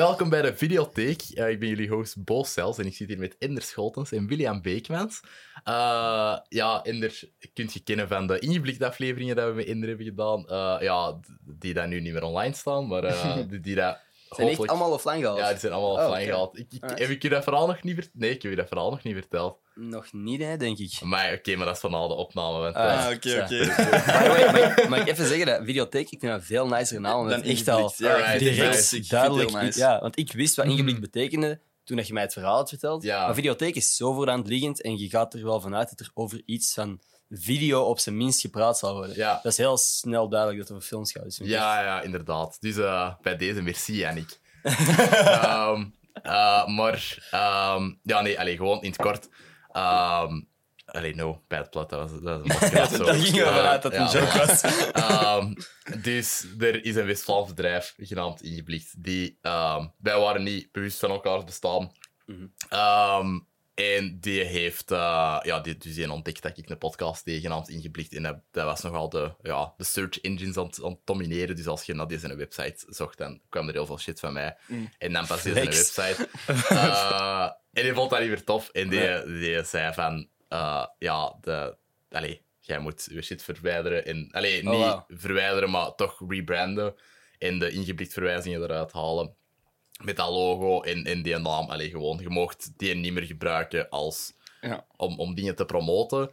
Welkom bij de Videotheek. Eh, ik ben jullie host Bo Cels en ik zit hier met Inder Scholtens en William Beekmans. Uh, ja, Inder kunt je kennen van de ingeblikte afleveringen dat we met Inder hebben gedaan. Uh, ja, die daar nu niet meer online staan, maar die, die dat zijn echt allemaal offline gehaald? Ja, die zijn allemaal oh, offline gehaald. Ik, ik, Heb ik je dat verhaal nog niet verteld? Nee, ik heb je dat verhaal nog niet verteld. Nog niet, hè, denk ik. Maar oké, maar dat is van al de opname. Want, ah, oké, oké. Mag ik even zeggen dat videotheek, ik vind dat veel nicer naam. Dan echt al ja, direct duidelijk. Nice. Ja, want ik wist wat ingeblikt betekende toen je mij het verhaal had verteld. Ja. Maar videotheek is zo voor aan het liggend en je gaat er wel vanuit dat er over iets van video op zijn minst gepraat zal worden. Ja. Dat is heel snel duidelijk dat er over films gaat. Dus ja, ja, inderdaad. Dus uh, bij deze merci, Yannick um, uh, maar um, ja, nee, allee, gewoon in het kort. Um, allee, no, bad plot, dat was, dat was een ja, Daar gingen we vanuit dat het een joke was. dus er is een West-Vlaams bedrijf genaamd Ingeblikt. Die, wij waren niet bewust van elkaars bestaan. Mm -hmm. En die heeft, uh, ja, die, dus die ontdekt dat ik een podcast tegenhand ingeblikt. En dat, dat, was nogal de, ja, de search engines aan, aan het domineren. Dus als je naar deze website zocht, dan kwam er heel veel shit van mij. Mm. En dan pas deze website. Uh, en die vond dat niet meer tof. En die, die zei van, uh, ja, de, allez, jij moet je shit verwijderen. En, allez, oh, niet verwijderen, maar toch rebranden. En de ingeblikt verwijzingen eruit halen met dat logo en, en die naam. Allee, gewoon, je mocht die niet meer gebruiken als, ja. om, om dingen te promoten.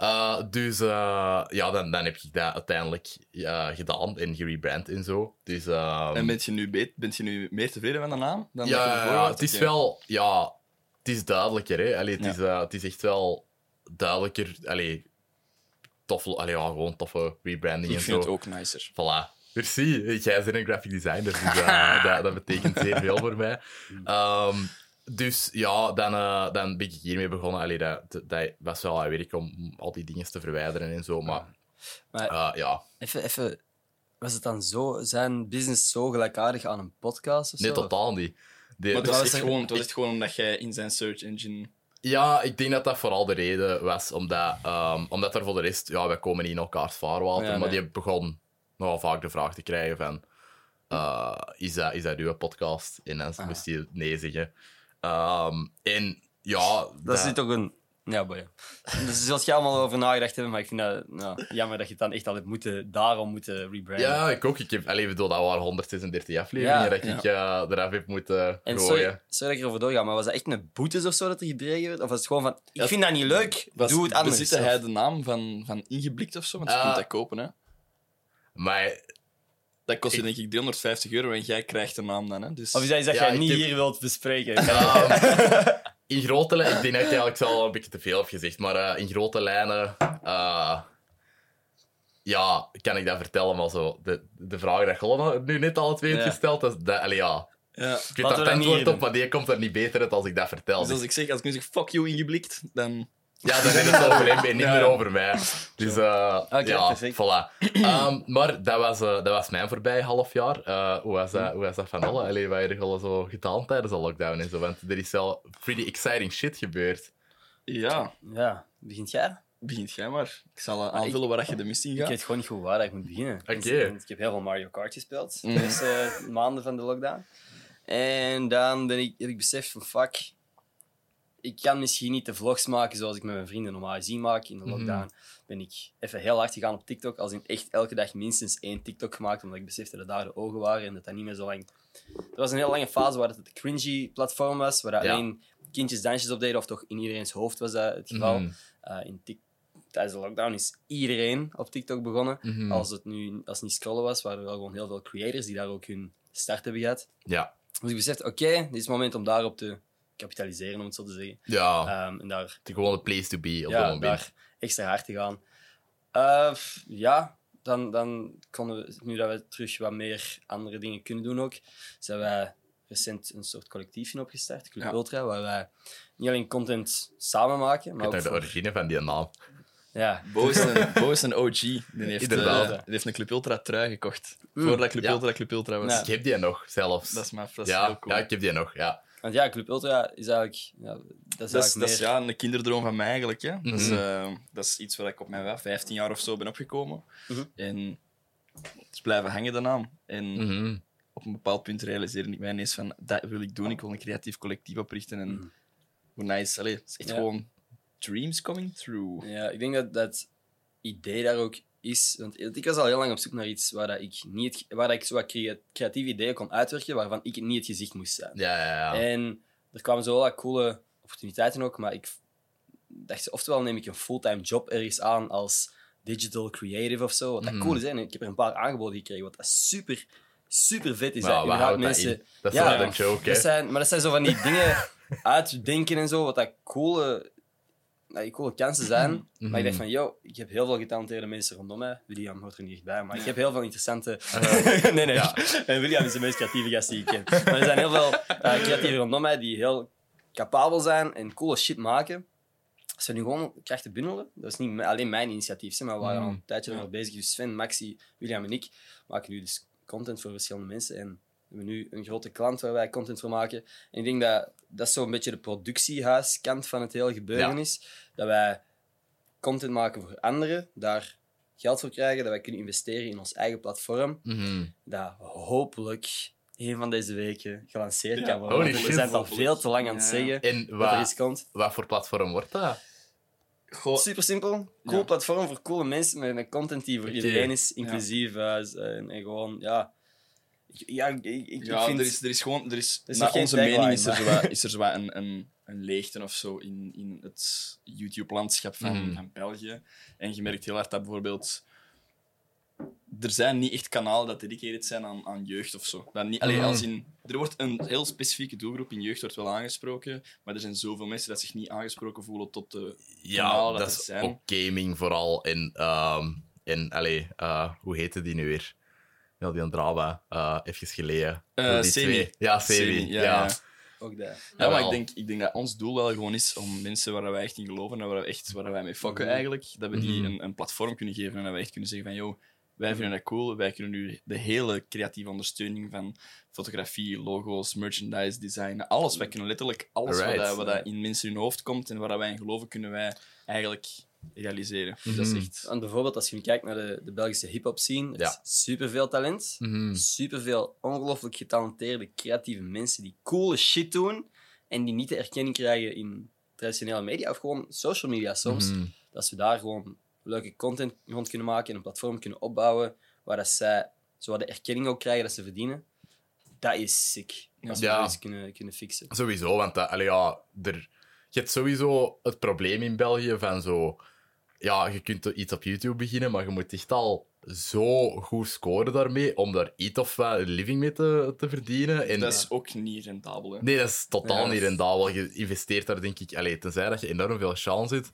Uh, dus uh, ja, dan, dan heb ik dat uiteindelijk uh, gedaan en gerebrand en zo. Dus, um... En bent je, nu bent je nu meer tevreden met de naam? Dan ja, ja, het is wel... Ja, het is duidelijker, hè. Allee, het, ja. is, het is echt wel duidelijker. Allee, toffe, allee, ja, gewoon toffe rebranding en zo. Ik vind het ook nicer. Voilà. Merci. Jij bent een graphic designer, dus uh, dat, dat, betekent zeer veel voor mij. Um, dus ja, dan, uh, dan ben ik hiermee begonnen. Allee, dat, dat was wel aan werk om al die dingen te verwijderen en zo, maar, maar ja. Even, even, was het dan zo, zijn business zo gelijkaardig aan een podcast of Nee, totaal niet. De, maar het was, echt gewoon, het was echt gewoon omdat jij in zijn search engine... Ja, ik denk dat dat vooral de reden was, omdat, um, omdat er voor de rest, ja, wij komen niet in elkaars vaarwater, ja, maar die begon nogal vaak de vraag te krijgen van... Uh, is, dat, is dat uw podcast? En dan ah. moest hij nee zeggen. Um, en ja... Dat, dat is toch een... Ja, boy. Dus zult je allemaal over nagedacht hebben, maar ik vind dat nou, jammer dat je het dan echt al hebt moeten, daarom moeten rebranden. Ja, ik ook. Ik heb, alleen bedoel, dat waren 136 afleveringen ja, dat ik ja. uh, eraf heb moeten en gooien. Sorry, sorry dat ik erover doorga, maar was dat echt een boetes of zo dat er gedreven werd? Of was het gewoon van, ik vind dat niet leuk, was, doe het anders. Bezitte hij de naam van, van Ingeblikt of zo? Want je uh, kunt dat kopen, hè? Maar... Dat kost je denk ik 350 euro en jij krijgt de naam dan. Hè? Dus... Of is dat iets dat ja, jij niet heb... hier wilt bespreken? in grote lijnen... Ik denk dat ik eigenlijk al een beetje te veel heb gezegd, maar uh, in grote lijnen... Uh, ja, kan ik dat vertellen, maar zo... De, de vraag dat je nu net al twee hebt ja. gesteld, dat, dat allee, ja... Ja. Ik weet dat antwoord op, maar die komt er niet beter uit als ik dat vertel. Dus als ik zeg, als ik nu zeg fuck you ingeblikt, dan... Ja, dan is het over hem en niet meer over mij. Dus uh, okay, ja, perfect. voilà. Um, maar dat was, uh, dat was mijn voorbij half jaar. Uh, hoe, was dat, hoe was dat van alle? Allee, wat heb je zo gedaan tijdens de lockdown en zo? Want er is wel pretty exciting shit gebeurd. Ja. Ja, begint jij? Begint jij maar. Ik zal aanvullen ik, waar je de missie gaat. Ik weet gewoon niet goed waar ik moet beginnen. Oké. Okay. Ik heb heel veel Mario Kart gespeeld de eerste maanden van de lockdown. En dan ben ik, heb ik beseft van fuck, ik kan misschien niet de vlogs maken zoals ik met mijn vrienden normaal gezien maak. In de lockdown mm -hmm. ben ik even heel hard gegaan op TikTok. Als in echt elke dag minstens één TikTok gemaakt, omdat ik besefte dat daar de ogen waren en dat dat niet meer zo lang... Er was een heel lange fase waar het een cringy platform was, waar ja. alleen kindjes dansjes op deden, of toch in iedereen's hoofd was dat het geval. Mm -hmm. uh, in Tijdens de lockdown is iedereen op TikTok begonnen. Mm -hmm. Als het nu als het niet scrollen was, waren er wel gewoon heel veel creators die daar ook hun start hebben gehad. Ja. Dus ik besefte, oké, okay, dit is het moment om daarop te kapitaliseren, om het zo te zeggen. Ja, um, en daar, de gewone place to be op ja, dat moment. daar extra hard te gaan. Uh, ja, dan, dan konden we, nu dat we terug wat meer andere dingen kunnen doen ook, zijn wij recent een soort collectiefje opgestart, Club ja. Ultra, waar wij niet alleen content samen maken, maar ook... de voor... origine van die naam. Ja. Bo is een, Bo is een OG. Die heeft, uh, die heeft een Club Ultra trui gekocht. Mm. Voordat Club ja. Ultra Club Ultra was. Ja. Ik heb die nog, zelfs. Dat is dat is ja, cool. Ja, ik heb die nog, ja. Want ja, Club Ultra is eigenlijk... Ja, dat is, dat is, meer... dat is ja, een kinderdroom van mij eigenlijk. Hè. Mm -hmm. dat, is, uh, dat is iets waar ik op mijn 15 jaar of zo ben opgekomen. Mm -hmm. En het is blijven hangen, de naam. En mm -hmm. op een bepaald punt realiseerde ik mij ineens van, dat wil ik doen, ik wil een creatief collectief oprichten. En hoe nice, allee, het is echt Ja. gewoon dreams coming true. Ja, ik denk dat dat idee daar ook is. Want ik was al heel lang op zoek naar iets waar, dat ik, niet waar dat ik zo wat crea- creatieve ideeën kon uitwerken, waarvan ik niet het gezicht moest zijn. Ja, ja, ja. En er kwamen zo wat coole opportuniteiten ook, maar ik dacht, oftewel neem ik een fulltime job ergens aan als digital creative of zo, wat dat Mhm. cool is. Hè? Ik heb er een paar aangeboden gekregen, wat dat super, super vet is. Maar dat houdt dat in? Dat is Ja, wel een joke, hè? dat zijn, maar dat zijn zo van die dingen uitdenken en zo, wat dat coole, nou, die coole kansen zijn. Mhm. Maar ik dacht van, yo, ik heb heel veel getalenteerde mensen rondom mij. William hoort er niet echt bij, maar ik heb heel veel interessante... nee, nee. En William is de meest creatieve gast die ik ken. Maar er zijn heel veel eh creatieven rondom mij die heel capabel zijn en coole shit maken. We nu gewoon krachten bundelen, dat is niet alleen mijn initiatief, hè, maar we waren al een tijdje Ja. mee bezig. Dus Sven, Maxi, William en ik maken nu dus content voor verschillende mensen. En we hebben nu een grote klant waar wij content voor maken. En ik denk dat dat zo'n beetje de productiehuiskant van het hele gebeuren Ja. is. Dat wij content maken voor anderen, daar geld voor krijgen, dat wij kunnen investeren in ons eigen platform, Mhm. dat hopelijk een van deze weken gelanceerd Ja, kan worden. holy we shit. zijn het al veel te lang aan het Ja. zeggen En dat er iets wat, komt. wat voor platform wordt dat? Goh, Super simpel, cool Ja. platform voor coole mensen met een content die voor iedereen is, inclusief en, en gewoon, ja. Ja, ik, ik, ik ja, vind... er, is, er is gewoon... Er is, Er is naar onze mening is er, zo wat, is er zo wat een, een, een leegte of zo in, in het YouTube-landschap van, Mhm. van België. En je merkt heel hard dat bijvoorbeeld... Er zijn niet echt kanalen dat dedicated zijn aan, aan jeugd of zo. Dat niet, alleen Mhm. als in, er wordt een heel specifieke doelgroep in jeugd wordt wel aangesproken, maar er zijn zoveel mensen dat zich niet aangesproken voelen tot de Ja, kanalen dat dat er is zijn. ook gaming vooral. En, ehm en allee, eh, hoe heette die nu weer? Ja, die een drama, eh even geleden. Semi. twee. Ja, Semi. Ja, ja, ja. Ook dat. Ja, maar ik denk, ik denk dat ons doel wel gewoon is om mensen waar wij echt in geloven en waar, we echt, waar wij mee fokken Mhm. eigenlijk, dat we die Mhm. een, een platform kunnen geven en dat wij echt kunnen zeggen van, yo, wij vinden dat cool, wij kunnen nu de hele creatieve ondersteuning van fotografie, logo's, merchandise, design, alles. Wij kunnen letterlijk alles wat, dat, wat dat in mensen hun hoofd komt en waar dat wij in geloven, kunnen wij eigenlijk realiseren. Dus dat is Mhm. echt... Want bijvoorbeeld, als je nu kijkt naar de, de Belgische hip-hop scene, er Ja. is superveel talent. Mhm. Superveel ongelooflijk getalenteerde, creatieve mensen die coole shit doen en die niet de erkenning krijgen in traditionele media of gewoon social media soms. Mhm. Dat we daar gewoon leuke content rond kunnen maken en een platform kunnen opbouwen waar dat zij zo de erkenning ook krijgen dat ze verdienen. Dat is sick. Als we Ja. zoiets kunnen, kunnen fixen. Sowieso, want dat, allee, ja, er, je hebt sowieso het probleem in België van zo... Ja, je kunt iets op YouTube beginnen, maar je moet echt al zo goed scoren daarmee om daar iets of wat een living mee te, te verdienen. En, Dat is ook niet rentabel. Hè. Nee, dat is totaal Ja. niet rendabel. Je investeert daar, denk ik, allee, tenzij dat je enorm veel chance zit,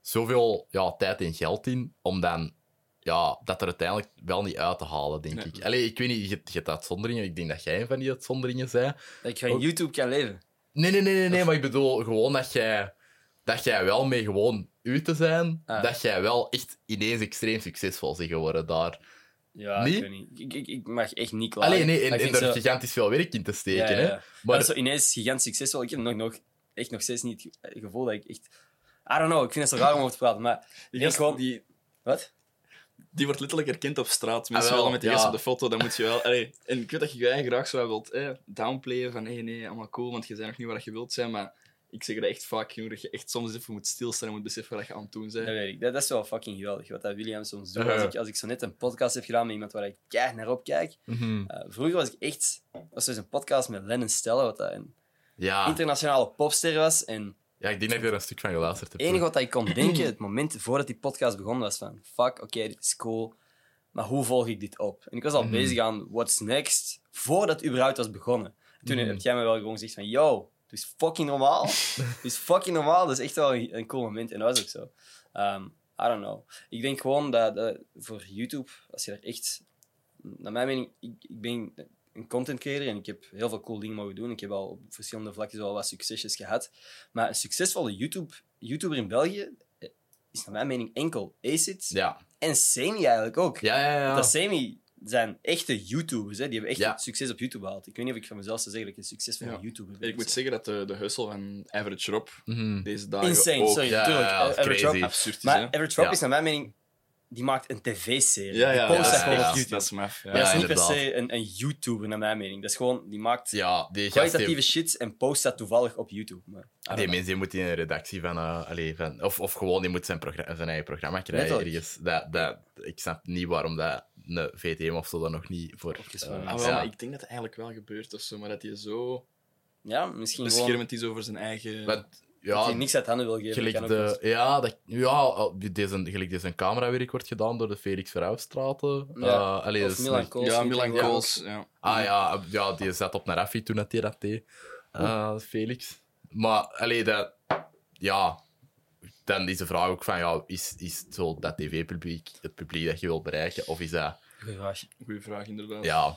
zoveel ja, tijd en geld in, om dan ja, dat er uiteindelijk wel niet uit te halen, denk Nee. ik. Allee, ik weet niet, je, je hebt uitzonderingen. Ik denk dat jij een van die uitzonderingen zei. Dat ik van Ook- YouTube kan leven. Nee, nee, nee, nee, nee maar ik bedoel gewoon dat jij, dat jij wel mee gewoon u te zijn, Ah. dat jij wel echt ineens extreem succesvol bent geworden daar. Ja, Nee? ik weet niet. Ik, ik, ik mag echt niet klagen. Alleen nee, en, en zo- gigantisch veel werk in te steken. Ja, ja, ja. Hè? Maar dat is zo ineens gigantisch succesvol. Ik heb nog, nog, echt nog steeds niet het ge- gevoel dat ik echt... I don't know, ik vind het zo raar om over te praten, maar... Die, Ik gewoon... die, Wat? die wordt letterlijk erkend op straat. Mensen Ah, wel, willen met die ja. gast op de foto, dan moet je wel... Allee, en ik weet dat je je eigen graag zo wilt eh, downplayen van nee, nee, allemaal cool, want je bent nog niet waar je wilt zijn, maar ik zeg dat echt vaak genoeg, dat je echt soms even moet stilstaan en moet beseffen wat je aan het doen Dat bent. weet ik. Dat, dat is wel fucking geweldig, wat dat William soms doet. Als, ik, als ik zo net een podcast heb gedaan met iemand waar ik keihard naar opkijk. Mhm. Uh, vroeger was ik echt... was dus een podcast met Lennon Stella, wat dat een ja. internationale popster was. En ja, ik denk dat ik er een stuk van geluisterd heb. Het enige wat ik kon denken, het moment voordat die podcast begon, was van... Fuck, oké, dit is cool. Maar hoe volg ik dit op? En ik was al Mhm. bezig aan what's next, voordat het überhaupt was begonnen. Toen Mhm. heb jij me wel gewoon gezegd van... Yo, het is fucking normaal. Het is fucking normaal. Dat is echt wel een, cool moment. En dat was ook zo. Ehm, I don't know. Ik denk gewoon dat, dat voor YouTube, als je daar echt... Naar mijn mening, ik, ik ben een content creator en ik heb heel veel cool dingen mogen doen. Ik heb al op verschillende vlakken wel wat succesjes gehad. Maar een succesvolle YouTube, YouTuber in België eh, is naar mijn mening enkel Acid Ja. en Semi eigenlijk ook. Ja, ja, ja. Dat Semi zijn echte YouTubers, hè. die hebben echt Ja. succes op YouTube gehaald. Ik weet niet of ik van mezelf zou zeggen dat ik een succesvolle Ja. YouTuber ben. En ik moet zeggen dat de, de hustle van Average Rob Mhm. deze dagen Insane, ook sorry. Ja, tuurlijk. ja, dat is Average crazy. Rob- absurd is. Maar hè. Average Rob Ja. is naar mijn mening die maakt een tv-serie. Ja, ja, die post ja, dat ja, gewoon ja, op YouTube. Dat is maf. Ja. dat is niet per se een, een YouTuber, naar mijn mening. Dat is gewoon, die maakt Ja, die kwalitatieve heeft- shit en post dat toevallig op YouTube. Maar, Die mensen die moet in een redactie van, eh, allee, van of, of gewoon die moet zijn, progra- zijn eigen programma krijgen Letterlijk. ergens. Dat, dat, ik snap niet waarom dat een VTM of zo dat nog niet voor. Eh, Ah, is. wel, ja. ik denk dat het eigenlijk wel gebeurt of zo, maar dat hij zo Ja, misschien gewoon beschermend is over zijn eigen. Dat ja, hij niks uit handen wil geven. gelijk kan de, ja, dat, ja, deze, gelijk deze camerawerk wordt gedaan door de Felix Verhouwstraten. Ja. Allee, Of dat is Milan nog- Kools. ja, Milan. Kools. Ja. Ah ja, ja, die zat op een Raffi toen dat hij dat deed. Eh, Felix. Maar, allee, dat... Ja... Dan is de vraag ook van, ja, is, is het zo dat tv-publiek het publiek dat je wil bereiken? Of is dat... Goeie vraag. Goeie vraag, inderdaad. Ja,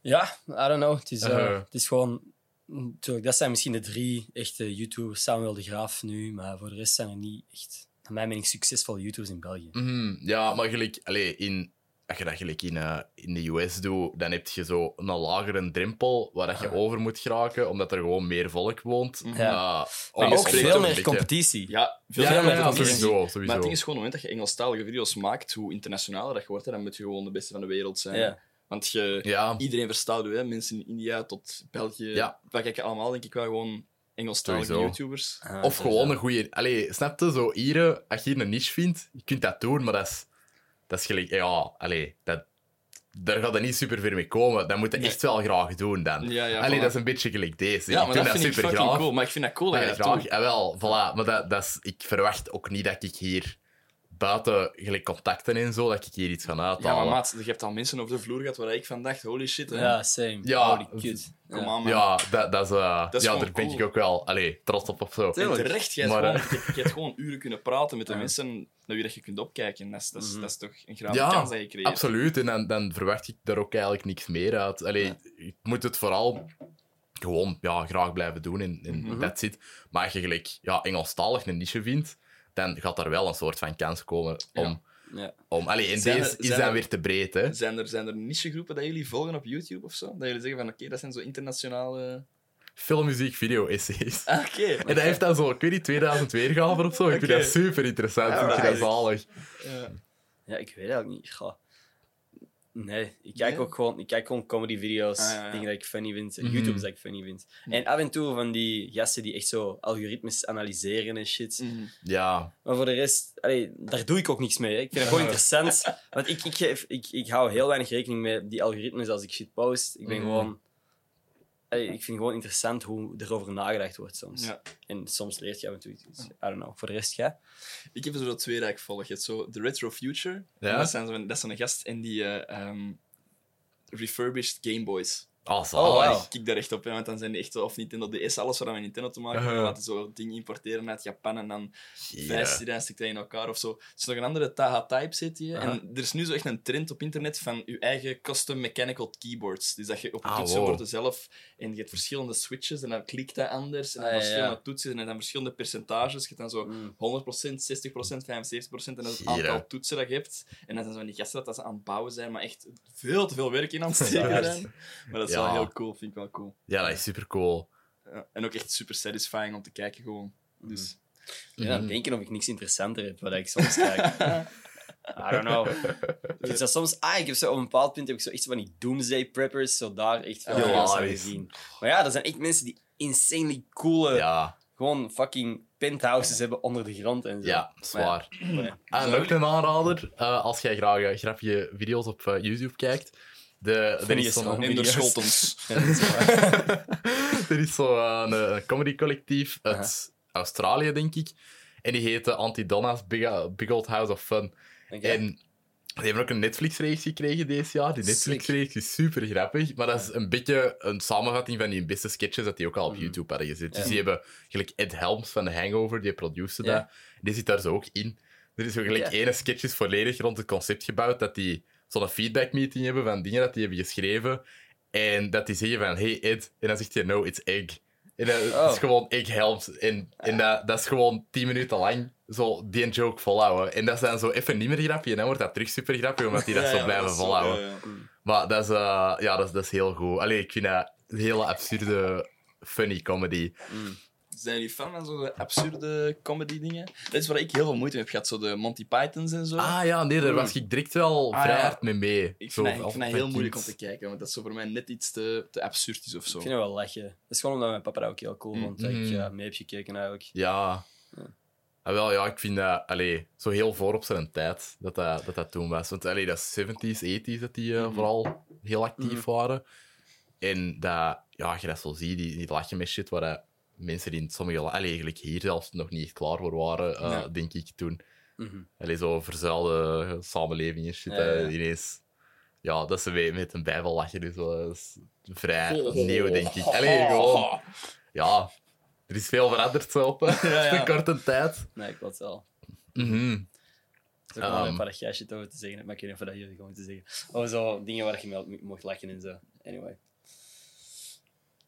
Ja, I don't know. Het is, eh, Uh-huh. het is gewoon... Natuurlijk, dat zijn misschien de drie echte YouTubers. Samuel de Graaf nu, maar voor de rest zijn er niet echt, naar mijn mening, succesvolle YouTubers in België. mhm, ja maar gelijk... Allee, in, als je dat gelijk in, eh, in de US doet, dan heb je zo een lagere drempel waar dat je over moet geraken, omdat er gewoon meer volk woont. Ja. Eh, om- Maar je ook spreekt veel meer competitie. Ja, veel Ja, ja, meer ja, competitie. sowieso, Maar sowieso. het ding is gewoon, op het moment dat je Engelstalige video's maakt, hoe internationaler dat je wordt, hè, dan moet je gewoon de beste van de wereld zijn. Ja. Want je, Ja, iedereen verstaat hè. mensen in India tot België. Ja. Wij kijken allemaal, denk ik wel, gewoon Engelstalige Sowieso. YouTubers. Ah, Of gewoon een goede. Allee, snap je? Zo hier, als je hier een niche vindt, je kunt dat doen, maar dat is, dat is gelijk. Ja, allee, dat, daar gaat er niet super ver mee komen. Dat moet je echt wel graag doen dan. Ja, ja, allee, voilà. dat is een beetje gelijk deze. Ja, ik maar doe dat vind ik super fucking graag. cool. Maar ik vind dat cool dat je dat graag. doet. Wel, voilà. Maar dat, dat is, ik verwacht ook niet dat ik hier buiten gelijk contacten en zo, dat ik hier iets ga Ja, maar maat, je hebt al mensen over de vloer gehad waar ik van dacht, holy shit, hè. Ja, same. Ja, Holy kut. Kom Ja. aan, man. ja, dat, dat is, eh, Dat is ja gewoon daar ben cool. ik ook wel allee, trots op of zo. En terecht, jij Maar, hebt eh, gewoon, je, je hebt gewoon uren kunnen praten met de Ja. mensen naar wie dat je kunt opkijken. Dat is, dat is, Mhm. dat is toch een grote Ja, kans dat je creëert. Absoluut, en dan, dan verwacht ik daar ook eigenlijk niks meer uit. Allee, ik moet het vooral gewoon ja, graag blijven doen en, en Mhm. that's it. Maar als je gelijk ja, Engelstalig een niche vindt, dan gaat daar wel een soort van kans komen om... Ja. om allee, en Zijn deze er- is dan er- weer te breed, hè. Zijn er, zijn er nichegroepen dat jullie volgen op YouTube of zo? Dat jullie zeggen van oké, dat zijn zo internationale. Film, muziek, video, essays. Ah, oké. En dat heeft dan zo, ik weet niet, 2000 weergaven of zo. Ik vind dat super interessant. Ik vind dat zalig. Ja. ja, ik weet eigenlijk niet. Ga. Nee, ik kijk Nee? ook gewoon, ik kijk gewoon comedy-video's, Ah, ja, ja. dingen dat ik funny vind, Mhm. YouTubers dat ik funny vind. En af en toe van die gasten die echt zo algoritmes analyseren en shit. Mhm. Ja, Maar voor de rest, allee, daar doe ik ook niks mee. Hè. Ik vind het gewoon interessant. Want ik, ik, geef, ik, ik hou heel weinig rekening met die algoritmes als ik shit post. Ik ben Mhm. gewoon... ik vind het gewoon interessant hoe erover nagedacht wordt soms. Ja. En soms leert je af en toe iets. I don't know. Voor de rest, ja. Ik heb er zo twee dat ik volg. Je hebt zo de Retro Future. Ja? Dat, zijn zo, dat is zo'n gast en die eh, ehm, refurbished Game Boys. Ah. Oh, wow. Ik kijk daar echt op, hè, want dan zijn die echt of Nintendo DS, alles wat met Nintendo te maken heeft. Uh-huh. Dan laten zo dingen importeren uit Japan en dan vijf die stikt dat in elkaar of zo. Er is nog een andere Taha Type zit hier. En er is nu zo echt een trend op internet van je eigen custom mechanical keyboards. Dus dat je op je Ah, toetsenborden zelf en je hebt verschillende switches en dan klikt dat anders en dan Ah, verschillende ja. toetsen en dan verschillende percentages. Je hebt dan zo Mm. 100%, 60%, 75% en dat is het aantal toetsen dat je hebt. En dan zijn zo van die gasten dat, dat ze aan het bouwen zijn, maar echt veel te veel werk in aan het steken zijn. Maar dat is Ja. Wel heel cool, vind ik wel cool. Ja, dat is super cool. Ja. En ook echt super satisfying om te kijken gewoon. Dus... Ja, dan Mhm. denken of ik niks interessanter heb wat ik soms kijk. I don't know. Ik soms, ah, ik heb zo op een bepaald punt heb ik zo echt zo van die doomsday preppers, zo daar echt veel Ja, video's van gezien. Maar ja, dat zijn echt mensen die insanely coole, Ja, gewoon fucking penthouses hebben onder de grond en zo. ja, zwaar. Maar ja. En ook een aanrader, eh, als jij graag eh, grapje video's op eh, YouTube kijkt. De, er is zo'n In de er is zo eh, een, comedy collectief uit Australië, denk ik. En die heet eh, Anti-Donna's Big, Big Old House of Fun. En die hebben ook een Netflix-reeks gekregen deze jaar. Die. Netflix-reeks is super grappig, maar dat is een beetje een samenvatting van die beste sketches dat die ook al op Mhm. YouTube hadden gezet. Dus die hebben gelijk Ed Helms van The Hangover, die produceerde dat. Die zit daar zo ook in. Er is zo gelijk ene sketch is volledig rond het concept gebouwd dat die zo'n feedback-meeting hebben van dingen dat die hebben geschreven. En dat die zeggen van, hey Ed, en dan zegt hij, no, it's egg. En dat Oh. is gewoon egg helps. En, en dat, dat is gewoon tien minuten lang zo die joke volhouden. En dat is dan zo even niet meer grappig. En dan wordt dat terug super grappig, omdat die dat Ja, zo blijven zo, volhouden. ja. Maar dat is, eh, ja, dat is, dat is heel goed. Allee, ik vind dat een hele absurde, funny comedy. Mm. Zijn jullie fan van zo'n absurde comedy dingen? Dat is waar ik heel veel moeite mee heb gehad, zo de Monty Pythons en zo. Ah ja, nee, daar was ik direct wel Ah, vrij ja. hard mee mee. ik Zo, vind ik vind dat heel moeilijk om te kijken, want dat is zo voor mij net iets te, te absurd is of zo. Ik vind het wel lachen. Dat is gewoon omdat mijn papa dat ook heel cool vond. Dat ik Mhm. ja, mee heb gekeken eigenlijk. Ja. Ah, wel, ja, ik vind dat allee, zo heel voor op zijn tijd dat dat, dat, dat toen was. Want allee, dat is 70s, 80s dat die eh, vooral heel actief waren. En dat, ja, als je dat zo ziet, die, die lachen met shit waar mensen in sommige la- allee, eigenlijk hier zelfs nog niet echt klaar voor waren, eh, Ja. denk ik toen. Allee, zo verzuilde samenleving en shit. Ja, eh, ja. ineens. Ja, dat ze met, met een bijbel lachen, dus dat is vrij Oh. nieuw, denk ik. Allee, gewoon. Ja, er is veel veranderd zo op een korte tijd. Nee, ik klopt wel. Mhm. Er is ook wel Ehm. een paar dat jij shit over te zeggen maar ik weet niet of dat jullie gewoon te zeggen. Of zo dingen waar je mee mocht lachen en zo. Anyway.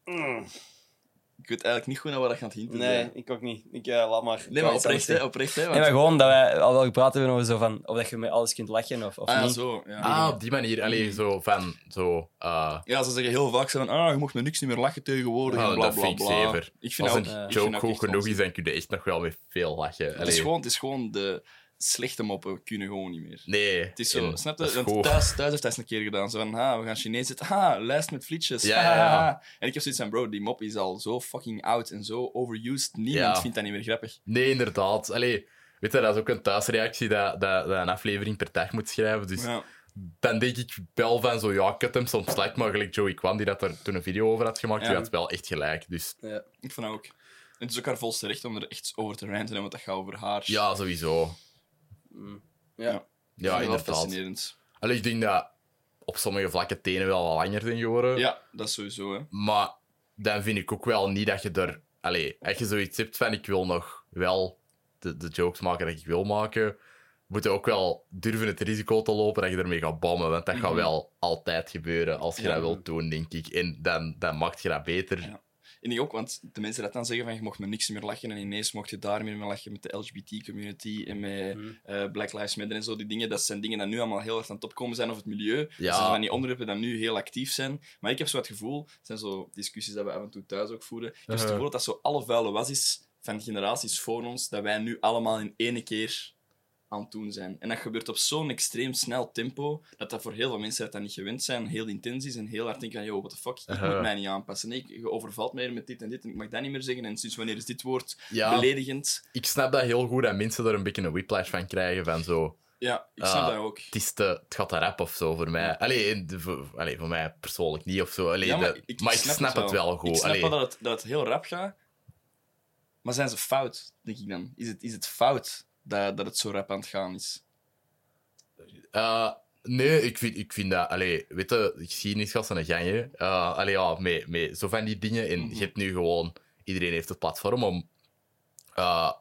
Mm. Ik weet eigenlijk niet goed naar waar dat gaat hinten. Nee, ik ook niet. Ik eh, laat maar. nee maar oprecht, hè. Oprecht, hè. Nee, maar gewoon dat wij al wel gepraat hebben over zo van of dat je met alles kunt lachen of, of ah, ja, niet. zo. Ja. Ah, op die manier. Allee, zo van... Zo, eh, Ja, ze zeggen heel vaak zo van, ah, je mocht met niks niet meer lachen tegenwoordig. Ah, en bla, dat bla, vind ik bla. zever. Ik vind als dat een ook- ik vind joke dat goed echt genoeg is, dan kun je echt nog wel met veel lachen. Het is, gewoon, het is gewoon de slechte moppen kunnen gewoon niet meer. Nee. Het is zo, en snap dat je? is Want goed. thuis, thuis heeft hij eens een keer gedaan. Zo van, ha, we gaan Chinees zitten. Ha, lijst met vlietjes. Ja, ja, ja. Ha, ha. En ik heb zoiets van, bro, die mop is al zo fucking oud en zo overused. Niemand Ja. vindt dat niet meer grappig. Nee, inderdaad. Allee, weet je, dat is ook een thuisreactie dat, dat, dat een aflevering per dag moet schrijven. Dus Ja. dan denk ik wel van zo, ja, had hem soms slecht, maar gelijk Joey Kwan, die dat er toen een video over had gemaakt, Ja. die had wel echt gelijk. Dus Ja. Ik dat ook. En het is ook haar volste recht om er echt over te ranten, want dat gaat over haar. ja, sowieso. Mm. Ja. Ja. Inderdaad. fascinerend. Allee, ik denk dat op sommige vlakken tenen wel wat langer zijn geworden. Ja, dat is sowieso, hè. Maar dan vind ik ook wel niet dat je er... Allee, als je zoiets hebt van ik wil nog wel de, de jokes maken dat ik wil maken, moet je ook wel durven het risico te lopen dat je ermee gaat bommen. Want dat gaat Mhm. wel altijd gebeuren als je Ja. dat wilt doen, denk ik. En dan, dan maakt je dat beter. Ja. En ik ook, want de mensen dat dan zeggen van je mocht met niks meer lachen en ineens mocht je daar meer mee lachen met de LGBT-community en met Mhm. eh, Black Lives Matter en zo, die dingen, dat zijn dingen die nu allemaal heel erg aan het opkomen zijn, of het milieu. Ja. Dat zijn van die onderwerpen die nu heel actief zijn. Maar ik heb zo het gevoel, het zijn zo discussies dat we af en toe thuis ook voeren, ik heb het Uh-huh. gevoel dat dat zo alle vuile was is van generaties voor ons, dat wij nu allemaal in één keer aan het doen zijn. En dat gebeurt op zo'n extreem snel tempo, dat dat voor heel veel mensen dat dat niet gewend zijn, heel intens is en heel hard denken van, yo, what the fuck, ik moet mij niet aanpassen. Nee, ik- je overvalt mij met dit en dit en ik mag dat niet meer zeggen. En sinds wanneer is dit woord Ja. beledigend? Ik snap dat heel goed, dat mensen er een beetje een whiplash van krijgen. Van zo, Ja, ik snap Ah, dat ook. het, is te, het gaat te rap of zo voor mij. Allee, voor, allee, voor mij persoonlijk niet of zo. Allee, Ja, maar, ik, maar ik snap, het wel goed. Ik snap Allee. dat het, dat het heel rap gaat. Maar zijn ze fout, denk ik dan? Is het, is het fout dat, dat het zo rap aan het gaan is? Eh, nee, ik vind, ik vind dat... Allee, weet je, geschiedenis gaat zijn gang, hè. Eh, allee, ja, met, met zo van die dingen. En je hebt nu gewoon... Iedereen heeft het platform om... eh,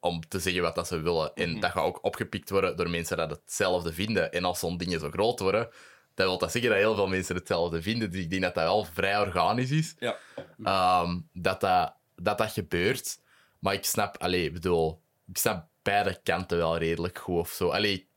om te zeggen wat dat ze willen. En Mhm. dat gaat ook opgepikt worden door mensen dat hetzelfde vinden. En als zo'n dingen zo groot worden... Dat wil dat zeggen dat heel veel mensen hetzelfde vinden. Dus ik denk dat dat wel vrij organisch is. Ja. Ehm, dat, dat, dat dat gebeurt. Maar ik snap... Allee, ik bedoel... Ik snap beide kanten wel redelijk goed of zo. Allee,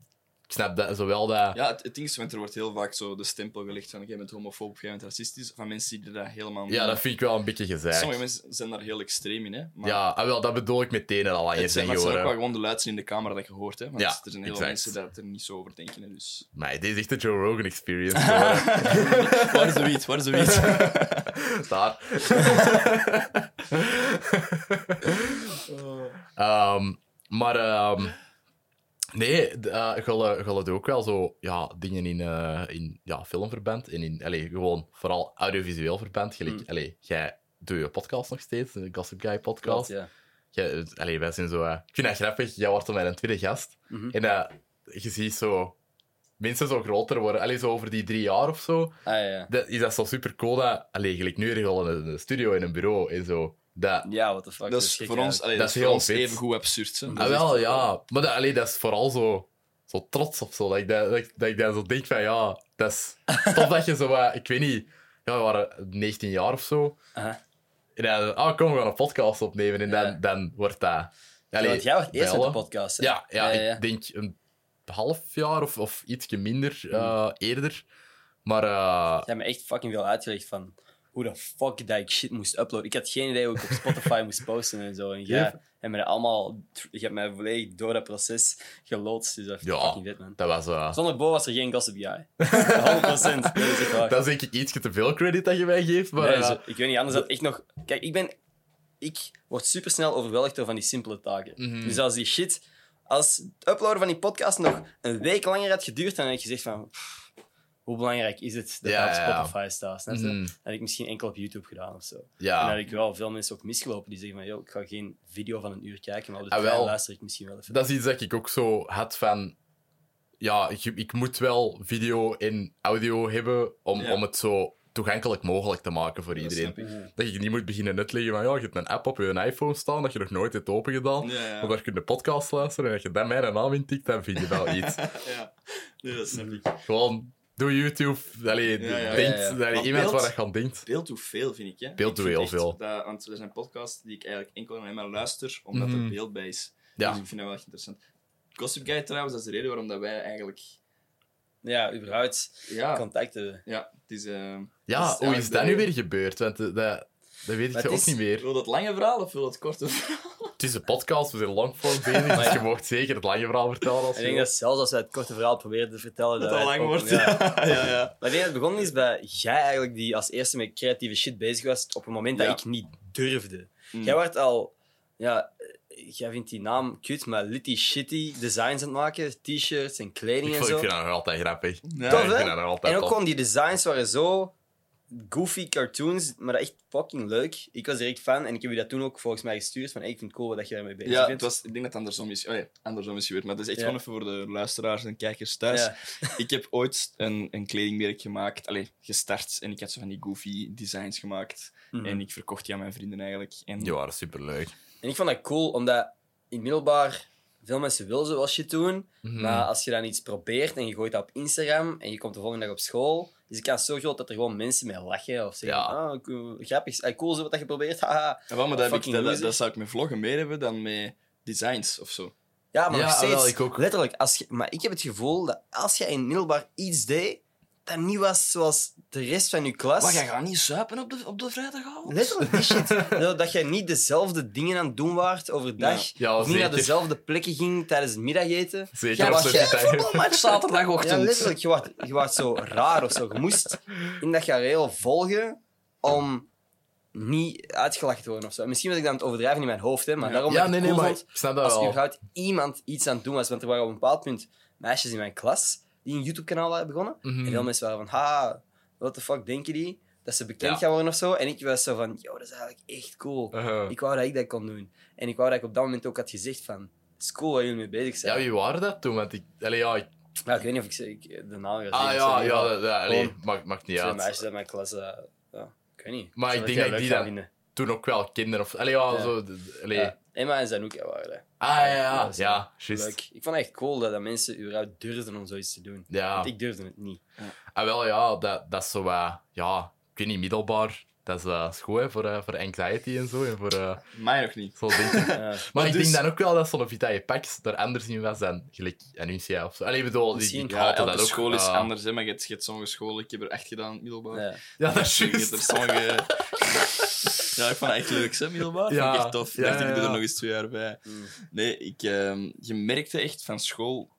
ik snap dat, zowel dat... Ja, het, het ding is, want er wordt heel vaak zo de stempel gelegd van jij bent homofoob, jij bent racistisch, van mensen die dat helemaal niet... Ja, dat vind ik wel een beetje gezegd. Sommige mensen zijn daar heel extreem in, hè. Maar Ja, ah, wel, dat bedoel ik meteen al het zijn, zijn maar het zijn ook wel gewoon de luidsten in de camera dat je hoort, hè. Want Ja, er zijn heel veel mensen dat er niet zo over denken, hè, dus... Maar dit is echt de Joe Rogan experience. Waar is de wiet? Waar is de wiet? Daar. Ehm, maar ehm, nee, d- eh, je je wil ook wel zo ja, dingen in, eh, in ja, filmverband en in allee, gewoon vooral audiovisueel verband. Gelijk, Mm. allee, jij doet je podcast nog steeds, de Gossip Guy Klopt, podcast. ja. Jij, allee, wij zijn zo, eh, ik vind dat grappig, jij wordt dan mijn tweede gast. Mhm. En eh, je ziet zo mensen zo groter worden. Allee, zo over die drie jaar of zo. Ah, ja. Dat, is dat zo super cool dat... Allee, gelijk nu heb je al een, een studio en een bureau en zo. Dat, Ja, what the fuck. Dat is gek voor ons, eigenlijk. allee, Dat dat is is voor heel ons vet. even goed absurd, hè. Dat ah, is wel, echt- ja. Maar dat, allee, dat is vooral zo, zo trots of zo. Dat ik, dat, dat, ik- dat ik dan zo denk van, ja, dat is tof dat je zo... eh, ik weet niet, ja, we waren 19 jaar of zo. Aha. En dan, ah, kom, we gaan een podcast opnemen. En dan, Ja. dan wordt dat... Ja, Allee, want jij was eerst met de bellen. podcast, hè? Ja, ja, ja, ja. ik denk een half jaar of, of ietsje minder eh, eerder. Maar eh, Jij hebt me echt fucking veel uitgelegd van hoe de fuck dat ik shit moest uploaden. Ik had geen idee hoe ik op Spotify moest posten en zo. En jij Ja. hebt mij allemaal... Je hebt mij volledig door dat proces geloodst. Dus dat Ja. fucking vet, man. Dat was... eh, Zonder Bo was er geen Gossip Guy. 100%. Dat dat is denk ik ietsje te veel credit dat je mij geeft, maar... Nee, eh, zo- ik weet niet, anders had echt nog... Kijk, ik ben... Ik word supersnel overweldigd door van die simpele taken. Mhm. Dus als die shit... Als het uploaden van die podcast nog een week langer had geduurd, dan had ik gezegd van... pff, hoe belangrijk is het dat Ja, dat op. Spotify staat? Snap je? Mhm. Dat had ik misschien enkel op YouTube gedaan of zo. En dan had ik wel veel mensen ook misgelopen die zeggen van... Ik ga geen video van een uur kijken, maar op de Ah, wel. luister ik misschien wel even. Dat is iets dat ik ook zo had van... Ja, ik, ik moet wel video en audio hebben om, Ja. om het zo toegankelijk mogelijk te maken voor Dat iedereen. ik. Dat je niet moet beginnen uitleggen van ja, je hebt een app op je iPhone staan dat je nog nooit hebt opengedaan. Ja, ja. Maar daar kun je podcast luisteren en als je dan mijn naam intikt, dan vind je wel iets. ja. Nee, dat snap ik. Gewoon, doe YouTube. Allee, Ja, ja, denkt, ja, ja. allee, iemand beeld- waar je aan denkt. Beeld doet veel, vind ik. Hè? Beeld doet heel veel. Dat, want er zijn podcasts die ik eigenlijk enkel en alleen maar luister, omdat Mhm. er beeld bij is. Ja. Dus ik vind dat wel echt interessant. Gossip Guy trouwens, dat is de reden waarom dat wij eigenlijk... Ja, überhaupt Ja, contacten. ja het is... eh, Ja, dat is hoe is dat nu weer gebeurd? Want eh, dat, dat weet ik ook is- niet meer. Wil dat lange verhaal of wil dat korte verhaal? Het is een podcast, we zijn longform bezig, dus je mag zeker het lange verhaal vertellen. Als Ik denk dat zelfs als wij het korte verhaal proberen te vertellen... Dat wij al lang ook- wordt. ja. Ja. Maar ik denk dat het begonnen is bij jij eigenlijk, die als eerste met creatieve shit bezig was, op een moment Ja. dat ik niet durfde. Mm. Jij werd al... Ja, eh, jij vindt die naam cute, maar litty shitty designs aan het maken. T-shirts en kleding Ik, en vond, zo. ik vind dat nog altijd grappig. Ja, Tof, ik hè? vind dat nog altijd En ook gewoon die designs waren zo goofy cartoons, maar echt fucking leuk. Ik was direct fan en ik heb je dat toen ook volgens mij gestuurd van hey, ik vind het cool dat je daarmee bezig Ja, het bent. was, ik denk dat het andersom is. Oh ja, andersom is gebeurd. Maar het is echt Ja. gewoon even voor de luisteraars en kijkers thuis. Ja. Ik heb ooit een, een kledingmerk gemaakt, allee, gestart. En ik had zo van die goofy designs gemaakt. Mhm. En ik verkocht die aan mijn vrienden eigenlijk. En Die waren superleuk. En ik vond dat cool, omdat in het middelbaar veel mensen willen zo wel shit doen. Mhm. Maar als je dan iets probeert en je gooit dat op Instagram en je komt de volgende dag op school, is de kans zo groot dat er gewoon mensen mee lachen of zeggen: Ja. ah, cool, grappig, ah, cool zo wat je probeert. haha." Ja, maar dat, heb ik, dat, dat, dat zou ik met vloggen meer hebben dan met designs of zo. Ja, maar Ja, nog steeds, wel, ik ook. letterlijk. Als je, maar ik heb het gevoel dat als je in middelbaar iets deed dat niet was zoals de rest van je klas. Maar jij gaat niet zuipen op de, op de vrijdagavond? Letterlijk die shit. Zo, dat je niet dezelfde dingen aan het doen waart overdag. Ja, of niet naar dezelfde plekken ging tijdens het middageten. Zeker Ja, was je jij- tijd- Voetbalmatch zaterdagochtend. Ja, letterlijk. Je wordt, je wordt zo raar of zo. Je moest in dat gareel volgen om niet uitgelachen te worden of zo. Misschien was ik dan aan het overdrijven in mijn hoofd, hè, maar Ja. daarom Ja, nee, nee, cool maar vond ik snap dat als überhaupt iemand iets aan het doen was. Want er waren op een bepaald punt meisjes in mijn klas die een YouTube-kanaal begonnen. Mhm. En veel mensen waren van, ha, what the fuck denken die? Dat ze bekend Ja. gaan worden of zo. En ik was zo van, yo, dat is eigenlijk echt cool. Uh-huh. Ik wou dat ik dat kon doen. En ik wou dat ik op dat moment ook had gezegd van, het is cool waar jullie mee bezig zijn. Ja, wie waren dat toen? Want ik... Allee, ja, ik... Ik weet niet of ik, ze- ik de naam ga Ah ja, ja, dat, dat, allee, maakt, maakt niet uit. meisjes uit mijn klas, eh, ja, ik weet niet. Maar ik denk dat leuk die dan- vinden. Toen ook wel kinderen of... Allee, ja, Ja. zo... Allee. Ja. Emma en Zanuka waren dat. Ah, ja, ja. dat is Ja, juist. Leuk. Ik vond het echt cool dat, dat mensen überhaupt durfden om zoiets te doen. Ja. Want ik durfde het niet. Ah, wel, ja, dat, dat is zo... eh, ja, ik weet niet, middelbaar. Dat is, eh, is goed, hè, voor, eh, voor anxiety en zo. En voor eh Mij nog niet. zo dingen. Ja. Maar ik dus- denk dan ook wel dat zo'n Vitae Pax er anders in was dan gelijk Anuncia of zo. Allee, ik bedoel, die, Misschien. die Ja, dat ook. school is anders, hè, maar je hebt, je hebt sommige scholen. Ik heb er echt gedaan, in het middelbaar. Ja. Ja, dat is Je hebt er juist. Ja, ik vond het echt leuk, hè, middelbaar. Ja. Vond ik echt tof. Ja, dacht, ik ja, doe er nog eens twee jaar bij. Mm. Nee, ik, ehm, je merkte echt van school...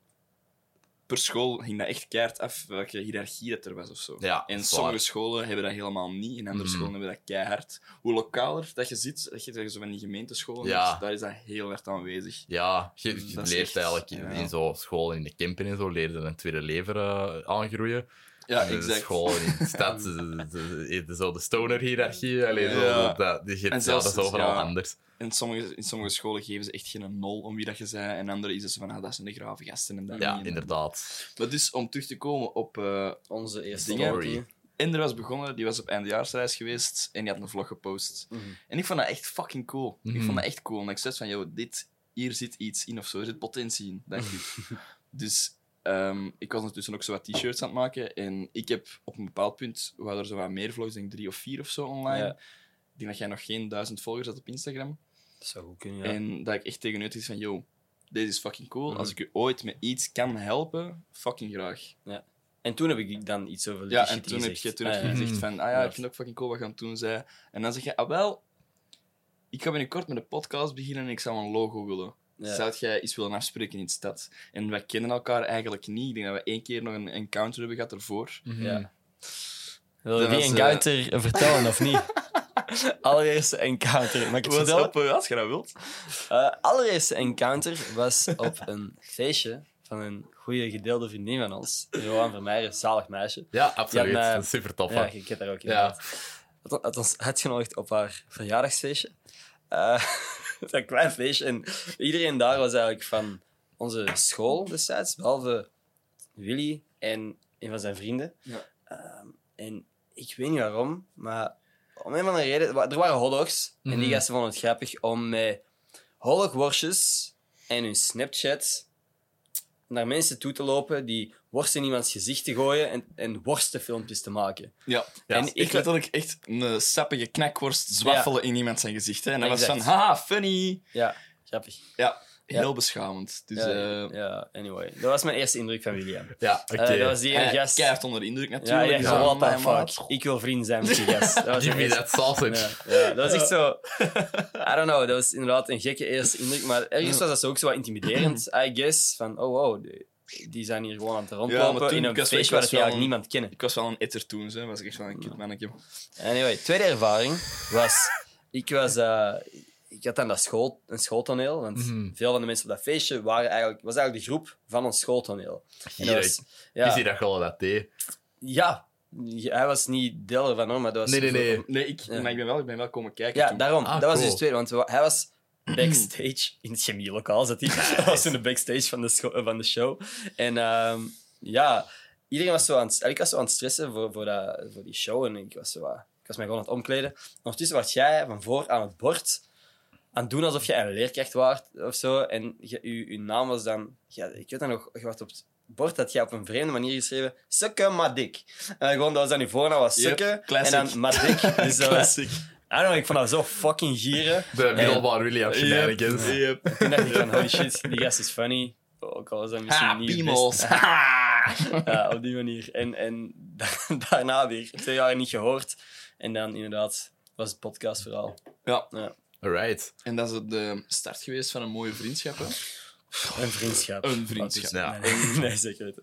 Per school ging dat echt keihard af welke hiërarchie dat er was of zo. Ja, En sommige waar. scholen hebben dat helemaal niet. En andere Mhm. scholen hebben dat keihard. Hoe lokaler dat je zit, dat je, dat je zo van die gemeentescholen hebt, daar is dat heel erg aanwezig. Ja, je, je Dat is leert echt- eigenlijk in, ja. in zo'n school in de camper en zo, leer je een tweede lever eh, aangroeien. Ja, de exact. school in de stad, de, de, de, zo de stoner-hierarchie. Zo, dat, die, En ja, zelfs- dat is overal ja. anders. In sommige, in sommige scholen geven ze echt geen nul om wie dat je zei. En andere is het zo van, ah, dat zijn de grave gasten. En dat Ja. En- inderdaad. Maar dus, om terug te komen op... eh, Onze eerste Dingen. story. Ender was begonnen, die was op eindejaarsreis geweest en die had een vlog gepost. Mhm. En ik vond dat echt fucking cool. Ik Mhm. vond dat echt cool. En ik zei van, joh, dit, hier zit iets in of zo. Er zit potentie in, denk ik. dus ehm, ik was ondertussen ook zo wat t-shirts aan het maken. En ik heb op een bepaald punt, hadden er zo wat meer vlogs, denk ik drie of vier of zo online. Ja. Ik denk dat jij nog geen duizend volgers had op Instagram. Dat zou goed kunnen, ja. En dat ik echt tegen u is van, yo, deze is fucking cool. Mhm. Als ik u ooit met iets kan helpen, fucking graag. Ja. En toen heb ik dan iets over Ja, en toen heb gezegd. je, toen heb je Ah, gezegd van, ah ja, ik vind ook fucking cool wat je aan het doen zei. En dan zeg je, ah wel, ik ga binnenkort met de podcast beginnen en ik zou een logo willen. Ja. Zou jij iets willen afspreken in de stad? En wij kennen elkaar eigenlijk niet. Ik denk dat we één keer nog een encounter hebben gehad ervoor. Ja. Wil je die was, encounter eh, vertellen of niet? allereerste encounter. Mag ik het Wat vertellen? op, eh, als je dat wilt. Eh, allereerste encounter was op een feestje van een goede gedeelde vriendin van ons. Johan Vermeijer, zalig meisje. Ja, absoluut. Dat is super tof. Ja, hè. ik heb daar ook in. Ja. Had, had ons uitgenodigd op haar verjaardagsfeestje. Het was een klein feestje. En iedereen daar was eigenlijk van onze school destijds, behalve Willy en een van zijn vrienden. Ja. Ehm, en ik weet niet waarom, maar om een of andere reden... Er waren hotdogs. En die Mhm. gasten vonden het grappig om met hotdogworstjes en hun Snapchat naar mensen toe te lopen die worsten in iemands gezicht te gooien en, en worstenfilmpjes te maken. Ja. Ja, en ik- ik letterlijk echt een sappige knakworst zwaffelen in iemand zijn gezicht. Hè. En dat was van, haha, funny. Ja, grappig. Ja, heel Ja. beschamend. Dus ja, eh ja, anyway. Dat was mijn eerste indruk van William. Ja, oké. Eh, dat was die ene gast... keihard onder de indruk Ja, natuurlijk. ja, Dus, zo, eh, what fuck. Ik wil vriend zijn met die gast. Dat was Give me that sausage. Ja, ja, dat was echt zo... I don't know, dat was inderdaad een gekke eerste indruk. Maar ergens was dat zo ook zo wat intimiderend, I guess. Van, oh wow, die, zijn hier gewoon aan het Ja, rondlopen maar toen- in een ik waar dat eigenlijk niemand kennen. Ik was wel een etter toen, hè. was ik echt wel een kutmannetje. Anyway, tweede ervaring was... Ik was... eh, ik had dan dat school, een schooltoneel, want Mhm. veel van de mensen op dat feestje waren eigenlijk, was eigenlijk de groep van ons schooltoneel. Was- Ja. ja, Is hij dat gewoon dat deed? ja, hij was niet deel ervan, hoor, maar dat was... Nee, nee, nee. Nee, ik, Ja. maar ik ben wel, ik ben wel komen kijken Ja, toen. daarom. Ah, dat was dus het tweede, want hij was backstage in het chemielokaal. Zat hij. Dat was in de backstage van de, scho- van de show. En ehm, ja, iedereen was zo aan het, ik was zo aan het stressen voor, voor, dat, voor die show. En ik was, zo, ik was mij gewoon aan het omkleden. Ondertussen was jij van voor aan het bord aan het doen alsof je een leerkracht was of zo. En je, je, je naam was dan... Ja, ik weet dat nog, je was op het bord dat je op een vreemde manier geschreven Sukke Madik. En gewoon, dat was dan je voornaam was Sukke. en dan Madik. Dus dat was, Classic. I don't know, ik vond dat zo fucking gieren. De middelbare William shenanigans. Yep, yep. Toen dacht ik van, holy shit, die gast is funny. Ook al is dat misschien Ha, niet piemels. Ja, op die manier. En, en da- daarna weer twee jaar niet gehoord. En dan inderdaad was het podcastverhaal. Ja, Ja. Alright. en dat is de start geweest van een mooie vriendschap. Hè? Een vriendschap. Een vriendschap. Ja. Nee, nee, nee, zeker weten.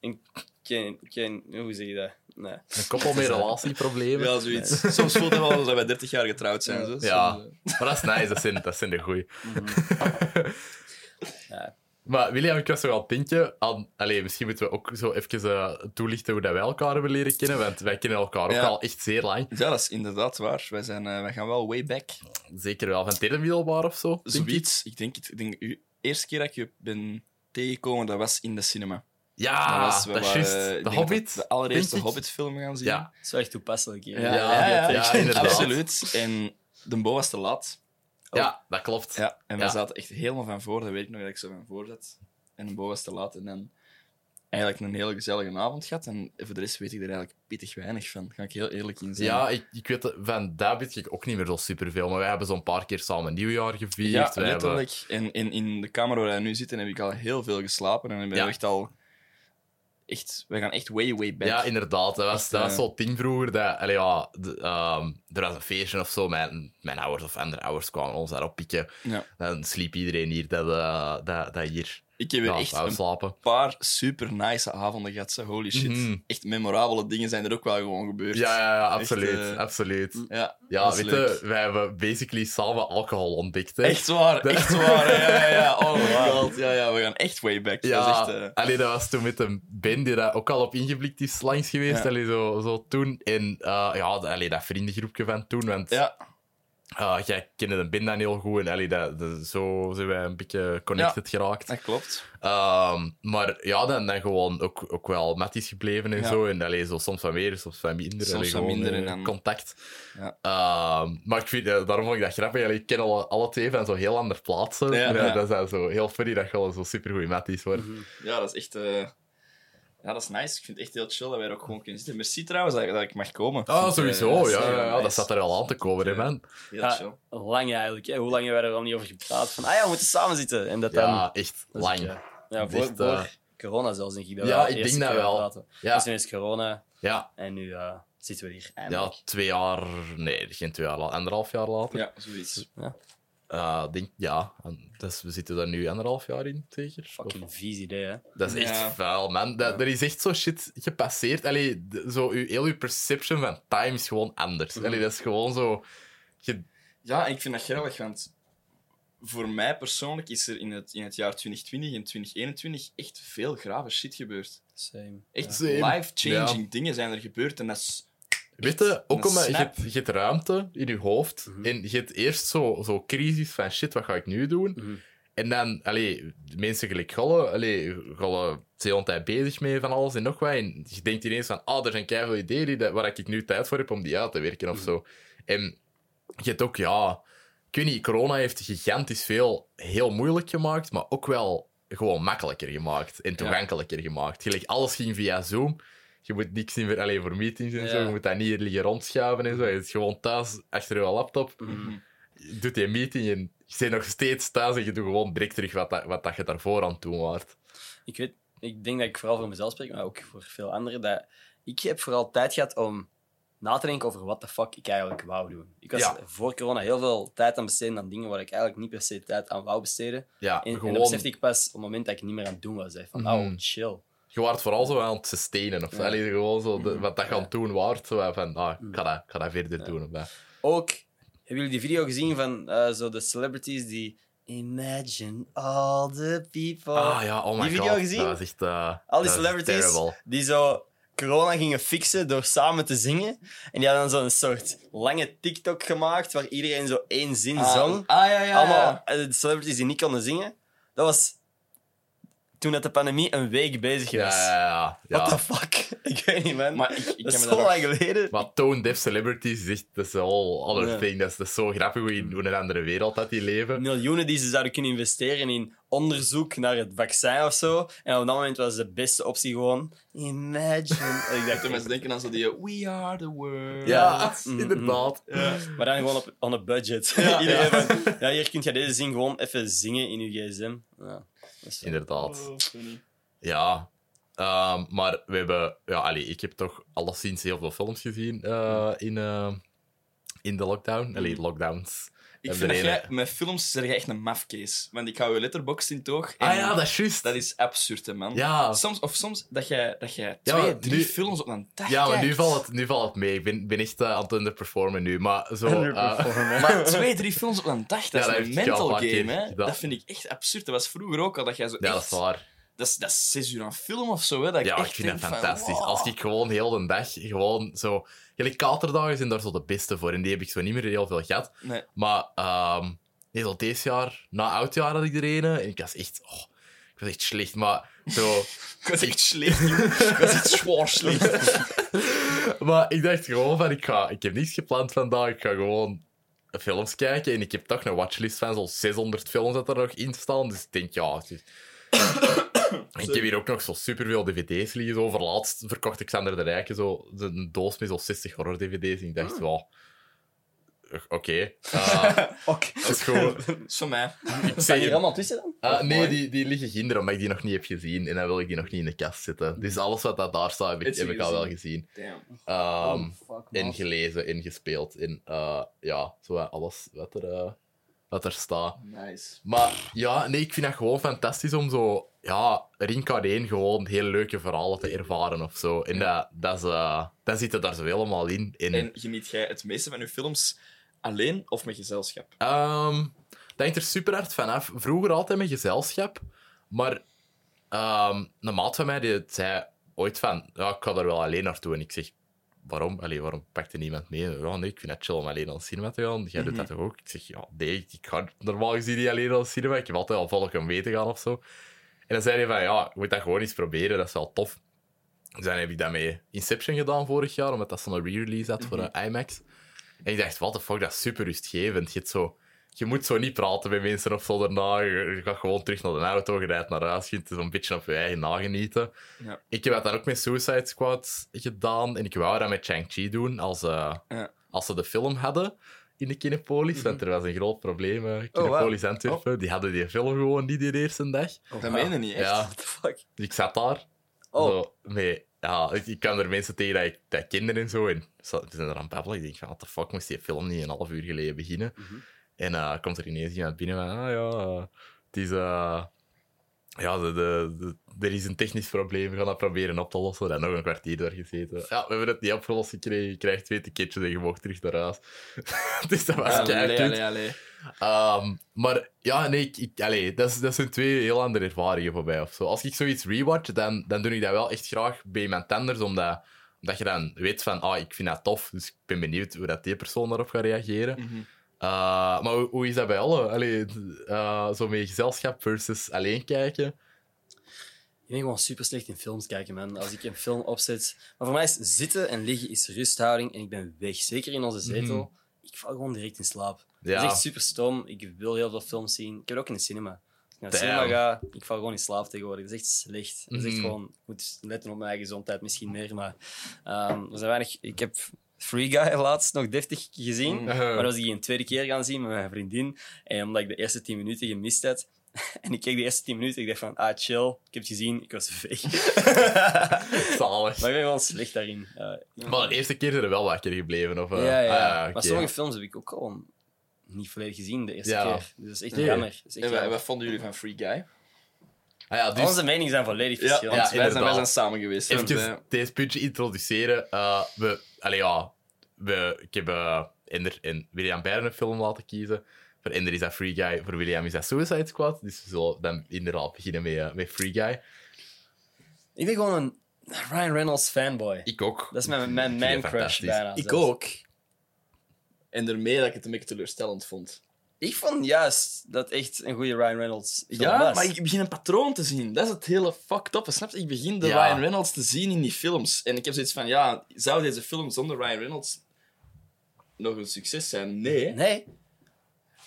En geen, geen, hoe zeg je dat? Nee. Een koppel met relatieproblemen. Ja, zoiets. Soms voelt het wel alsof wij 30 jaar getrouwd zijn. Zo. Ja. Soms, eh, Maar dat is nice, dat zijn, dat zijn de goeie. Ja. Maar William, ik was denken aan... Allee, misschien moeten we ook zo even eh, toelichten hoe dat wij elkaar hebben leren kennen, want wij kennen elkaar ook Ja. al echt zeer lang. Ja, dat is inderdaad waar. Wij, zijn, eh, wij gaan wel way back. Zeker wel van het derde middelbaar of zo. Zoiets. Ik denk, het- ik denk, de eerste keer dat ik je ben tegengekomen, dat was in de cinema. Ja, dat is juist. ik De Hobbit. De allereerste. Hobbit-film gaan zien. Ja. Dat is wel echt toepasselijk hier. Ja, Ja, ja, ja, ja, inderdaad. absoluut. En de Bo was te laat. Ja, dat klopt. Ja, en we Ja. zaten echt helemaal van voor. Dat weet ik nog dat ik zo van voor zat. En de Bo was te laat. En dan eigenlijk een hele gezellige avond gehad. En voor de rest weet ik er eigenlijk pittig weinig van. Ga ik heel eerlijk in zijn. Ja, ik, ik weet van daar weet ik ook niet meer zo superveel. Maar wij hebben zo'n paar keer samen nieuwjaar gevierd. Ja, wij hebben- letterlijk. En in, in de kamer waar wij nu zitten heb ik al heel veel geslapen. En ik ben Ja. echt al... Echt, wij gaan echt way, way back. Ja, inderdaad. Dat was, Echt, dat was eh, zo'n ding vroeger. Dat, allee, ja, ehm, er was een feestje of zo. Mijn, mijn ouders of andere ouders kwamen ons daarop pikken. Ja. Dan sliep iedereen hier dat, eh, dat, dat hier Ik heb ja, echt een slapen. paar super nice avonden gehad. zo. Holy shit. Mhm. Echt memorabele dingen zijn er ook wel gewoon gebeurd. Ja, ja, ja, Echt, absoluut. eh, absoluut. Ja, Ja, dat is weet leuk. je, wij hebben basically samen alcohol ontdekt. Hè. Echt waar, echt waar. Ja, ja, ja. Oh my god. Ja, ja, we gaan echt way back. Ja, Dat is echt, eh, allee, dat was toen met een Ben die daar ook al op ingeblikt is langs geweest. Ja. Allee, zo, zo toen. En eh, ja, allee, dat vriendengroepje van toen. Want ja, eh, jij kende de Ben dan heel goed. En allee, dat, dat- zo zijn wij een beetje connected geraakt. dat klopt. Ehm, maar ja, dan, dan gewoon ook, ook wel matties gebleven en Ja. zo. En allee, zo soms wat meer, soms wat minder. Soms gewoon, minder eh, en dan- Contact. Ja. Ehm, maar ik vind, eh, daarom vond ik dat grappig. Allee, ik ken alle, alle twee van zo heel andere plaatsen. Ja, eh, ja. Dat is dan zo heel funny dat je al zo supergoeie matties wordt. Ja, dat is echt... eh, Ja, dat is nice. Ik vind het echt heel chill dat wij er ook gewoon kunnen zitten. Merci trouwens dat, dat ik mag komen. Ah, vind, sowieso. ja, ja, ja, nice. dat zat er al aan te komen, hè, man. Heel Ja, chill. lang eigenlijk. Hè. Hoe lang hebben wij er al niet over gepraat? Van, ah ja, we moeten samen zitten. En dat dan... Ja, echt dat is lang. ja. Ja, voor, echt, eh, corona zelfs, denk ik. Dat Ja, we ik denk dat wel. praten. Ja. Dus nu is corona Ja, en nu eh, zitten we hier ja, eindelijk. twee jaar... Nee, geen twee jaar later. Anderhalf jaar later. Ja, zoiets. Eh, denk, ja, en dus we zitten daar nu anderhalf jaar in, zeker? Of- Fucking vies idee, hè. Dat is echt Ja. vuil, man. Dat, Er is echt zo shit gepasseerd. Allee, zo, uw, heel uw perception van time is gewoon anders. Allee, dat is gewoon zo... Je, Ja, ik vind dat grappig, want voor mij persoonlijk is er in het, in het jaar 2020 en 2021 echt veel grave shit gebeurd. Same. Echt Same. life-changing Ja. dingen zijn er gebeurd en dat is... weet je, ook omdat je, hebt, je hebt ruimte in je hoofd. En je hebt eerst zo, zo crisis van shit, wat ga ik nu doen? Mhm. En dan, allee, de mensen gelijk Golle, allee, Golle is de hele tijd bezig mee van alles en nog wat. En je denkt ineens van, ah, er zijn keihard ideeën die, dat- waar ik nu tijd voor heb om die uit te werken of zo. En je hebt ook, ja, ik weet niet, corona heeft gigantisch veel heel moeilijk gemaakt, maar ook wel gewoon makkelijker gemaakt en toegankelijker gemaakt. Gelijk, alles ging via Zoom. Je moet niks meer alleen voor meetings en zo. Je moet dat niet hier liggen rondschuiven en zo. Je zit gewoon thuis achter je laptop. Mhm. Je doet die meeting en je zit nog steeds thuis en je doet gewoon direct terug wat, dat, wat dat je daarvoor aan het doen waart. Ik weet, ik denk dat ik vooral voor mezelf spreek, maar ook voor veel anderen, dat ik heb vooral tijd gehad om na te denken over wat de fuck ik eigenlijk wou doen. Ik was Ja. voor corona heel veel tijd aan besteden aan dingen waar ik eigenlijk niet per se tijd aan wou besteden. Ja, En, dat besefte ik pas op het moment dat ik niet meer aan het doen was. Van, Mhm. oh, chill. Je waart vooral zo aan het sustainen. Of Ja. gewoon zo de- Mhm. wat dat je aan het doen waart. Zo van, ah, ik, Mhm. ga dat, ik ga dat verder doen. Of dat. Ook, hebben jullie die video gezien van eh, zo de celebrities die... Imagine all the people... Ah ja, oh my Die video god. gezien? Dat was echt... eh, Al die celebrities die zo corona gingen fixen door samen te zingen. En die hadden dan zo'n soort lange TikTok gemaakt waar iedereen zo één zin zong. Ah, ja, ja. Allemaal eh, de celebrities die niet konden zingen. Dat was toen dat de pandemie een week bezig was. Ja, ja, ja. ja. What the fuck? Ik weet niet, man. Maar ik, ik dat is zo lang geleden. Maar tone deaf celebrities is echt... Dat is a whole other Ja. thing. Dat is, dat is zo grappig hoe in hoe een andere wereld dat die leven. Miljoenen die ze zouden kunnen investeren in onderzoek naar het vaccin of zo. En op dat moment was de beste optie gewoon... Imagine. Ik dacht, heb mensen denken aan zo die... We are the world. Ja, Mhm. inderdaad. Maar dan gewoon op on a budget. Ja, Iedereen ja. van, ja, hier kun je deze zin gewoon even zingen in je gsm. Ja, Inderdaad. Oh. Ja. Ehm, maar we hebben... Ja, allee, ik heb toch alleszins heel veel films gezien eh, in, eh, in de lockdown. Allee, lockdowns. Ik vind dat jij... Met films zeg je echt een mafcase. Want ik hou je letterbox in toog. en Ah ja, dat is juist. Dat is absurd, hè, man. Ja. Soms, of soms dat jij, dat jij Ja, twee, drie nu- films op een dag Ja, maar nu valt het, nu valt het mee. Ik ben, ben echt eh, aan het underperformen nu. Maar zo... eh, Maar twee, drie films op een dag, dat Ja, dat is een mental game, hè. Dat vind ik echt absurd. Dat was vroeger ook al, dat jij zo ja, dat echt... is waar. Dat is, dat is zes uur aan film of zo, hè. Dat Ja, echt ik vind dat van, fantastisch. wow. Als ik gewoon heel de dag gewoon zo... Jullie katerdagen zijn daar zo de beste voor. En die heb ik zo niet meer heel veel gehad. Nee. Maar nee, zo deze jaar, na oudjaar had ik er een. En ik was echt... Oh, ik was echt slecht, maar zo... Ik was echt slecht. Ik was echt zwaar slecht. maar ik dacht gewoon van, ik, ga, ik heb niets gepland vandaag. Ik ga gewoon films kijken. En ik heb toch een watchlist van zo'n 600 films dat er nog in staan. Dus ik denk, ja... het is- ik heb hier ook nog zo superveel dvd's liggen. Zo. Verlaatst verkocht ik Xander de Rijken zo, een doos met zo'n 60 horror-dvd's. En ik dacht, wel... Oké. eh, Oké. dat is is van mij. Ik Staan zeg hier allemaal tussen dan? Ah, nee, die, die liggen ginder, omdat ik die nog niet heb gezien. En dan wil ik die nog niet in de kast zetten. Dus alles wat dat daar staat, heb ik, Heb al wel gezien? Damn. Oh, fuck, en gelezen en gespeeld. En eh, ja, zo alles wat er, eh, wat er staat. Nice. Maar ja, nee, ik vind dat gewoon fantastisch om zo... Ja, Rink alleen gewoon heel leuke verhalen te ervaren of zo. En dat, dat is, eh, dan zit het daar zo helemaal in. En, En geniet jij het meeste van je films alleen of met gezelschap? Ehm, dat hangt er super hard vanaf. Vroeger altijd met gezelschap. Maar ehm, een maat van mij die zei ooit van... Ja, ik ga daar wel alleen naartoe. En ik zeg... Waarom? Allee, waarom pakt er niemand mee? Ja, nee, ik vind het chill om alleen naar het cinema te gaan. Jij doet dat toch ook? Ik zeg, ja, nee, ik ga normaal gezien niet alleen naar het cinema. Ik heb altijd al volk om mee te gaan of zo. En dan zei hij van, ja, je moet dat gewoon eens proberen. Dat is wel tof. Dus dan heb ik dat met Inception gedaan vorig jaar, omdat dat zo'n re-release had voor eh, IMAX. En ik dacht, what the fuck, dat is super rustgevend. Je, zo, je moet zo niet praten met mensen of zo daarna. Je, je gaat gewoon terug naar de auto, je rijdt naar huis, je zo'n beetje op je eigen nagenieten. Ja. Ik heb dat dan ook met Suicide Squad gedaan en ik wou dat met Shang-Chi doen als, eh, Ja. als ze de film hadden. In de Kinepolis, want er was een groot probleem. eh Kinepolis Antwerpen, die hadden die film gewoon niet die eerste dag. Dat meen je niet, echt? Ja, What the fuck? dus ik zat daar. Oh. Zo, met, ja, ik, ik kwam er mensen tegen dat, ik, dat kinderen en zo. En ze zijn er aan het babbelen. Ik denk van, what the fuck, moest die film niet een half uur geleden beginnen? En eh komt er ineens iemand binnen van, ah ja, eh, het is... ja, de, de, de- er is een technisch probleem, we gaan dat proberen op te lossen. En nog een kwartier daar gezeten. Ja, we hebben het niet opgelost gekregen. Je krijgt twee ticketjes en je mag terug naar huis. dus dat was allee. Ehm, maar ja, nee, ik, ik, allee, dat, is- dat zijn twee heel andere ervaringen voor mij. Of zo. Als ik zoiets rewatch, dan, dan doe ik dat wel echt graag bij mijn tenders, omdat, omdat je dan weet van, ah, ik vind dat tof, dus ik ben benieuwd hoe dat die persoon daarop gaat reageren. Mhm. Eh, maar hoe, hoe is dat bij alle? Allee, eh, zo met gezelschap versus alleen kijken? Ik ben gewoon super slecht in films kijken, man. Als ik een film opzet. Maar voor mij is zitten en liggen is rusthouding en ik ben weg. Zeker in onze zetel. Ik val gewoon direct in slaap. Dat Ja. is echt super stom. Ik wil heel veel films zien. Ik heb het ook in de cinema. Als ik naar de Damn. cinema ga, ik val gewoon in slaap tegenwoordig. Dat is echt slecht. Dat is echt Mhm. gewoon... Ik moet letten op mijn eigen gezondheid misschien meer, maar... ehm, er zijn weinig... Ik heb Free Guy laatst nog deftig gezien. Uh-huh. Maar dan was ik die een tweede keer gaan zien met mijn vriendin. En omdat ik de eerste tien minuten gemist had... En ik keek de eerste tien minuten ik dacht van, ah, chill. Ik heb het gezien, ik was weg. Zalig. Maar ik ben gewoon slecht daarin. Uh, Maar de eerste keer zijn er wel wakker gebleven. Of, eh? ja, ja. Ah, oké. Maar sommige films heb ik ook gewoon niet volledig gezien de eerste Ja. keer. Dus dat is echt Nee. jammer. Dat is echt En wat, jammer. wat vonden jullie van Free Guy? Ah, ja, dus Onze meningen zijn volledig Ja, verschillend. wij, zijn, wij zijn samen geweest. Even eh, deze puntje introduceren. Eh, we, allee, ja, we, ik heb eh, Ender en William Bern een film laten kiezen. Voor Ender is dat Free Guy, voor William is dat Suicide Squad. Dus we zullen dan inderdaad beginnen met, eh, met Free Guy. Ik ben gewoon een Ryan Reynolds fanboy. Ik ook. Dat is mijn, mijn man crush bijna. ik zelfs. ook. En ermee dat ik het een beetje teleurstellend vond. Ik vond juist dat echt een goede Ryan Reynolds film Ja, was. maar ik begin een patroon te zien. Dat is het hele fucked up. Snap je? Ik begin de Ja. Ryan Reynolds te zien in die films. En ik heb zoiets van, ja, zou deze film zonder Ryan Reynolds nog een succes zijn? Nee. Nee.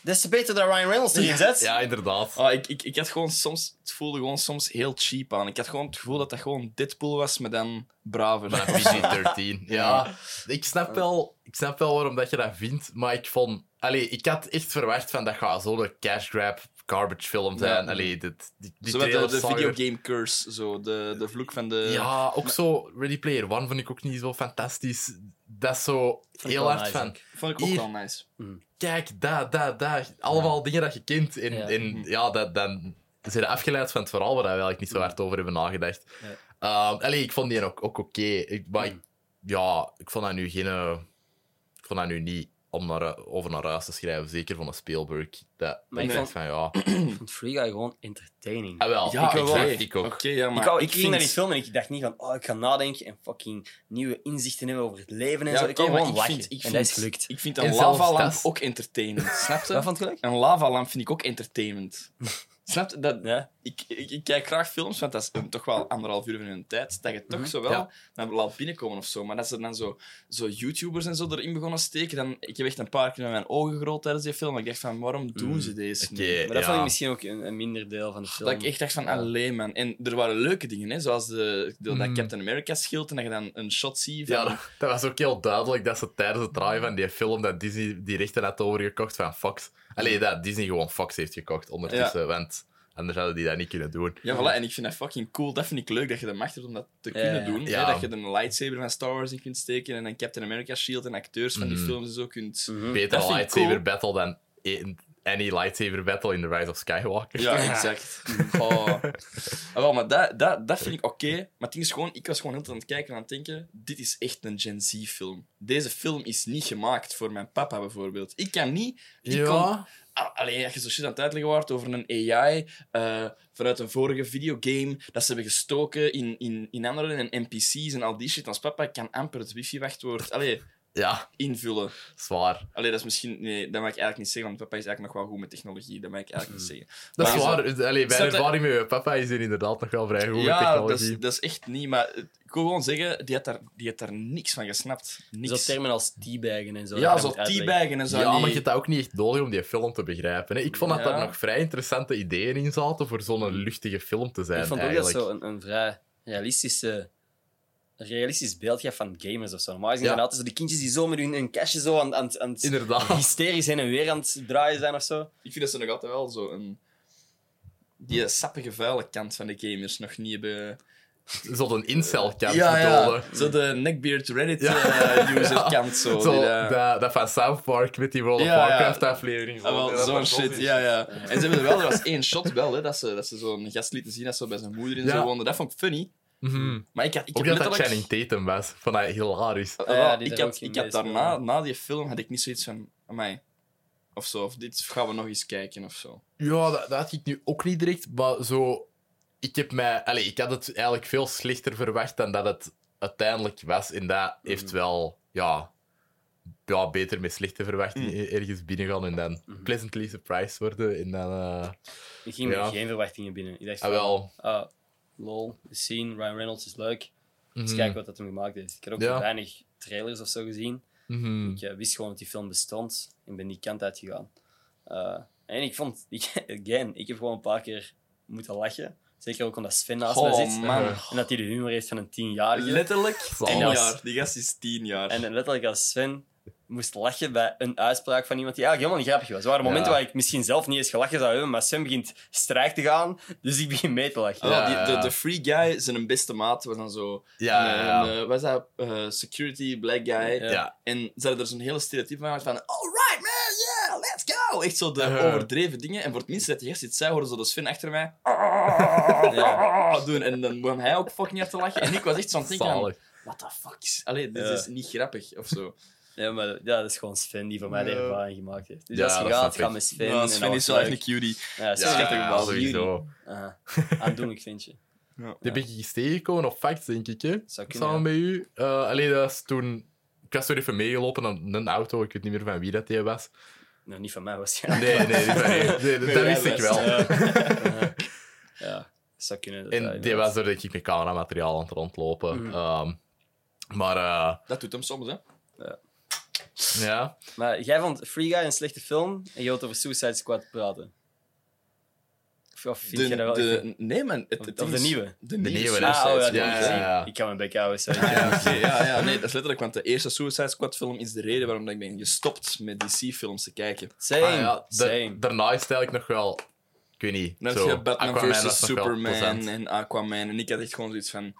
Des te beter dat Ryan Reynolds erin zet. Ja, inderdaad. Ah, ik, ik, ik had gewoon soms, het voelde gewoon soms heel cheap aan. Ik had gewoon het gevoel dat dat gewoon Deadpool was, maar dan braver. Maar PG-13. Ja, ik snap, wel, ik snap wel waarom dat je dat vindt, maar ik vond... Allee, ik had echt verwacht van dat gaat zo'n cash grab garbage film zijn. Ja. Allee, dit, die, die Zo met de, de videogame curse, zo, de, de vloek van de... Ja, ook zo Ready Player One vond ik ook niet zo fantastisch. Dat is zo heel hard nice van... Vond ik ook Hier. wel nice. Kijk, dat, dat, dat. Allemaal dingen dat je kent. En Ja. ja, en, ja dat, dan zijn afgeleid van het verhaal waar we eigenlijk niet zo hard over hebben nagedacht. Ja. Ehm, allee, ik vond die ook, ook oké. Maar ik, ja, ik vond dat nu geen... eh, Ik vond dat nu niet om naar, over naar huis te schrijven. Zeker van een Spielberg. Dat, Maar ik vond- van, ja... Ik vond Free Guy gewoon entertaining. Ah, wel. Ja, ik, ik ook. Oké, ja, maar ik, wou, ik, ging vind- naar die film en ik dacht niet van, oh, ik ga nadenken en fucking nieuwe inzichten hebben over het leven en Ja, zo. Ik gewoon ik lachen. vind, ik en vind, dat is gelukt. Ik vind En een lavalamp ook entertainend. Snap je? Wat vond je? Een lavalamp vind ik ook entertainment. Snap je? Dat, Ja. ik, ik, ik kijk graag films, want dat is een- toch wel anderhalf uur van hun tijd. Dat je toch zo wel Ja. dan laat binnenkomen of zo. Maar dat ze dan zo, zo YouTubers en zo erin begonnen steken, dan... Ik heb echt een paar keer met mijn ogen gerold tijdens die film. Ik dacht van, waarom doen ze deze? Maar dat ja. vond ik misschien ook een, een minder deel van de film. Dat ik echt dacht van, alleen man. En er waren leuke dingen, hè, zoals de, de, dat Mm. Captain America schild en dat je dan een shot ziet van... Ja, dat, dat was ook heel duidelijk dat ze tijdens het draaien van die film dat Disney die rechten had overgekocht van Fox. Allee, dat Disney gewoon Fox heeft gekocht ondertussen, want anders hadden die dat niet kunnen doen. Ja, voilà. En ik vind dat fucking cool. Dat vind ik leuk, dat je de macht hebt om dat te kunnen ja. doen. Ja. Hè? Dat je er een lightsaber van Star Wars in kunt steken en een Captain America shield en acteurs van die Mhm. films en zo kunt... Mhm. Beter lightsaber cool. battle dan any lightsaber battle in The Rise of Skywalker. Ja, exact. Oh. Ah, wel, maar dat, dat, dat vind ik oké. Maar het ding is gewoon, ik was gewoon heel aan het kijken en aan het denken, dit is echt een Gen Z-film. Deze film is niet gemaakt voor mijn papa, bijvoorbeeld. Ik kan niet... Ik Ja. Ah, Allee, als je zo shit aan het uitleggen wordt over een AI eh, vanuit een vorige videogame dat ze hebben gestoken in, in, in andere en NPC's en al die shit. Als papa ik kan amper het wifi-wachtwoord allee, ja, invullen. zwaar. Allee, dat is misschien... Nee, dat mag ik eigenlijk niet zeggen, want papa is eigenlijk nog wel goed met technologie. Dat mag ik eigenlijk niet zeggen. Dat is waar. Allee, mijn ervaring met mijn papa is er inderdaad nog wel vrij goed met Ja, dat technologie. is, dat is echt niet... Maar ik wil gewoon zeggen, die had daar, die had daar niks van gesnapt. Zo Niks. termen als teabaggen en zo. ja, dat zo teabaggen en zo. Ja, die- maar je hebt dat ook niet echt nodig om die film te begrijpen. Hè. Ik vond dat Ja. daar nog vrij interessante ideeën in zaten voor zo'n luchtige film te zijn. Ik vond ook dat eigenlijk. zo een, een vrij realistische realistisch beeld geeft van gamers of zo. Normaal gezien Ja. zijn altijd zo die kindjes die zo met hun, hun kastje zo aan, aan, aan het Inderdaad. hysterisch heen en weer aan het draaien zijn of zo. Ik vind dat ze nog altijd wel zo een... Die sappige, vuile kant van de gamers nog niet hebben... Zo'n incel-kant ja, ja. Zo de neckbeard Ja. Reddit-user kant zo. Zo, die, eh, dat, dat van South Park met die World of. Warcraft-aflevering. Ah, zo'n dat shit, is- ja, ja. En ze hebben er wel, er was één shot wel, hè, dat ze, dat ze zo'n gast lieten zien dat ze bij zijn moeder en Ja. zo woonde. Dat vond ik funny. Mhm. Maar ik had, ik Ook heb dat dat. Channing Tatum was. Vond hij hilarisch. Ah, Ja, die ik had, ik had daarna, na die film, had ik niet zoiets van, amai, of zo, of dit gaan we nog eens kijken of zo. Ja, dat, dat had ik nu ook niet direct, maar zo... Ik heb mij... Allee, ik had het eigenlijk veel slechter verwacht dan dat het uiteindelijk was. En dat heeft wel... Ja, ja, beter met slechte verwachtingen ergens binnengaan en dan pleasantly surprised worden. En dan... eh, Ik ging Ja. met geen verwachtingen binnen. Ik dacht ah, van, wel. ah, lol, de scene, Ryan Reynolds is leuk. Eens Mhm. kijken wat dat hem gemaakt heeft. Ik had ook Ja. weinig trailers of zo gezien. Mhm. Ik eh, wist gewoon dat die film bestond en ben die kant uitgegaan. Eh, en ik vond, ik, again, ik heb gewoon een paar keer moeten lachen. Zeker ook omdat Sven naast mij Oh zit. man. En dat hij de humor heeft van een tienjarige. Letterlijk tien jaar. Die gast is tien jaar. En letterlijk als Sven moest lachen bij een uitspraak van iemand die eigenlijk helemaal niet grappig was. Er waren momenten Ja. waar ik misschien zelf niet eens gelachen zou hebben, maar Sven begint strijk te gaan, dus ik begin mee te lachen. Ja, die, ja, de, free guy, zijn beste maat, was dan zo... Ja. Een, eh, wat is dat? Eh, security, black guy. Ja. Ja. En ze hadden er zo'n hele stereotype van gemaakt van... Alright, man, yeah, let's go! Echt zo de Uh-huh. overdreven dingen. En voor het minst dat die gast iets zei, hoorde zo de Sven achter mij... Ja. doen. En dan begon hij ook fucking hard te lachen. En ik was echt zo aan het denken van... What the fuck is... Allee, dit Ja. is niet grappig, of zo. Ja, maar ja, dat is gewoon Sven die voor mij de ervaring gemaakt heeft. Dus Ja, als je dat gaat, ga met Sven. Ja, Sven is wel echt een cutie. Ja, Sven Ja, is echt ja, sowieso. Aha. Aandoenlijk vind je. Ja. Die ben ik eens tegengekomen op Facts, denk ik. Hè? Samen met u. Eh alleen dat was toen... Ik was toen even meegelopen aan een auto. Ik weet niet meer van wie dat die was. Nou, niet van mij waarschijnlijk. Nee, nee, van. Nee, dat wist ik was. wel. Ja. zou kunnen. dat En die was er denk ik met cameramateriaal aan het rondlopen. Mhm. Ehm, maar eh, Dat doet hem soms, hè. ja, Maar jij vond Free Guy een slechte film en je wilt over Suicide Squad praten. Of, of vind De, je dat wel... de, nee, man. Het, Of- het of ding de is- nieuwe? De nieuwe, nieuwe. Ah, oh, ja, ja, ik Squad. gezien. ja. Ik kan mijn bek houden, sorry. Ja, ja, ja, nee, dat is letterlijk, want de eerste Suicide Squad film is de reden waarom dat ik ben gestopt met DC-films te kijken. Same, ah, ja same. daarna is het eigenlijk nog wel... Ik weet niet. Dan zo, heb je Batman Aquaman wel Superman en Aquaman. En ik had echt gewoon zoiets van...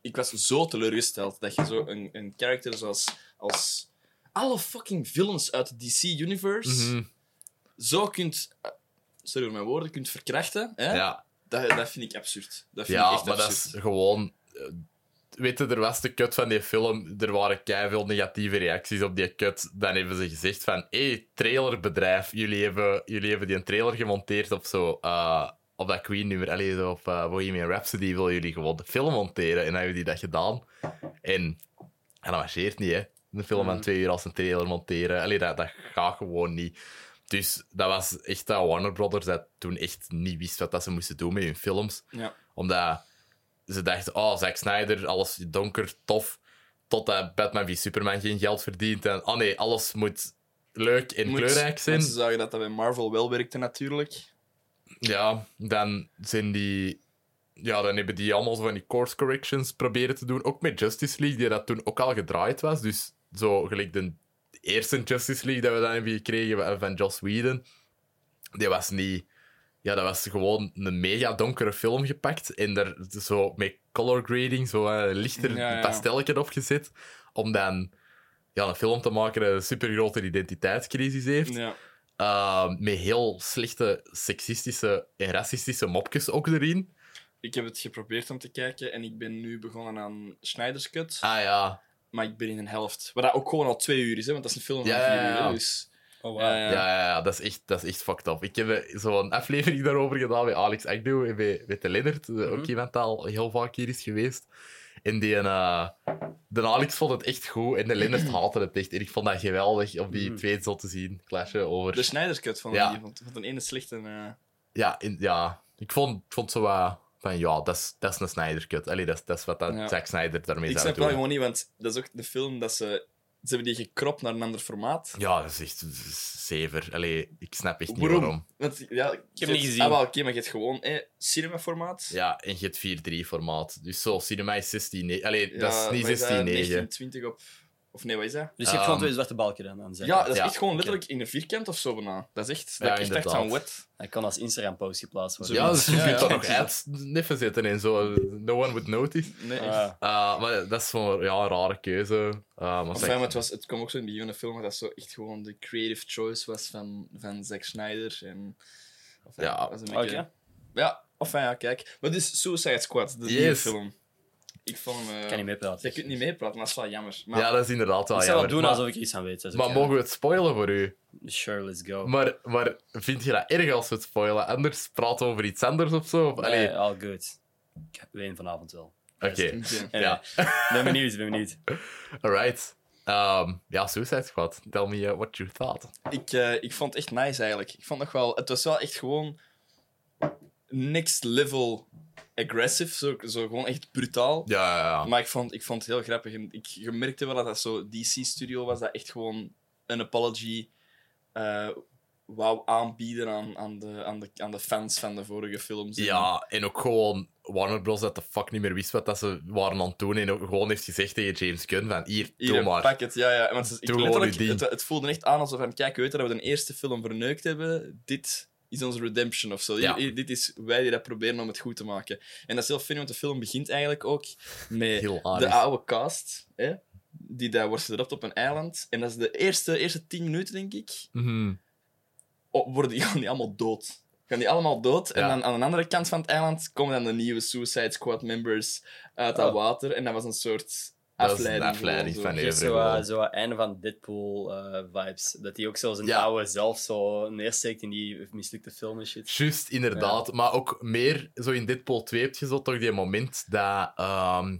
Ik was zo teleurgesteld dat je zo een, een character zoals... Als alle fucking villains uit de DC-universe Mhm, zo kunt... eh, Sorry voor mijn woorden, kunt verkrachten. Hè? Ja, Dat, dat vind ik absurd. Dat vind ik ja echt maar dat is gewoon... eh, Weet je, er was de cut van die film. Er waren veel negatieve reacties op die cut. Dan hebben ze gezegd van... Hé, hey, trailerbedrijf. Jullie hebben, jullie hebben die een trailer gemonteerd op zo... eh, op dat Queen-nummer. Op uh, Bohemian Rhapsody willen jullie gewoon de film monteren. En dan hebben die dat gedaan. En... En dat marcheert niet, hè. Een film van Mm. twee uur als een trailer monteren. Allee, dat, dat gaat gewoon niet. Dus dat was echt dat Warner Brothers dat toen echt niet wist wat dat ze moesten doen met hun films Ja. omdat ze dachten, oh, Zack Snyder, alles donker, tof. Totdat Batman v Superman geen geld verdient. En, oh nee, alles moet leuk en Moet- kleurrijk zijn. Ze zagen dat dat bij Marvel wel werkte, natuurlijk. Ja, dan zijn die... Ja, dan hebben die allemaal zo van die course corrections proberen te doen. Ook met Justice League, die dat toen ook al gedraaid was. Dus zo gelijk de eerste Justice League dat we dan hebben gekregen van Joss Whedon. Die was niet... Ja, dat was gewoon een mega donkere film gepakt. En daar zo met color grading zo een lichter Ja, ja. pastelletje opgezet. Om dan ja, een film te maken dat een super grote identiteitscrisis heeft. Ja. Uh, met heel slechte seksistische en racistische mopjes ook erin. Ik heb het geprobeerd om te kijken en ik ben nu begonnen aan Snyder's Cut. Ah ja, Maar ik ben in een helft. Wat dat ook gewoon al twee uur is, hè, want dat is een film van Ja, vier ja, uur. hè, Dus, Oh, wow. ja, ja. ja, dat, is echt, dat is echt fucked up. Ik heb eh, zo'n aflevering daarover gedaan met Alex Agnew en met, met de Lennart, eh, ook iemand dat al heel vaak hier is geweest. En die, eh, de Alex vond het echt goed en de Lennart haatte het echt. En ik vond dat geweldig om die Mhm. twee zo te zien clashen over... De Snyder's Cut van, Ja. die, van, van een ene slechte... eh, Ja, in- ja, ik vond, ik vond zo wat van, ja, dat is, dat is een Snyder cut. Allee, dat is, dat is wat dat Ja. Zack Snyder daarmee ik zou snap doen. wel gewoon niet, want dat is ook de film dat ze... Ze hebben die gekropt naar een ander formaat. Ja, dat is echt zever. Allee, ik snap echt niet Waarom? waarom. Want, ja, ik heb niet gezien. Ah, oké, maar je hebt gewoon eh, cinema-formaat. Ja, en je hebt 4-3-formaat. Dus zo, cinema is 16 Allee, dat Ja, is niet maar is dat 16-9. 1920 op... Of nee, wat is dat? Dus je hebt Ehm, gewoon twee zwarte balken dan aan de Ja, dat is Ja, echt gewoon letterlijk in een vierkant of zo bijna. Dat is echt... Dat Ja, ik echt dacht van, wat? Hij kan als Instagram-post geplaatst worden. Ja, dus je kunt er nog uitniffen zitten en zo. No one would notice. Nee, echt. Ah, Uh, maar dat is gewoon ja, een rare keuze. Uh, maar zeg- maar het, was, het kwam ook zo in het begin van de film dat dat zo echt gewoon de creative choice was van, van Zack Snyder. En, enfin, Ja. dat was een Oké. beetje- Ja, enfin, ja, kijk. Maar dus Suicide Squad, de Yes. nieuwe film. Ik vond eh, ik kan niet meepraten. Je kunt niet meepraten, maar dat is wel jammer. Maar, ja, dat is inderdaad wel ik zal jammer. doen maar, alsof ik iets aan weet. dat is maar oké. mogen we het spoilen voor u? Sure, let's go. Maar, maar vind je dat erg als we het spoilen? Anders praten we over iets anders of zo? Of, nee, allee, all good. Ik ween vanavond wel. Oké. Anyway, ja. ben benieuwd, ben benieuwd. alright. Ehm, ja, Suicide Squad. Tell me uh, what you thought. Ik, eh, ik vond het echt nice eigenlijk. Ik vond nog wel... Het was wel echt gewoon... Next level aggressive. Zo, zo gewoon echt brutaal. Ja, ja, ja. Maar ik vond, ik vond het heel grappig. En ik, je merkte wel dat dat zo DC-studio was, dat echt gewoon een apology eh wou aanbieden aan, aan, de, aan, de, aan de fans van de vorige films. Ja, en ook gewoon Warner Bros. dat de fuck niet meer wist wat dat ze waren aan het doen. En ook gewoon heeft gezegd tegen James Gunn van, hier, Hier, doe maar. pak het. Ja, ja. Want het, ik het, het voelde echt aan alsof van, kijk, we weten dat we de eerste film verneukt hebben. Dit is onze redemption of zo. Ja. Hier- hier- dit is wij die dat proberen om het goed te maken. En dat is heel funny, want de film begint eigenlijk ook met de oude cast. Hè? Die daar wordt gedropt op een eiland. En dat is de eerste, eerste tien minuten, denk ik. Mhm. oh, worden die, gaan die allemaal dood. Gaan die allemaal dood. En dan aan de andere kant van het eiland komen dan de nieuwe Suicide Squad members uit dat Oh. water. En dat was een soort Dat is een afleiding. afleiding gewoon van hebt Even zo, zo het einde van Deadpool-vibes. dat hij ook zo zijn Ja. oude zelf zo neersteekt in die mislukte film en shit. Juist, inderdaad. Maar ook meer, zo in Deadpool 2 heb je zo toch die moment dat, ehm,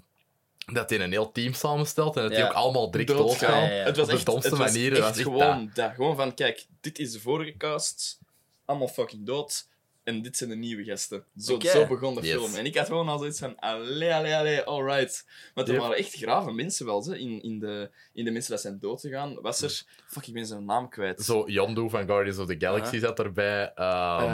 dat hij een heel team samenstelt en dat die Ja. ook allemaal direct Doodgaan. doodgaan. Ja, ja, ja. Het was Op de echt, domste het was manier, echt dat was echt gewoon dat. Gewoon van, kijk, dit is de vorige cast. Allemaal fucking dood. En dit zijn de nieuwe gasten. Zo, zo begon de Yes. film. En ik had gewoon al zoiets van, allee, allee, allee, alright. Maar er Yep. waren echt grave mensen wel, ze. In, in, de, in de mensen dat zijn dood gegaan. Was er... Fuck, ik ben zijn naam kwijt. Zo, Yondu van Guardians of the Galaxy zat erbij. ehm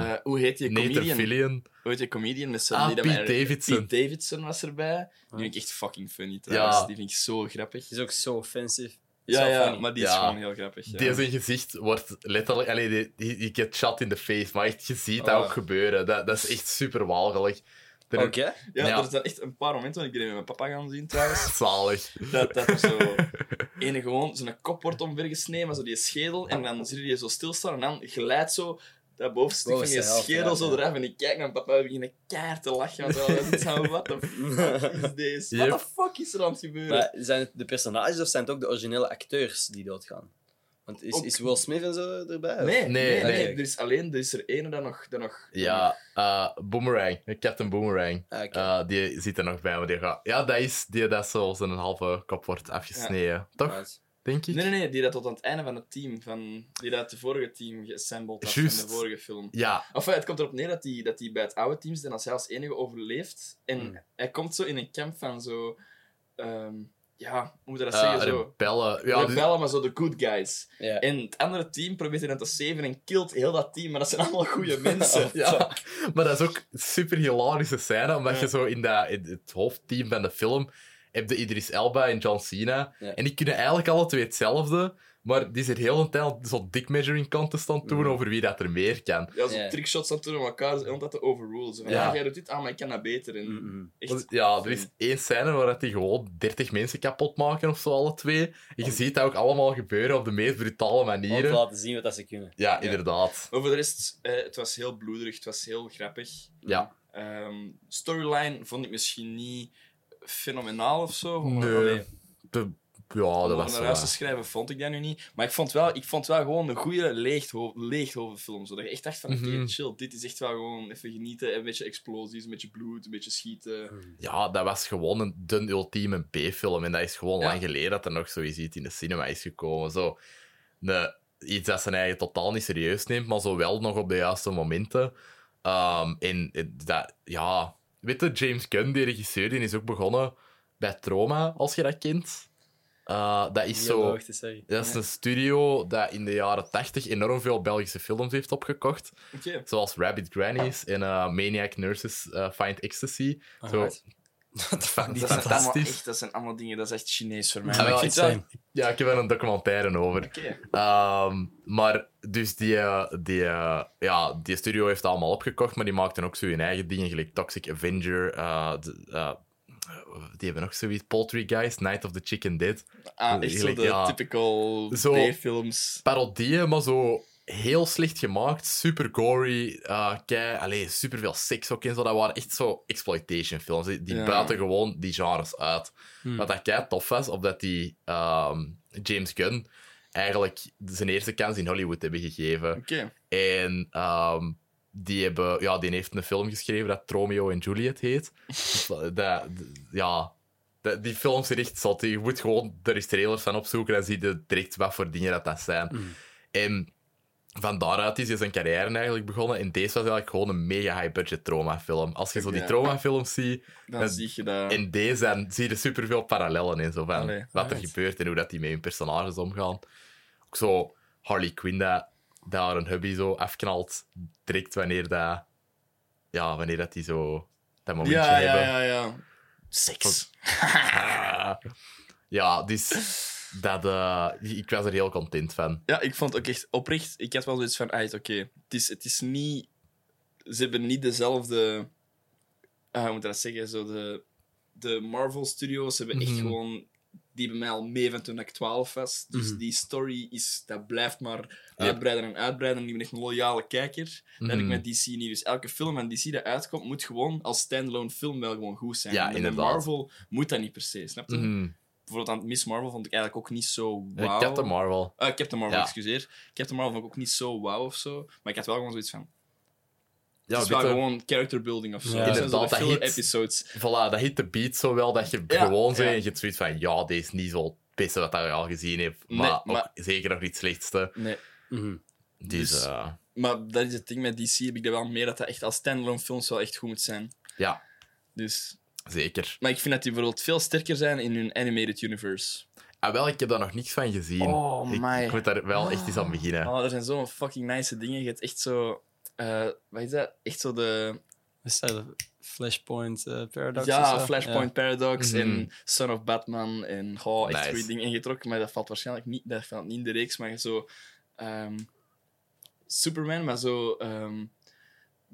Eh, hoe heet die Nathan comedian? Fillion. Hoe heet die comedian met zijn... Ah, die Pete mij- Davidson. Pete Davidson was erbij. Die Ah. vind ik echt fucking funny trouwens. Ja. Die vind ik zo grappig. Het is ook zo offensive. Ja, ja, funny. maar die is Ja. gewoon heel grappig. Ja. Die zijn gezicht wordt letterlijk... Allee, die, die, die get shot in the face. Maar echt, je ziet dat Ah. ook gebeuren. Dat, dat is echt super walgelijk. Er- Oké. Ja, Ja. er zijn echt een paar momenten, want ik ben die met mijn papa gaan zien trouwens. Zalig. Dat, dat er zo ene gewoon zijn kop wordt omvergesneden, maar zo die schedel, en dan zie je die zo stilstaan, en dan glijdt zo dat van Bovenste die helft schedel eraf, zo ja. eraf, en ik kijk naar papa, we beginnen keihard te lachen, want we hadden zo, what the fuck is deze? Yep. What the fuck is er aan het gebeuren? Maar zijn het de personages of zijn het ook de originele acteurs die doodgaan? Want is, Ook- is Will Smith en zo erbij? Nee, nee, Nee, nee, nee. Er is alleen er is er ene dat nog... Dat nog Ja, eh, Boomerang. Captain Boomerang. Ah. Eh, die zit er nog bij, maar die gaat... Ja, dat is die dat zo zijn halve kop wordt afgesneden. Toch? Right. Denk ik? Nee, nee, nee, die dat tot aan het einde van het team, van, die dat het vorige team geassembled had van de vorige film. Ja, Enfin, het komt erop neer dat hij dat die bij het oude team zit en als hij als enige overleeft. En Hmm. hij komt zo in een camp van zo... ehm, ja, hoe moet je dat eh, zeggen? Zo, rebellen. Ja, dus- rebellen, maar zo de good guys. En het andere team probeert hij dan te saven en killt heel dat team, maar dat zijn allemaal goede mensen. ja, maar dat is ook super hilarische scène, omdat Ja. je zo in, dat, in het hoofdteam van de film heb je Idris Elba en John Cena. Ja. En die kunnen eigenlijk alle twee hetzelfde, maar die is er heel een tijd zo dick measuring contest aan het doen over wie dat er meer kan. Ja, zo Ja. trickshots aan het doen om elkaar om dat te overrulen. Zo van, Ja. ja. jij doet dit, ah, maar ik kan dat beter. En echt, Ja, er is één scène waar dat die gewoon 30 mensen kapot maken of zo, alle twee. En je ziet dat ook allemaal gebeuren op de meest brutale Om te manieren. laten zien wat dat ze kunnen. Ja, inderdaad. Maar voor de rest, eh, het was heel bloederig, het was heel grappig. Ja. Ehm, storyline vond ik misschien niet fenomenaal of zo. Nee. allee, De, ja, dat om was naar te schrijven vond ik dat nu niet. Maar ik vond wel, ik vond wel gewoon een goede leegho leeghovenfilm. Zodat je echt dacht van, oké, Mhm. chill, dit is echt wel gewoon even genieten. Een beetje explosies, een beetje bloed, een beetje schieten. Ja, dat was gewoon een, de ultieme B-film. En dat is gewoon Ja. lang geleden dat er nog zoiets in de cinema is gekomen. Zo, de, iets dat zijn eigen totaal niet serieus neemt, maar zo wel nog op de juiste momenten. Ehm, en dat, ja... Weet je, James Gunn, die regisseur, die is ook begonnen bij Troma, als je dat kent. Eh, dat is zo... hoogte. Dat is een studio dat in de jaren 80 enorm veel Belgische films heeft opgekocht. Oké. Zoals Rabbit Grannies en eh, Maniac Nurses eh, Find Ecstasy. Zo, Alright. What Dat zijn, allemaal fantastisch. echt, dat zijn allemaal dingen, dat is echt Chinees voor mij. Wel, Maar ik ik vind vind dat- ja, ik heb er een documentaire over. Ehm, maar dus die, eh, die, eh, ja, die studio heeft het allemaal opgekocht, maar die maakten ook zo hun eigen dingen, gelijk Toxic Avenger. eh, de- eh, die hebben nog zoiets. Poultry Guys, Night of the Chicken Dead. Ah, echt zo de Ja. typical B-films. Parodieën, maar zo heel slecht gemaakt. Super gory. eh kei, allee, super veel seks ook in. Zo. Dat waren echt zo exploitation films. Die die Ja. buiten gewoon die genres uit. Hmm. Wat dat kei tof was, omdat die ehm, James Gunn eigenlijk zijn eerste kans in Hollywood hebben gegeven. En ehm, die, hebben, ja, die heeft een film geschreven dat Romeo en Juliet heet. Dus dat, dat- ja, die films zijn echt zot. Je moet gewoon er eens trailers van opzoeken en zie je direct wat voor dingen dat, dat zijn. En van daaruit is hij zijn carrière eigenlijk begonnen. En deze was eigenlijk gewoon een mega high-budget trauma-film. Als je zo die Ja. trauma-films ziet, Dan zie je dat. in deze zie je superveel parallellen in. Zo van Allee, wat er gebeurt en hoe dat die met hun personages omgaan. Ook zo Harley Quinn, dat, dat haar een hubby zo afknalt. Direct wanneer dat... Ja, wanneer dat die zo... Dat momentje ja, ja, hebben. ja, ja. Seks. Ah. ja, dus... Dat, eh, ik was er heel content van. Ja, ik vond het ook echt oprecht. Ik had wel zoiets van: ah, oké, het, is, het is niet. Ze hebben niet dezelfde. ah, hoe moet ik dat zeggen? Zo de, de Marvel Studios hebben echt Mhm. gewoon. Die hebben mij al mee van toen ik 12 was. Dus Mhm. die story is, dat blijft maar uitbreiden en uitbreiden. En die ben echt een loyale kijker. Dat heb ik Mhm. met DC niet. Dus elke film van DC dat uitkomt, moet gewoon als standalone film wel gewoon goed zijn. Ja, en bij inderdaad. Marvel moet dat niet per se, snap je? Bijvoorbeeld aan Miss Marvel vond ik eigenlijk ook niet zo Eh, wauw. Captain Marvel. Uh, Captain Marvel, Ja. excuseer. Captain Marvel vond ik ook niet zo wauw of zo. Maar ik had wel gewoon zoiets van. Ja, het is wel gewoon character building of zo. Ja. Inderdaad, dat hit. episodes. Voilà, dat hit de beat zo wel dat je Ja, gewoon zegt en je hebt zoiets van ja, deze is niet zo het beste wat je al gezien hebt, Nee, maar, ook zeker nog niet het slechtste. Nee. Mhm. Dus, Dus- eh, Maar dat is het ding met DC. Heb ik dat wel meer dat dat echt als standalone films wel echt goed moet zijn. ja, Dus. Zeker. Maar ik vind dat die bijvoorbeeld veel sterker zijn in hun animated universe. Ah, wel, ik heb daar nog niks van gezien. Oh, ik, my. ik moet daar wel echt eens aan beginnen. Oh, er zijn zo'n fucking nice dingen. Je hebt echt zo. eh wat is dat? Echt zo de. Is dat de Flashpoint eh, Paradox? ja, of zo? Flashpoint Paradox Mhm. en Son of Batman en oh, echt Nice. goede dingen ingetrokken, maar dat valt waarschijnlijk niet, dat valt niet in de reeks, maar zo ehm, Superman, maar zo ehm,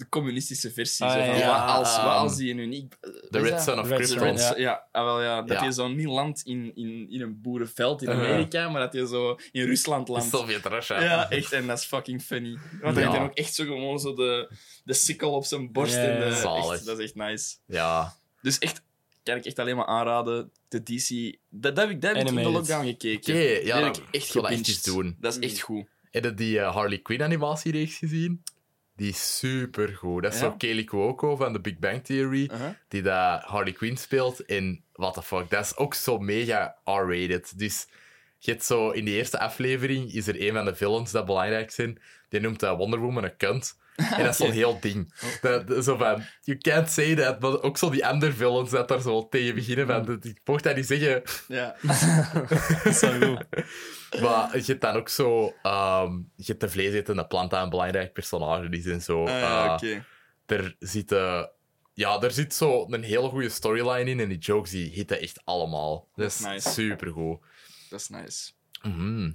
de communistische versie. Ah, zo van, ja, wat, als, wat als die een uniek... The Red? Son of Krypton. Ja. Ja, ah, wel, ja, dat Ja. je zo niet landt in, in, in een boerenveld in Uh-huh. Amerika, maar dat je zo in Rusland landt. Sovjet-Russia. Ja, echt, en dat is fucking funny. Want hij heeft dan ook echt zo gewoon zo de, de sikkel op zijn borst. En de, ja, zalig. echt, dat is echt nice. Ja. Dus echt, kan ik echt alleen maar aanraden. De DC. Dat, dat heb ik, dat heb ik in de lockdown gekeken. Oké, ja, dat heb dat- ik echt doen. Dat is echt goed. Heb je die eh, Harley Quinn animatiereeks gezien? Die is super goed. Dat is zo Kaylee Cuoco van The Big Bang Theory, die dat Harley Quinn speelt. En what the fuck, dat is ook zo mega R-rated. Dus je hebt zo in die eerste aflevering is er een van de villains dat belangrijk zijn. Die noemt Wonder Woman een kunt. En dat is zo'n heel ding. Dat, dat- zo van, you can't say that. Maar ook zo die andere villains dat daar zo tegen beginnen van, dat- ik mocht dat niet zeggen. Ja. Dat is wel goed. Maar je hebt dan ook zo... ehm, je hebt de vleesetende plant aan een belangrijk personage. Die zijn zo... Ja, eh, oké. er zit, eh, ja, er zit zo een hele goede storyline in en die jokes die hitten echt allemaal. Dat is Nice. supergoed. Dat is nice. Mhm.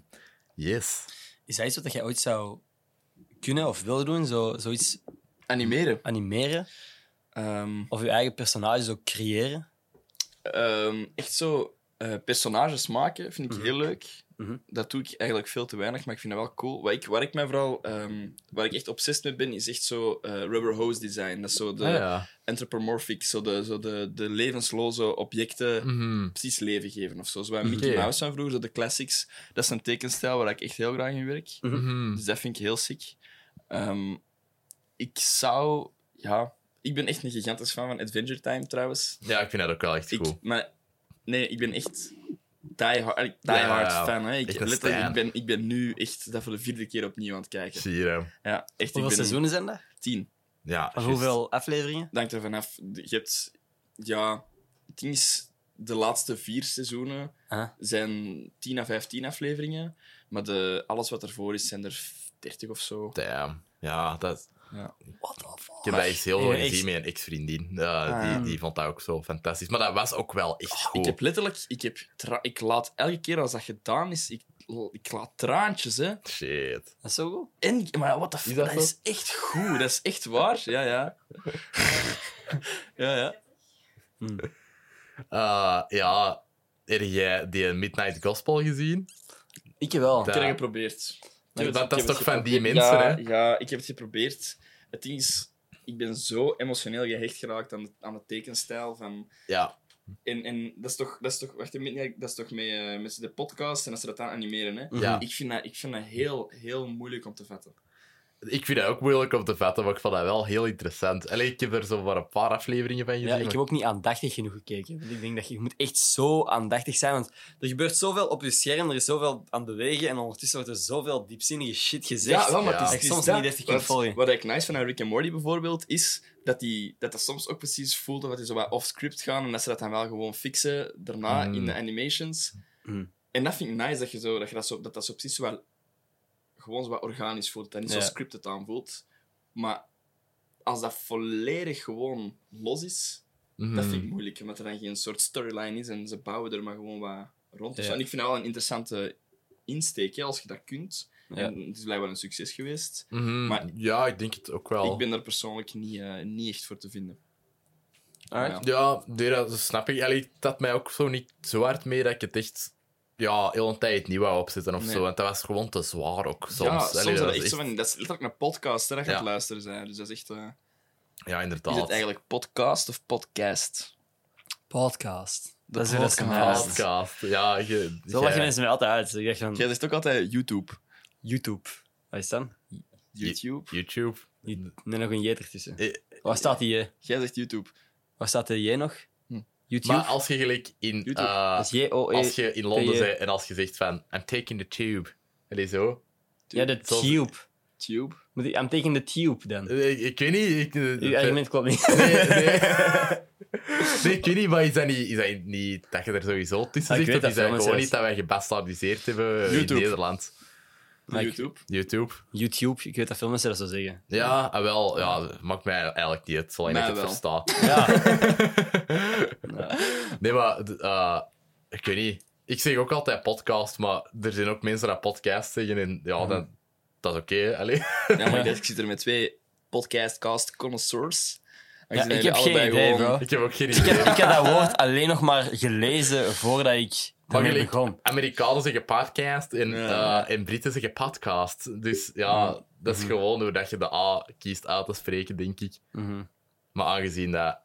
Yes. Is dat iets wat jij ooit zou kunnen of willen doen? Zo, zoiets Animeren. animeren? Ehm, Of je eigen personages ook creëren? ehm, echt zo eh, personages maken vind ik heel leuk. Mhm. Dat doe ik eigenlijk veel te weinig, maar ik vind dat wel cool. Wat ik, waar ik mij vooral... ehm, waar ik echt obsessief mee ben, is echt zo eh, rubber hose design. Dat is zo de Ah, ja. anthropomorphic, zo de, zo de, de levensloze objecten Mhm. precies leven geven of zo. Zo Oké. Mickey Mouse van vroeger, zo de classics. Dat is een tekenstijl waar ik echt heel graag in werk. Mhm. Dus dat vind ik heel sick. Ehm, ik zou... Ja, ik ben echt een gigantisch fan van Adventure Time trouwens. Ja, ik vind dat ook wel echt Ik, goed. maar nee, ik ben echt die hard, die Ja, hard ja, fan. Hè. Ik, letterlijk, ik, ben, ik ben nu echt dat voor de vierde keer opnieuw aan het kijken. Zie je. Ja, echt. Ik Hoeveel ben seizoenen zijn dat? tien. Ja, hoeveel afleveringen? Dank er vanaf. Je hebt... Ja, het ding is... de laatste vier seizoenen Ah. zijn 10 à 15 afleveringen. Maar de, alles wat ervoor is, zijn er 30 of zo. Damn. Ja, dat, Ja. What the fuck? ik heb dat heel veel gezien met een ex-vriendin. Ja, Ah. die, die vond dat ook zo fantastisch. Maar dat was ook wel echt goed. Ik heb letterlijk... Ik, heb tra- ik laat elke keer als dat gedaan is, ik, ik laat traantjes, hè. Shit. Dat is zo goed. En, maar wat de fuck, dat is echt goed. Dat is echt waar. Ja, ja. ja, ja. Eh, ja, heb jij die Midnight Gospel gezien? Ik wel. Dat- Ik heb geprobeerd. Dat- dat is toch van die mensen, ja, hè? Ja, ik heb het geprobeerd. Het ding is, ik ben zo emotioneel gehecht geraakt aan de, aan de tekenstijl van... Ja. En, en dat is toch... Dat is toch, wacht, dat is toch met, eh, met de podcast en als ze dat aan animeren, hè? Ja. Ik vind dat, ik vind dat heel, heel moeilijk om te vatten. Ik vind dat ook moeilijk om te vatten, maar ik vond dat wel heel interessant. Allee, ik heb er zo maar een paar afleveringen van gezien. Ja, ik heb ook niet aandachtig genoeg gekeken. Want ik denk dat je, je moet echt zo aandachtig zijn. Want er gebeurt zoveel op je scherm, er is zoveel aan bewegen. En ondertussen wordt er zoveel diepzinnige shit gezegd. wel, maar Ja. het is, Dat het is soms dat. niet echt kan Wat- volgen. Wat ik nice vind aan Rick and Morty bijvoorbeeld, is dat die, dat, dat soms ook precies voelt dat die zo wat off-script gaan en dat ze dat dan wel gewoon fixen daarna Mm. in de animations. Mm. En dat vind ik nice, dat, je zo, dat, je dat, zo, dat dat zo precies zo wel gewoon zo wat organisch voelt. Dat niet Ja. zo scripted aanvoelt. Maar als dat volledig gewoon los is, Mhm. dat vind ik moeilijk. Omdat er dan geen soort storyline is en ze bouwen er maar gewoon wat rond. zo. Ja. En ik vind dat wel een interessante insteek, hè, als je dat kunt. Ja. En het is blijkbaar een succes geweest. Mhm. Maar- ja, ik denk het ook wel. Ik ben daar persoonlijk niet, eh, niet echt voor te vinden. Alright. Ja, nee, dat snap ik. Allee, dat mij ook zo niet zo hard mee dat ik het echt ja, heel een tijd niet wou opzetten of Nee. zo. Want dat was gewoon te zwaar ook soms. ja, Allee, soms is dat is echt zo van... Dat is letterlijk een podcast, hè, dat je Ja. het luisteren bent. Dus dat is echt... eh, Ja, inderdaad. is het eigenlijk podcast of podcast? Podcast. De Dat is dat ze mij podcast. podcast. Ja, je, Zo jij- lachen mensen mij altijd uit. Ze zeggen van Jij zegt ook altijd YouTube. YouTube. Wat is dat? YouTube? YouTube. Nee, nog een J ertussen. Eh, Waar staat die J? Jij zegt YouTube. Waar staat de J nog? YouTube? Maar als je gelijk in... Eh, J-O-E. als je in Londen bent en als je zegt van... I'm taking the tube. Allee, zo. Ja, de Zoals- tube. Tube. Moet ik, I'm taking the tube dan. Eh, Ik, ik weet niet... Ik, eh, Uw argument klopt niet. Nee, nee. nee, ik weet niet, maar is dat niet, is dat niet dat je er sowieso tussen Ah, ik zit? weet Of dat is dat gewoon niet dat wij gebastardiseerd hebben in YouTube. Nederland? Ik- YouTube. YouTube. YouTube, ik weet dat veel mensen dat zo zeggen. Ja, ah, wel. Ja, dat maakt mij eigenlijk niet uit, zolang ik het wel. versta. Ja. Nee, maar... eh, ik weet niet. Ik zeg ook altijd podcast, maar er zijn ook mensen die podcast zeggen en ja, dan, dat is oké. allee. Ja, maar ik, dacht, ik zit er met twee podcastcast connoisseurs. Ja, ik heb geen idee, gewoon- bro. Ik heb ook geen Ik idee. heb, ik heb dat woord alleen nog maar gelezen voordat ik Begon. Amerikanen zeggen podcast en, Ja. eh, en Britten zeggen podcast. Dus ja, dat is gewoon hoe dat je de A kiest uit te spreken, denk ik. Mhm. Maar aangezien dat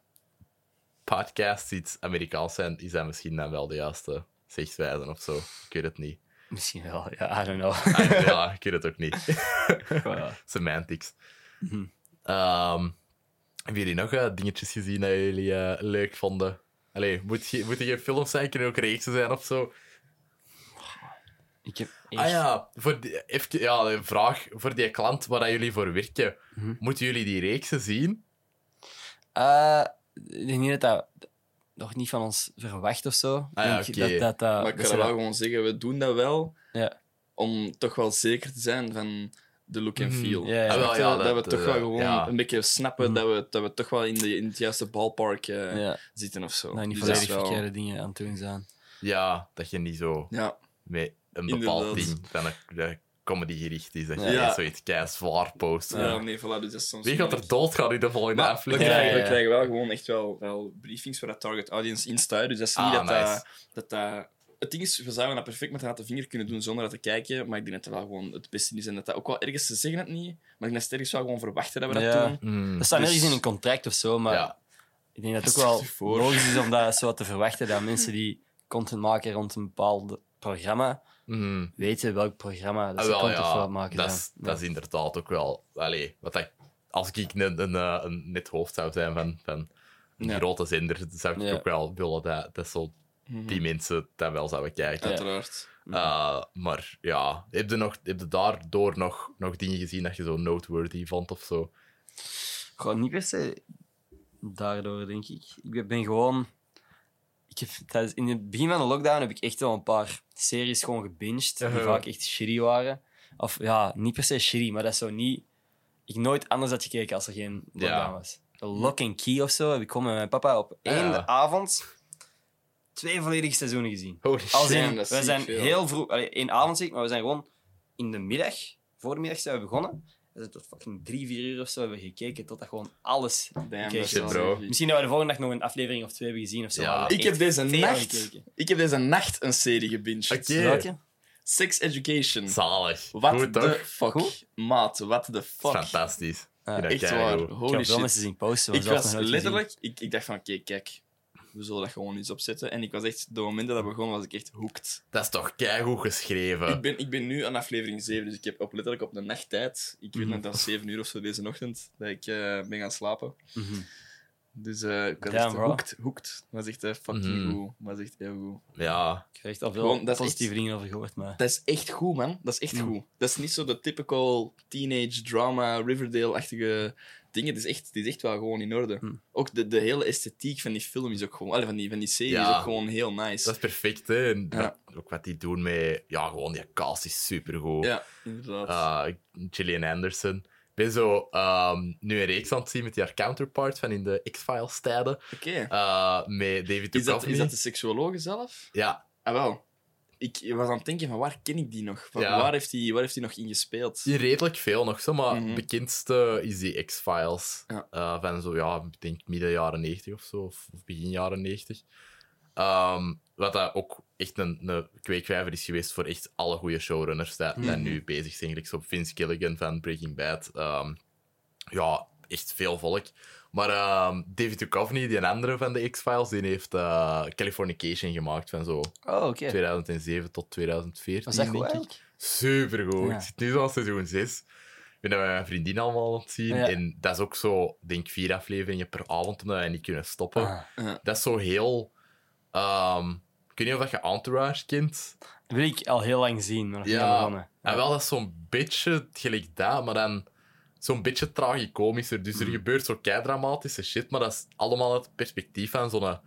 podcasts iets Amerikaans zijn, is dat misschien dan wel de juiste zegswijze of zo. Ik weet het niet. Misschien wel, ja, I don't know. Ja, ik weet het ook niet. Semantics. Mhm. Ehm, hebben jullie nog eh, dingetjes gezien dat jullie eh, leuk vonden? Allee, moet je, moeten geen films zijn, kunnen ook reeksen zijn of zo? Ik heb. Ah ja, voor die, even, ja, een vraag voor die klant waar dat jullie voor werken. Mhm. Moeten jullie die reeksen zien? Eh, ik denk niet dat dat nog niet van ons verwacht of zo. Ah ja, dat, dat, dat, Maar ik kan wel dat- gewoon zeggen, we doen dat wel Ja. om toch wel zeker te zijn van de look and Mhm. feel. Ja, ja. Ah, wel, ja, dat, dat, we toch eh, wel gewoon ja. een beetje snappen Mhm. dat, we, dat we toch wel in, de, in het juiste ballpark eh, zitten of zo. dat niet Dus dat volledig wel- verkeerde dingen aan het doen zijn. Ja, dat je niet zo Ja, met een bepaald Inderdaad. ding van een, een comedy gericht is. Dat je Ja. niet zoiets kei zwaar post. ja. nee, voilà, dus dat is soms Wie gaat er doodgaan in de volgende Maar we, aflevering? krijgen, Ja, ja, we krijgen wel gewoon echt wel, wel briefings waar dat target audience in staat. Dus dat is niet Ah, dat, nice. dat, dat dat... Het ding is, we zouden dat perfect met de de vinger kunnen doen zonder dat te kijken, maar ik denk dat dat wel gewoon het beste is. En dat dat ook wel ergens, ze zeggen het niet, maar ik denk dat ergens wel gewoon verwachten dat we dat Ja. doen. Mm. Dat staat Dus- nergens in een contract of zo, maar Ja. ik denk dat het ook wel voor. logisch is om dat zo wat te verwachten, dat mensen die content maken rond een bepaald programma, Mm. weten welk programma dat Ah, ze wel, content voor ja, het maken dat zijn. is, dat is inderdaad ook wel... Allee, wat ik, als ik een, een, eh, een net hoofd zou zijn van, van een Ja. grote zender, zou ik Ja. ook wel willen dat, dat zo die mensen dat wel zouden kijken. Uiteraard. Uh, maar ja, heb je, nog, heb je daardoor nog, nog dingen gezien dat je zo noteworthy vond of zo? Gewoon niet per se daardoor, denk ik. Ik ben gewoon ik heb, tijdens, in het begin van de lockdown heb ik echt wel een paar series gewoon gebinged. Die Uh-huh. vaak echt shitty waren. Of ja, niet per se shitty, maar dat is zo niet... Ik nooit anders had gekeken als er geen lockdown Ja. was. The Lock and Key of zo heb ik gewoon met mijn papa op één Ja. avond twee volledige seizoenen gezien. Holy Als shit. in, we zijn veel. heel vroeg... Allee, één avond zie ik, maar we zijn gewoon in de middag, voor de middag zijn we begonnen. We zijn tot fucking drie, vier uur of zo hebben we gekeken, totdat gewoon alles shit, wel bro. Misschien dat we de volgende dag nog een aflevering of twee hebben gezien of zo. Ja. hebben Ik heb deze nacht, gekeken. ik heb deze nacht een serie gebinged. Oké. Welke? Sex Education. Zalig. Wat Goed, de toch? fuck, Goed? maat, wat de fuck. fantastisch. Dat Echt waar, keigoed. Ik holy heb veel mensen shit. zien posten. Ik was letterlijk, ik, ik dacht van, oké, kijk, we zullen dat gewoon eens opzetten. En ik was echt, de moment dat dat begon, was ik echt hooked. Dat is toch keigoed geschreven. Ik ben, ik ben nu aan aflevering 7, dus ik heb op, letterlijk op de nachttijd, ik weet Mhm. net dat 7 uur of zo deze ochtend, dat ik eh, ben gaan slapen. Mhm. Dus eh ik was Damn, echt hooked, hooked. was echt eh, fucking Mhm. goed. was echt heel goed. Ja. Ik heb echt al veel dat positieve dingen over gehoord. Maar... Dat is echt goed, man. Dat is echt Mm. goed. Dat is niet zo de typical teenage drama, Riverdale-achtige dingen. Het is, echt, het is echt wel gewoon in orde. Mm. Ook de, de hele esthetiek van die film is ook gewoon... allee, van, die, van die serie Ja. is ook gewoon heel nice. Dat is perfect, hè. En Ja. wat- ook wat die doen met... Ja, gewoon, die cast is supergoed. Ja, inderdaad. Uh, Gillian Anderson. Ik ben zo ehm, nu een reeks aan het zien met die haar counterpart van in de X-Files tijden. Oké. Uh, met David Is, dat, Duchovny. is dat de seksuologe zelf? Ja, Ah, wel. Ik was aan het denken van waar ken ik die nog? Van, Ja. waar, heeft hij, waar heeft hij nog in gespeeld? die redelijk veel nog zo, maar Mhm. bekendste is die X-Files. Ja. Uh, van zo, ja, ik denk midden jaren 90 of zo, of, of begin jaren 90. Ehm, wat dat ook echt een, een kweekvijver is geweest voor echt alle goede showrunners die, die Mhm. nu bezig zijn. Gelijk zo Vince Gilligan van Breaking Bad. Ehm, ja, echt veel volk. Maar ehm, David Duchovny, die een andere van de X-Files, die heeft eh, Californication gemaakt van zo Oh, oké. 2007 tot 2014, Was dat goed denk ik. eigenlijk? Supergoed. Ja. Ik zit nu al seizoen 6. Ik ben dat met mijn vriendin allemaal aan het zien. Ja. En dat is ook zo, denk ik, vier afleveringen per avond, omdat wij niet kunnen stoppen. Ah. Dat is zo heel... ehm, ik weet niet of dat je Entourage kent. Dat wil ik al heel lang zien, maar nog Ja. En wel, dat is zo'n beetje gelijk dat, maar dan zo'n beetje tragicomischer. Dus er Mm. gebeurt zo keidramatische shit, maar dat is allemaal uit het perspectief van zo'n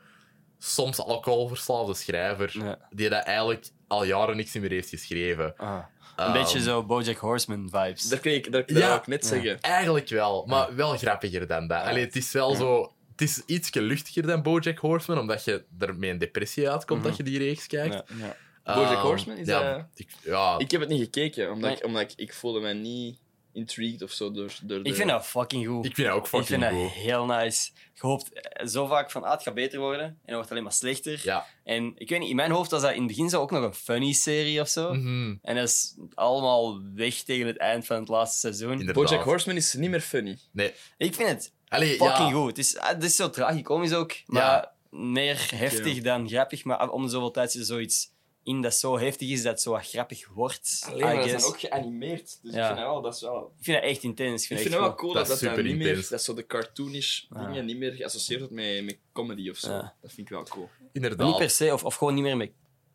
soms alcoholverslaafde schrijver, Ja. die dat eigenlijk al jaren niks meer heeft geschreven. Ah. Een Ehm, beetje zo Bojack Horseman vibes. Dat kreeg ik, dat, dat Ja. ik net Ja. zeggen. Eigenlijk wel, maar wel grappiger dan dat. Allee, het is wel Ja. zo... Het is iets luchtiger dan BoJack Horseman, omdat je er met een depressie uitkomt Mhm. dat je die reeks kijkt. Ja. Ja. Ehm, BoJack Horseman, is ja, dat- Ik, ja, Ik heb het niet gekeken, omdat, Nee. ik, omdat ik, ik voelde mij niet intrigued of zo door, door de... Ik vind dat fucking goed. ik vind dat ook Ik fucking vind dat goed. heel nice. Je hoopt eh, zo vaak van, ah, het gaat beter worden. En dan wordt het alleen maar slechter. Ja. En ik weet niet, in mijn hoofd was dat in het begin zo ook nog een funny serie of zo. Mhm, En dat is allemaal weg tegen het eind van het laatste seizoen. Inderdaad. BoJack Horseman is niet meer funny. Nee. Ik vind het Allee, fucking ja, goed. Het is, ah, het is zo tragicomisch ook, maar Ja. meer heftig dan grappig. Maar om zoveel tijd er zoiets in dat zo heftig is dat het zo wat grappig wordt. Alleen, maar dat dan ook geanimeerd. Dus Ja. ik vind dat wel, dat is wel... Ik vind dat echt intens. Ik Ik vind, dat het wel cool Dat dat dat, super niet meer... intens. Dat zo de cartoonish Ja. dingen niet meer geassocieerd wordt met, met comedy of zo. Ja. Dat vind ik wel cool. inderdaad. Niet per se, of, of gewoon niet meer met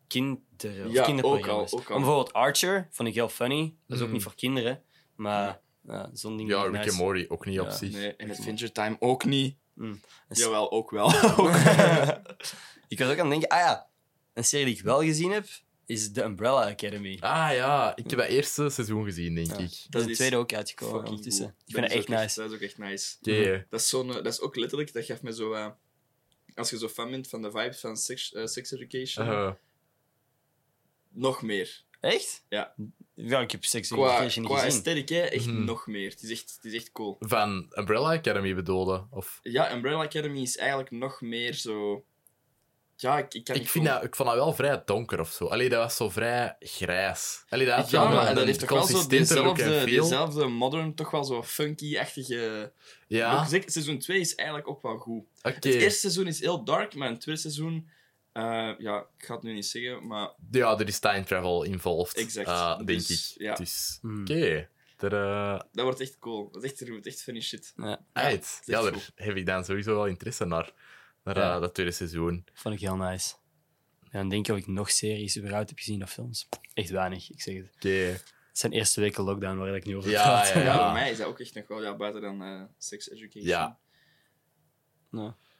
kinderen. Of Ja, kinderprogramma's. ook al, ook al. Om bijvoorbeeld Archer vond ik heel funny. Dat is ook Mm. niet voor kinderen. Maar ja, zo'n ding Ja, Rick nice. en Morty ook niet op zich. Nee, en Adventure Time ook niet. Mm. Jawel, ook wel. ik was ook aan het denken, ah ja, een serie die ik wel gezien heb, is The Umbrella Academy. Ah ja, ik heb dat eerste seizoen gezien, denk Ja. ik. Dat Dat is de is tweede ook uitgekomen ondertussen. cool. Ik vind het echt nice. Dat is ook echt nice. Oké. Dat is, zo'n, dat is ook letterlijk, dat geeft me zo... eh, als je zo fan bent van de vibes van Sex, eh, sex Education, Uh, nog meer. Echt? Ja. Ja, ik heb Sex Qua, Education niet qua gezien. aesthetic, hè, echt Mhm. nog meer. Het is echt, het is echt cool. van Umbrella Academy bedoelde? Of... Ja, Umbrella Academy is eigenlijk nog meer zo... Ja, ik, ik kan Ik, niet vind dat, ik vond dat wel vrij donker of zo. Allee, dat was zo vrij grijs. Allee, dat had Ja, wel maar een- dat heeft toch wel zo en feel. diezelfde modern, toch wel zo funky-achtige... Ja, seizoen 2 is eigenlijk ook wel goed. Het eerste seizoen is heel dark, maar in het tweede seizoen... eh, ja, ik ga het nu niet zeggen, maar... Ja, er is time travel involved. Exact. eh, denk Dus, ik. ja. Dus, Hmm. oké. Eh, Dat wordt echt cool. Dat is echt, wordt echt funny shit. Ja, Ja, echt daar goed. heb ik dan sowieso wel interesse naar. Naar Ja. eh, dat tweede seizoen. vond ik heel nice. Dan denk ik of ik nog series überhaupt heb gezien of films. Echt weinig, ik zeg het. Het zijn eerste weken lockdown waar ik nu over Ja, praat. ja, Ja, ja. voor mij is dat ook echt nog wel ja, buiten dan eh, sex education. Ja.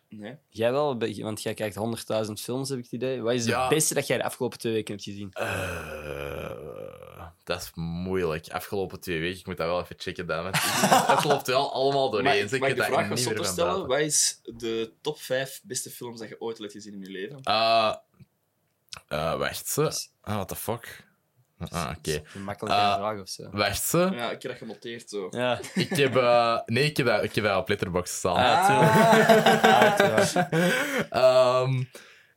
Nee. Jij wel, want jij kijkt 100.000 films, heb ik het idee. Wat is Ja. het beste dat jij de afgelopen twee weken hebt gezien? Eh, dat is moeilijk. Afgelopen twee weken, ik moet dat wel even checken. Dan, het loopt wel allemaal doorheen. ik- dus mag ik de dat vraag niet meer zotter van stellen? Wat is de top 5 beste films dat je ooit hebt gezien in je leven? Eh, eh, wacht ze. Ah, what the fuck? Ah, oké. Een makkelijke Ah. vraag of zo. Wacht ze. Ja, ik heb dat genoteerd zo. Ja, Ik heb... eh, nee, ik heb, dat, ik heb dat op Letterboxd staan. Ah, tuurlijk. Uiteraard. Ehm,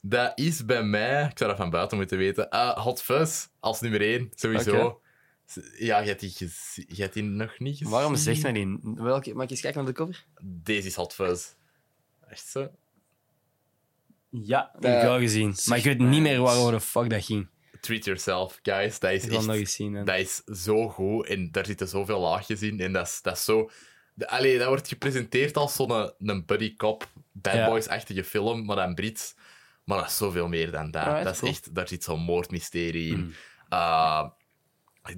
dat is bij mij... Ik zou dat van buiten moeten weten. Eh, Hot Fuzz, als nummer 1, sowieso. Oké. Ja, je hebt, die gezi- je hebt die nog niet gezien. Waarom zegt mij die? Welke, mag ik eens kijken naar de cover? Deze is Hot Fuzz. Echt zo? Ja, Dat heb ik wel gezien. Maar ik weet niet meer waarover de fuck dat ging. Treat yourself, guys. Dat is Ik wil echt... nog eens zien. hè. Dat is zo goed en daar zitten zoveel laagjes in. En dat is, dat is zo. De, allee, dat wordt gepresenteerd als zo'n een, een buddy cop, bad Ja. boys-achtige film, maar dan Brits. Maar dat is zoveel meer dan dat. Dat is cool. echt, daar zit zo'n moordmysterie in. Mm. Uh,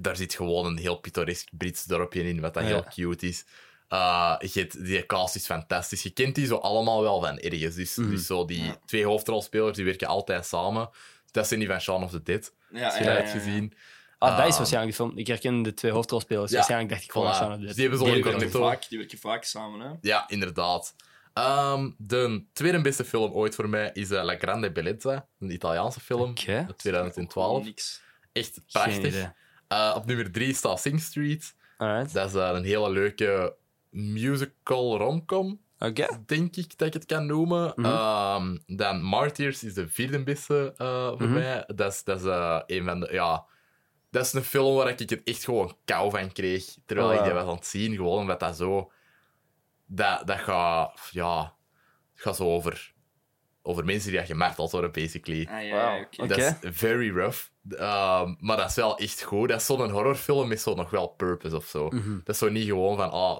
daar zit gewoon een heel pittoresk Brits dorpje in, wat dat Ja. heel cute is. Uh, je hebt- die cast is fantastisch. Je kent die zo allemaal wel van ergens. Dus, Mhm. dus zo die Ja. twee hoofdrolspelers die werken altijd samen. Dat zijn die van Shaun of the Dead. Ja, Als je ja, dat ja, hebt ja. gezien. Ah, dat is Ah. waarschijnlijk de film. Ik herken de twee hoofdrolspelers. Ja, Waarschijnlijk dacht ik gewoon voilà. aan Shaun of the Dead. die hebben zo Die een werken, cornetto. vaak, die werken vaak samen, hè? Ja, inderdaad. Ehm, de tweede beste film ooit voor mij is eh, La Grande Bellezza, een Italiaanse film uit 2012. Niks. Echt prachtig. Eh, op nummer drie staat Sing Street. Alright. Dat is eh, een hele leuke musical romcom, Oké. denk ik dat ik het kan noemen. Mhm. Ehm, dan Martyrs is de vierde beste voor Mhm. mij. Dat is, dat is een van de... Ja, dat is een film waar ik het echt gewoon kou van kreeg. Terwijl Oh, ik die wow. was aan het zien. Gewoon omdat dat zo... Dat, dat gaat... Ja... Het gaat zo over... Over mensen die gemarteld worden, basically. Ah, ja. Oké. Dat is very rough. Ehm, maar dat is wel echt goed. Dat is zo'n horrorfilm met zo nog wel purpose of zo. Mhm. Dat is zo niet gewoon van, ah,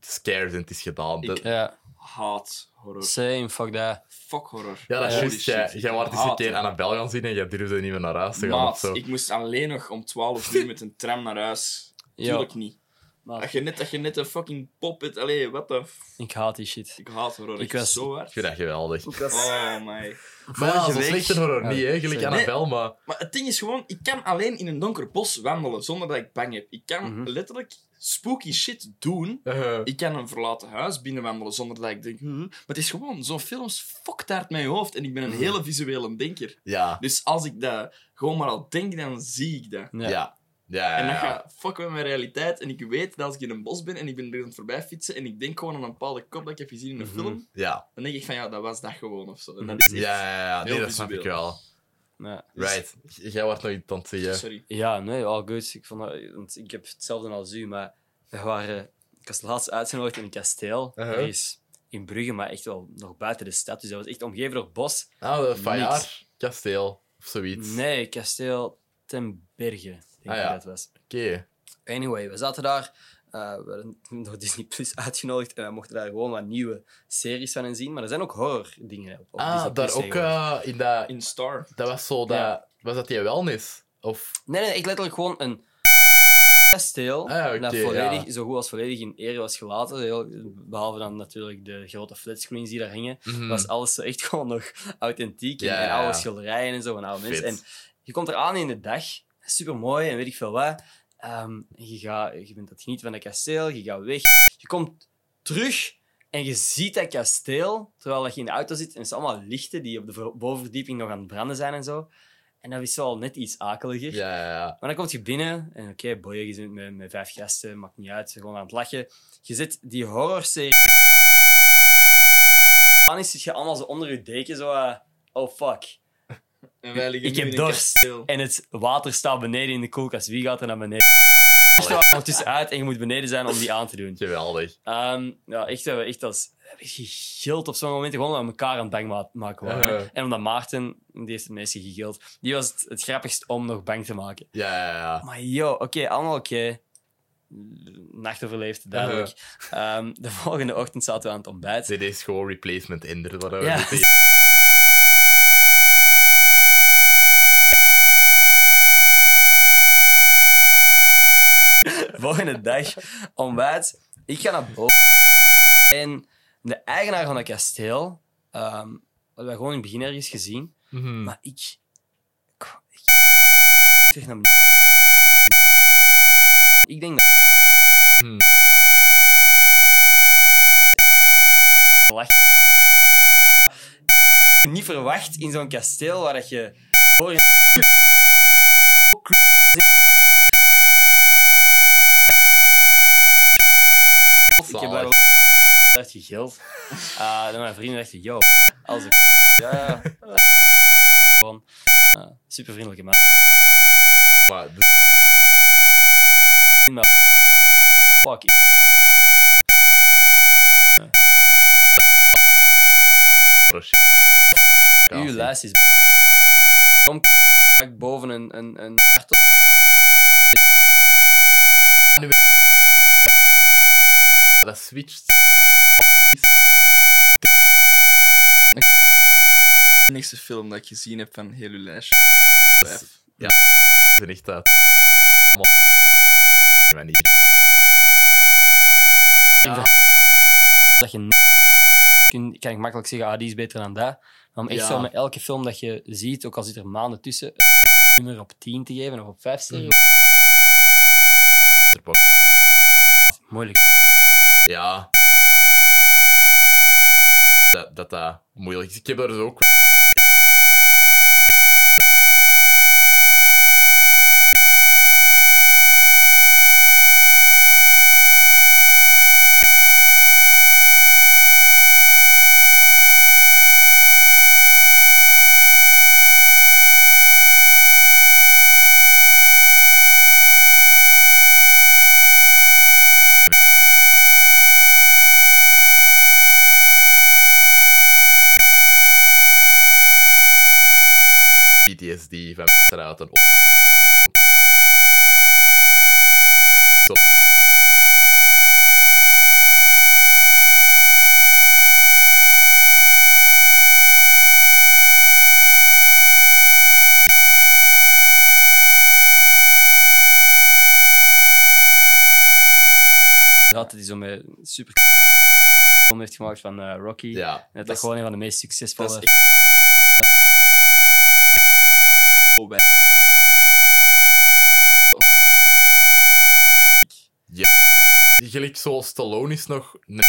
scares en het is gedaan. Ik- Dat- Ja, Haat horror. same, fuck that. Fuck horror. ja, dat is juist. Jij, shit. jij wordt eens een keer. Annabelle gaan zien en jij durfde niet meer naar huis te gaan of Maat, zo. ik moest alleen nog om 12 uur met een tram naar huis. Ja. Tuurlijk niet. Maar Dat je net, dat je net een fucking pop hebt. Allee, wat de... ik haat die shit. Ik haat horror. Ik Ik was- zo Ik hard. vind dat geweldig. Oh, my. Maar ja, zo horror Ja, niet, hè. Gelijk sorry. Annabelle, maar... Maar het ding is gewoon, ik kan alleen in een donker bos wandelen zonder dat ik bang heb. Ik kan Mhm. letterlijk spooky shit doen. eh, Ik kan een verlaten huis binnenwandelen zonder dat ik denk... "Huh?" Maar het is gewoon, zo'n films fokt uit mijn hoofd. En ik ben een hele visuele denker. ja. Dus als ik dat gewoon maar al denk, dan zie ik dat. Ja. Ja. Ja, En dat gaat fuck met mijn realiteit. En ik weet dat als ik in een bos ben en ik ben er aan het voorbij fietsen en ik denk gewoon aan een bepaalde kop dat ik heb gezien in een Mhm. film, Ja. dan denk ik van ja, dat was dat gewoon of zo. En dat Mhm. is echt... Ja, ja, ja. Nee, heel dat snap ik visueel. wel. Ja. Right. Jij wordt nog iets aan het zeggen. Sorry. Ja, nee, all good. Ik, vond dat, want ik heb hetzelfde als u, maar we waren... Ik was laatst uitgenodigd in een kasteel. Uh-huh. ergens in Brugge, maar echt wel nog buiten de stad. Dus dat was echt omgeven door bos. Ah, de. Fayard kasteel. Of zoiets. Nee, kasteel ten Berge, denk ik Ah, ja. dat het was. Oké. Anyway, we zaten daar. eh, we werden door Disney Plus uitgenodigd en we mochten daar gewoon wat nieuwe series van in zien. Maar er zijn ook horror dingen op, op Disney Ah, Plus daar ook eh, in dat... In Star. Dat was zo dat... Ja. Was dat die wellness? Of... Nee, nee, echt letterlijk gewoon een kasteel Ah, dat volledig, ja. zo goed als volledig in ere was gelaten. Heel, behalve dan natuurlijk de grote flatscreens die daar hingen. Mhm. was alles zo echt gewoon nog authentiek. En, Ja, en ja, oude ja. schilderijen en zo van oude mensen. En je komt er aan in de dag, super mooi en weet ik veel wat. Ehm, je, gaat, je bent het genieten van dat kasteel, je gaat weg. Je komt terug en je ziet dat kasteel terwijl dat je in de auto zit. En het zijn allemaal lichten die op de ver- bovenverdieping nog aan het branden zijn en zo. En dat is wel net iets akeliger. Ja, ja, ja. Maar dan kom je binnen en oké, boy, je zit met, met vijf gasten, maakt niet uit, gewoon aan het lachen. Je zit die horrorserie. Dan zit je allemaal zo onder je deken, zo. eh, oh fuck. En wij liggen Ik nu heb in een dorst. kasteel. En het water staat beneden in de koelkast. Wie gaat er naar beneden? Je er ondertussen uit en je moet beneden zijn om die aan te doen. Geweldig. Ehm, ja, echt, eh, echt als gegild op zo'n momenten gewoon aan elkaar aan het bang ma- maken waren. En omdat Maarten, die heeft het meeste gegild, die was het, het grappigst om nog bang te maken. Ja, ja, ja. Maar yo, oké, allemaal oké. Nacht overleefd, duidelijk. Ehm, de volgende ochtend zaten we aan het ontbijt. Dit is gewoon replacement Ender. Wat we Ja. volgende dag ontbijt. Ik ga naar boven. En de eigenaar van het kasteel Ehm hadden wij gewoon in het begin ergens gezien. Mhm. Maar ik... ik, ik terug naar beneden. Ik denk dat... Hmm. Lach. Niet verwacht in zo'n kasteel waar dat je... hoor je- Ik heb daar wel echt gegild. Ah, dan mijn vrienden dachten, yo, als ik... Ja, ja. Gewoon, ah, super vriendelijke man. Maar de- Maar, fuck. Uw lijst is... Kom, pak boven een... een, een Dat switcht. De enigste film dat ik gezien heb van heel uw lijstje. Ja, dat is echt uit. manier. dat je... Kun, kan ik makkelijk zeggen, ah, die is beter dan dat. Maar om echt Ja. zo met elke film dat je ziet, ook al zit er maanden tussen, een nummer op 10 te geven of op 5 sterren, moeilijk. Ja. Dat dat, dat moeilijk is. Ik heb er dus ook. PTSD van eruit en op. Zo. Met super film heeft gemaakt van eh, Rocky. Ja, En dat, is- gewoon een van de meest succesvolle... is echt... Oh, wij- gelijk zo Stallone is nog. een-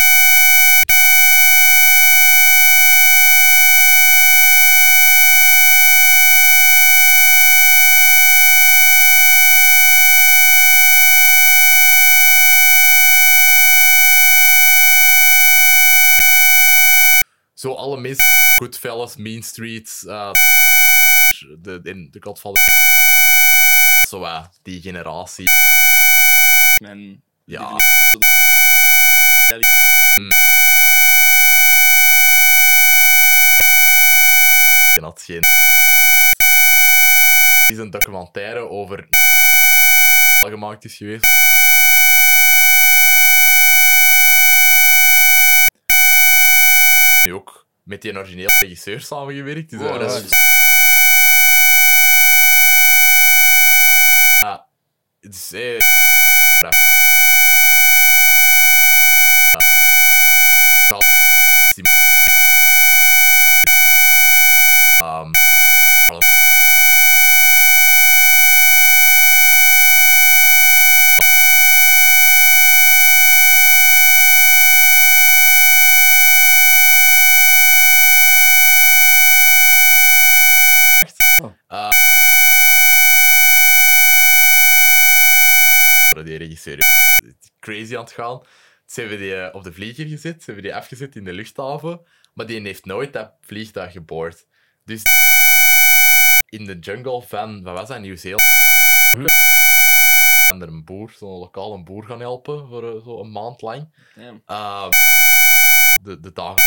Zo alle meest Goodfellas, Mean Streets, uh, de, in de Godfather. Zo, uh, die generatie. Mijn... Ja. Ik had geen. Is een documentaire over. gemaakt is geweest. Nu ook met die originele regisseur samengewerkt. Dus, Wow, dat dat is- is- Ja, het is. eh, ja. Ja. Ehm, Uh, crazy aan het gaan. Ze hebben die eh, op de vlieger gezet, ze hebben die afgezet in de luchthaven, maar die heeft nooit dat vliegtuig geboord. Dus in de jungle van, wat was dat, Nieuw-Zeeland? En er een boer, zo'n lokale boer gaan helpen voor eh, zo een maand lang. Ja. Uh, de, de dagen.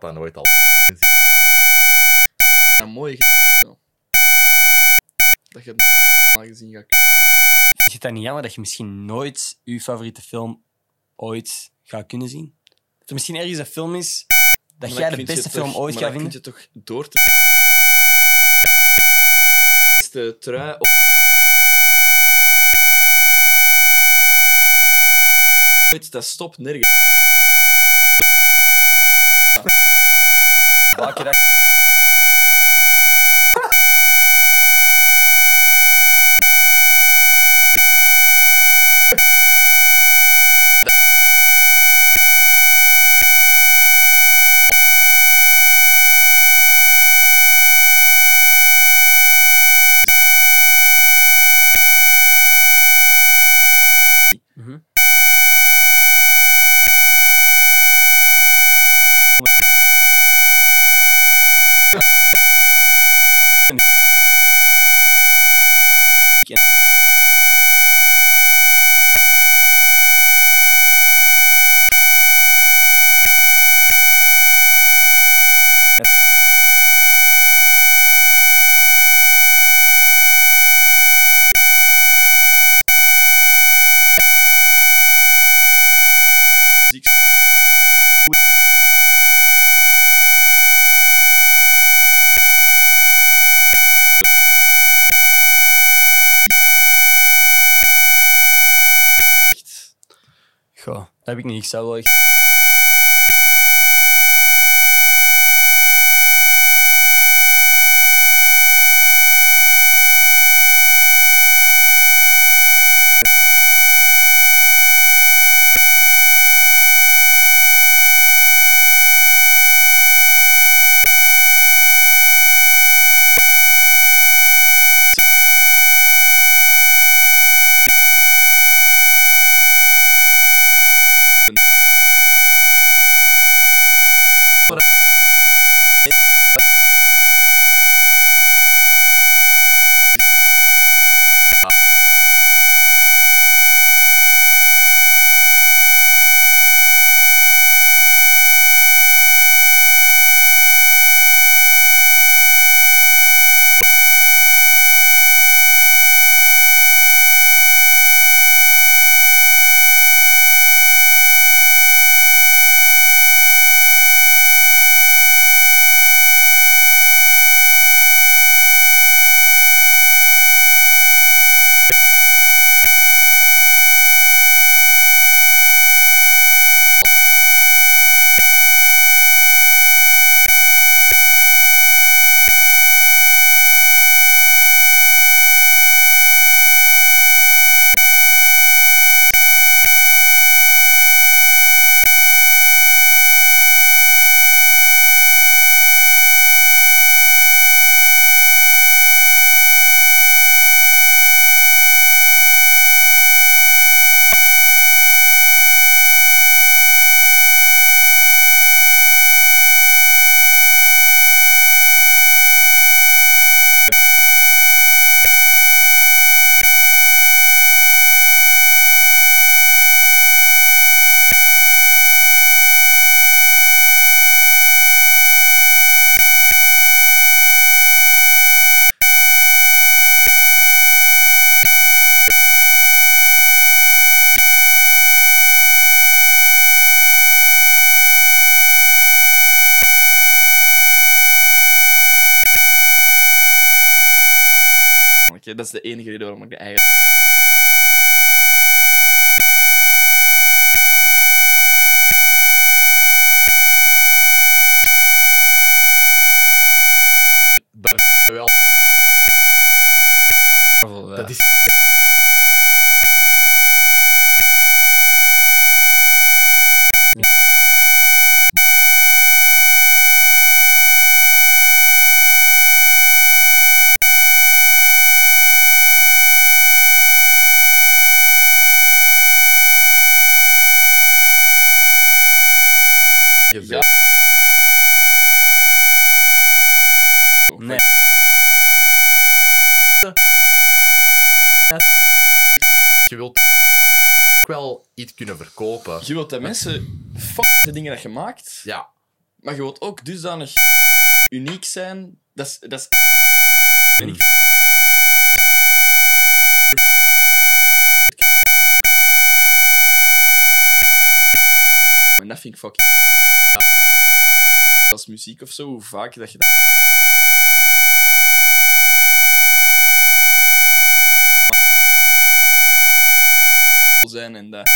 Dat nooit al... Een mooie. Dat je het al gezien gaat Is het dan niet jammer dat je misschien nooit je favoriete film ooit gaat kunnen zien? Dat er misschien ergens een film is dat Maar jij de beste toch- film ooit maar gaat dan vinden? kun je toch door te... De trui op... Ooit, Dat stopt nergens. Welke dag? Mhm. Echt. Goh, dat heb ik niet. Ik zou wel echt... dat is de enige reden waarom ik de eigen... Dat is wel... Ja. Dat is... Je wilt dat mensen f de dingen dat je maakt, Ja, maar je wilt ook dusdanig uniek zijn. Dat is... Dat is en ik- En dat vind ik fucking... Als muziek of zo, hoe vaak dat je... zijn en dat...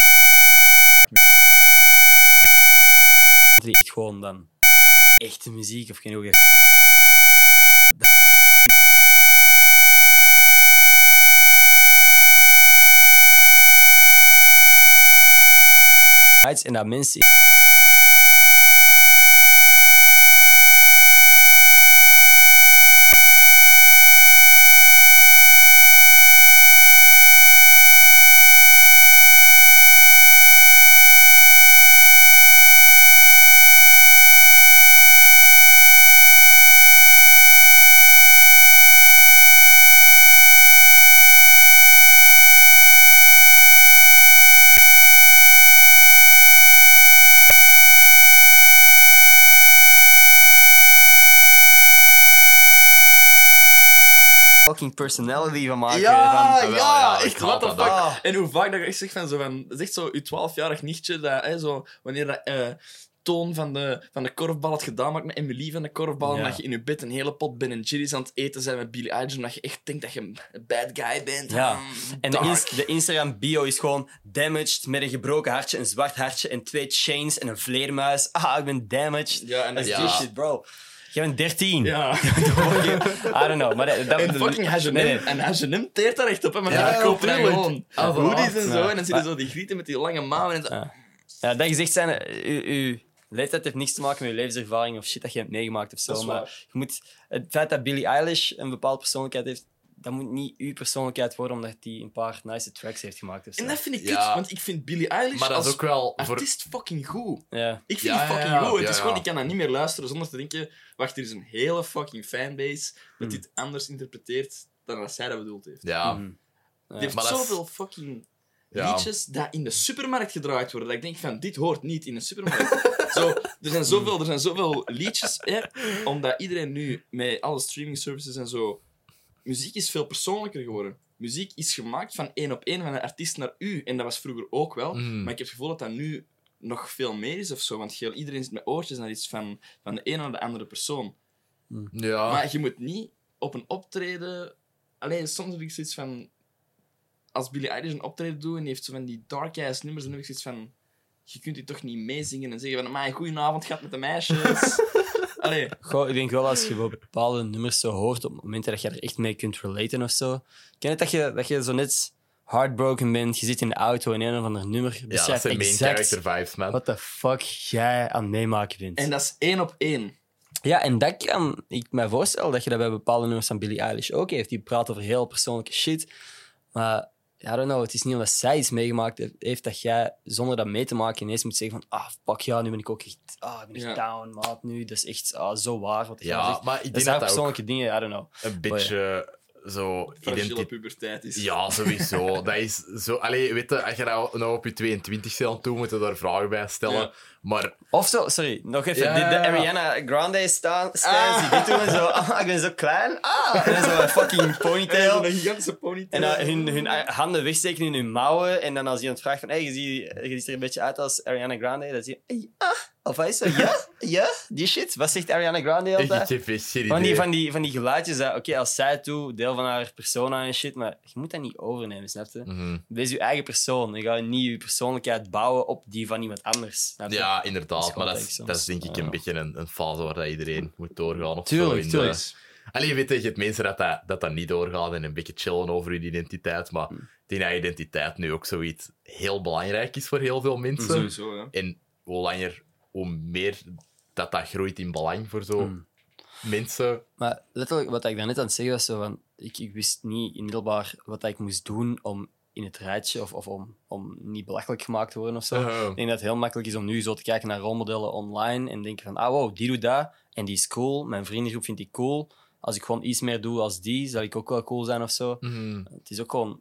Die echt gewoon dan echte muziek of geen hoe je en dat mensen fucking personality van maken. Ja, van, wel, ja, ja, ik echt, what the fuck. ook. En hoe vaak dat echt zegt van zo van, dat is echt zo je 12-jarig nichtje, dat, hè, zo, wanneer dat eh, toon van de, van de korfbal had gedaan maakt met Emily van de korfbal, en dat je in je bed een hele pot Ben Jerry's aan het eten bent met Billie Eilish, en dat je echt denkt dat je een bad guy bent. Ja. Mm, En de, dark. ins- de Instagram bio is gewoon damaged met een gebroken hartje, een zwart hartje en twee chains en een vleermuis. Ah, ik ben damaged. Ja, en dat is Ja. shit, bro. Jij bent 13. Ja. I don't know. Maar dat, dat- En fucking H&M. Nee, nee. En H&M teert daar echt op, hè. Maar Ja, ja, gewoon Ah, hoodies en zo. Ja. En dan zie je zo die grieten met die lange mouwen en zo. Ja. Ja, dat gezegd zijn, eh, uw, uw leeftijd heeft niks te maken met je levenservaring of shit dat je hebt meegemaakt of zo. Maar je moet, het feit dat Billie Eilish een bepaalde persoonlijkheid heeft, dat moet niet uw persoonlijkheid worden omdat hij een paar nice tracks heeft gemaakt. Zo. En dat vind ik Ja. kut, want ik vind Billie Eilish maar dat is als ook wel voor... artiest fucking goed. Ja. Ik vind Ja, die ja, fucking ja, goed. Het ja, is ja. gewoon, ik kan dat niet meer luisteren zonder te denken... Wacht, er is een hele fucking fanbase dat Hmm. dit anders interpreteert dan dat zij dat bedoeld heeft. Ja, Mhm. Die heeft maar dat is- zoveel fucking Ja. liedjes dat in de supermarkt gedraaid worden. Dat ik denk van, dit hoort niet in de supermarkt. Zo, er, zijn zoveel, er zijn zoveel liedjes, hè, omdat iedereen nu met alle streaming services en zo... Muziek is veel persoonlijker geworden. Muziek is gemaakt van één op één, van een artiest naar u. En dat was vroeger ook wel. Mhm. Maar ik heb het gevoel dat dat nu nog veel meer is of zo. Want heel- iedereen zit met oortjes naar iets van, van de ene naar de andere persoon. ja. Maar je moet niet op een optreden... Alleen soms heb ik zoiets van... Als Billie Eilish een optreden doet en die heeft zo van die dark-ass nummers, dan heb ik zoiets van... Je kunt die toch niet meezingen en zeggen van... Maar een goede avond gehad met de meisjes. Allee. Goh, ik denk wel als je bepaalde nummers zo hoort op momenten dat je er echt mee kunt relaten of zo. Ken het dat je, dat je zo net heartbroken bent, je zit in de auto en een of ander nummer ja, dat beschrijft zijn main exact character vibes, man. wat de fuck jij aan het meemaken bent. En dat is één op één. Ja, en dat kan ik me voorstellen dat je dat bij bepaalde nummers van Billie Eilish ook heeft. Die praat over heel persoonlijke shit. Maar I don't know, het is niet omdat zij iets meegemaakt heeft dat jij zonder dat mee te maken ineens moet zeggen van ah, fuck ja, nu ben ik ook echt, ah, ik ben echt Ja. down, maat, nu. Dat is echt ah, zo waar wat je Ja, maar ik Dat denk zijn dat ook persoonlijke dingen, I don't know. een beetje zo... Fragile identiteit puberteit is. Ja, sowieso. dat is zo... Allee, weet je, als je nou, nou op je 22 ste aan toe moet je daar vragen bij stellen. Ja. Maar Of zo, sorry, nog even. Ja, de. Ariana Grande staan, die dit doen en zo. Ah, ik ben zo klein. Ah, en dan zo een fucking ponytail. een gigantische ponytail. En dan hun, hun handen wegsteken in hun mouwen. En dan als iemand vraagt van, hey, je, ziet, je ziet er een beetje uit als Ariana Grande. Dan zie je, hey, ah. Of hij is zo, ja, ja, die shit. Wat zegt Ariana Grande ik altijd? heb geen Van die, van, die, van die geluidjes, dat, oké, als zij het doet, van haar persona en shit, maar je moet dat niet overnemen, snap je? Mhm. Wees je eigen persoon. Je gaat niet je persoonlijkheid bouwen op die van iemand anders. Snap je? Ja, Dat inderdaad. gewoon Maar dat is, dat denk ik Ja. een beetje een, een fase waar dat iedereen moet doorgaan. Of Tuurlijk, zo in de- tuurlijk. Allee, weet je, je hebt mensen dat dat, dat dat niet doorgaat en een beetje chillen over hun identiteit. Maar ik denk dat identiteit nu ook zoiets heel belangrijk is voor heel veel mensen. Sowieso, ja. En hoe langer, hoe meer dat dat groeit in belang voor zo Hm. mensen. Maar letterlijk, wat ik daarnet aan het zeggen was, zo van, ik, ik wist niet in middelbaar wat ik moest doen om in het rijtje, of, of om, om niet belachelijk gemaakt te worden of zo. Uh, Ik denk dat het heel makkelijk is om nu zo te kijken naar rolmodellen online en denken van, ah wow, die doet dat en die is cool, mijn vriendengroep vindt die cool. Als ik gewoon iets meer doe als die, zal ik ook wel cool zijn of zo. mhm. Het is ook gewoon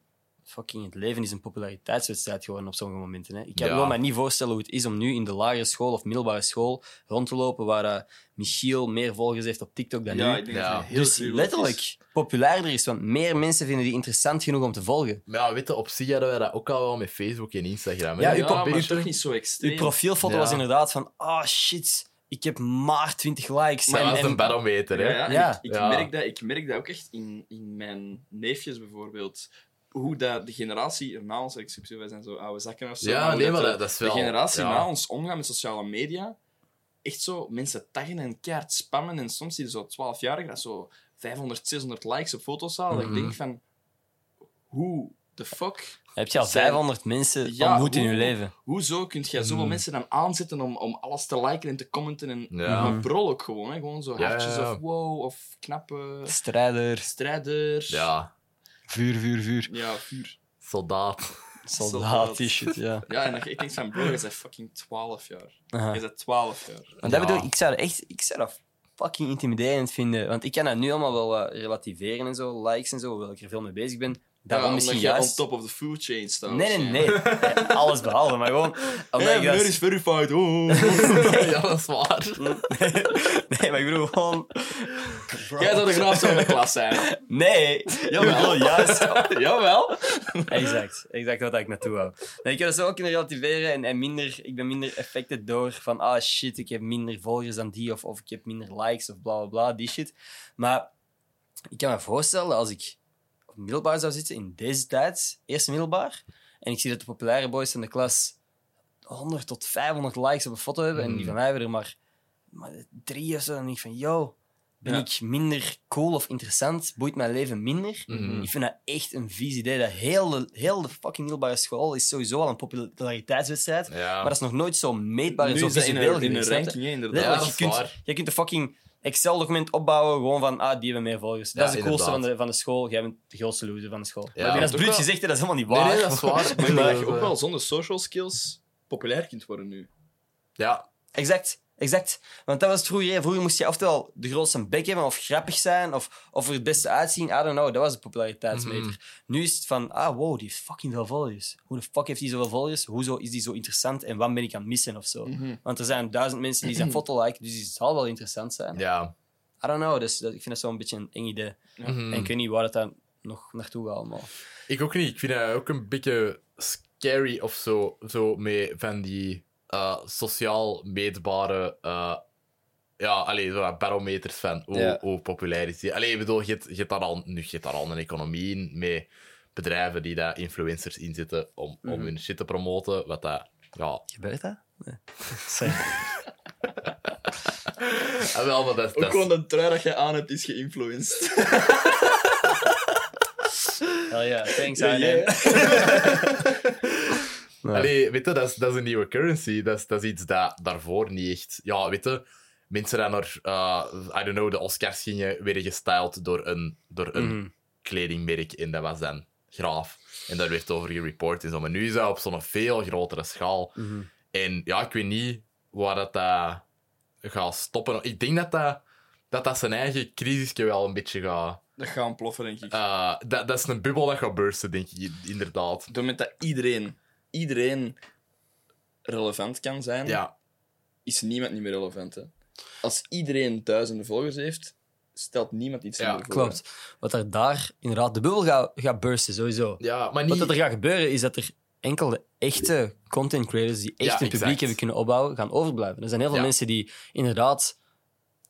fucking het leven is een populariteitswedstrijd geworden op sommige momenten. Hè. Ik kan Ja. me niet voorstellen hoe het is om nu in de lagere school of middelbare school rond te lopen waar eh, Michiel meer volgers heeft op TikTok dan Ja, nu. ik denk Ja. dat het heel Dus letterlijk is. populairder is, want meer mensen vinden die interessant genoeg om te volgen. Maar ja, weet je, op zich hadden wij dat ook al wel met Facebook en Instagram. hè. Ja, uw een maar toch niet zo extreem. Uw profielfoto Ja. was inderdaad van, ah shit, ik heb maar 20 likes. Maar En- dat is en- een barometer, hè. Ja, ja, en Ja. Ik, ik, Ja. Merk dat, ik merk dat ook echt in, in mijn neefjes bijvoorbeeld. Hoe dat de generatie er na ons, ik wij zijn zo oude zakken of zo. Ja, nee, maar de- dat, dat is wel... De generatie ja. na ons omgaat met sociale media. Echt zo mensen taggen en keihard spammen. En soms zie je zo 12-jarigen dat zo 500, 600 likes op foto's halen. Dat Mhm. ik denk van, hoe the fuck? Heb je al Zijn- 500 mensen Ja, ontmoet in hoe- je leven? Hoezo kun je zoveel Mhm. mensen dan aanzetten om, om alles te liken en te commenten? En Ja. maar brol ook gewoon, hè? gewoon zo hartjes ja, ja. of wow of knappe Strijder, strijders. Ja, vuur, vuur, vuur. Ja, vuur. soldaat. Soldaat, die shit, ja. Ja, en ik denk van, bro, je bent fucking 12 jaar. Aha. Je bent 12 jaar. Maar dat Ja. bedoel ik, ik zou dat echt ik zou dat fucking intimiderend vinden. Want ik kan dat nu allemaal wel eh, relativeren en zo, likes en zo, hoewel ik er veel mee bezig ben. Daarom ja, misschien juist... on top of the food chain staat. Nee, nee, nee. Nee, Alles behalve, maar gewoon... Omdat Hey, dat- is verified. Oh. ja, dat is waar. Nee, maar ik bedoel gewoon... Jij zou de graafste van de klas zijn. Nee. Jawel, juist. Jawel. Exact. Exact wat ik naartoe wou. Nee, ik kan dat zo ook kunnen relativeren en, en minder, ik ben minder affected door van ah shit, ik heb minder volgers dan die of, of ik heb minder likes of bla bla bla, die shit. Maar ik kan me voorstellen als ik middelbaar zou zitten in deze tijd, eerste middelbaar, en ik zie dat de populaire boys van de klas 100 tot 500 likes op een foto hebben en die Mhm. van mij hebben er maar, maar drie of zo, dan denk ik van yo, ben Ja. ik minder cool of interessant? Boeit mijn leven minder? Mhm. Ik vind dat echt een vies idee. Dat heel de, heel de fucking middelbare school is sowieso al een populariteitswedstrijd. Ja. Maar dat is nog nooit zo meetbaar en zo in een, in een ranking, inderdaad. Letterlijk, Ja, dat je, kunt, je kunt een fucking Excel-document opbouwen gewoon van, ah, die hebben meer volgers. Dat Ja, is de coolste van inderdaad. de, van de school. Jij bent de grootste loser van de school. Ja, maar dat is toch bruut wel. gezegd, hè, dat is helemaal niet waar. nee, dat is waar. Maar ik denk Dat je ook wel zonder social skills populair kunt worden nu. Ja, Exact, exact. Want dat was het vroeger. hè. Vroeger moest je oftewel de grootste bek hebben, of grappig zijn, of, of er het beste uitzien. I don't know, dat was de populariteitsmeter. Mhm. Nu is het van, ah wow, die heeft fucking veel volgers. Hoe de fuck heeft hij zoveel volgers? Hoezo is die zo interessant en wat ben ik aan het missen of zo? Mhm. Want er zijn duizend mensen die zijn foto liken, dus het zal wel interessant zijn. ja. I don't know, dus dat, ik vind dat zo'n beetje een eng idee. Mhm. En ik weet niet waar dat dan nog naartoe gaat allemaal. Ik ook niet. Ik vind het ook een beetje scary of zo. Zo met van die eh, sociaal meetbare. eh, ja, alleen zo barometers van hoe, Ja. hoe populair is die. Allee, ik bedoel, je hebt, je hebt daar al, nu, je hebt daar al een economie in met bedrijven die daar influencers inzetten om, om Mhm. hun shit te promoten. Wat dat, ja, Gebeurt dat? Nee. Sorry. Ah, wel, maar dat, Ook dat, gewoon de trui dat je aan hebt is geïnfluenced. Hell yeah, thanks, Ja, Arjen. Allee, weet je, dat is, dat is een nieuwe currency. Dat is, dat is iets dat daarvoor niet echt... Ja, weet je, mensen die naar, eh, I don't know, de Oscars gingen, werden gestyled door een, door een Mhm. kledingmerk. En dat was dan graaf. En daar werd over gereport en zo. Maar nu is dat op zo'n veel grotere schaal. Mhm. En ja, ik weet niet waar dat, dat gaat stoppen. Ik denk dat dat, dat, dat zijn eigen crisisje wel een beetje gaat... Dat gaat ontploffen, denk ik. eh, dat, dat is een bubbel dat gaat bursten, denk ik, inderdaad. Het moment dat iedereen, iedereen relevant kan zijn, Ja, is niemand niet meer relevant. Hè. Als iedereen duizenden volgers heeft, stelt niemand iets Ja, voor. Klopt. Wat er daar inderdaad de bubbel gaat, gaat bursten, sowieso. ja maar niet... Wat er gaat gebeuren, is dat er enkel de echte content creators die echt Ja, een publiek exact. hebben kunnen opbouwen, gaan overblijven. Er zijn heel veel Ja. mensen die inderdaad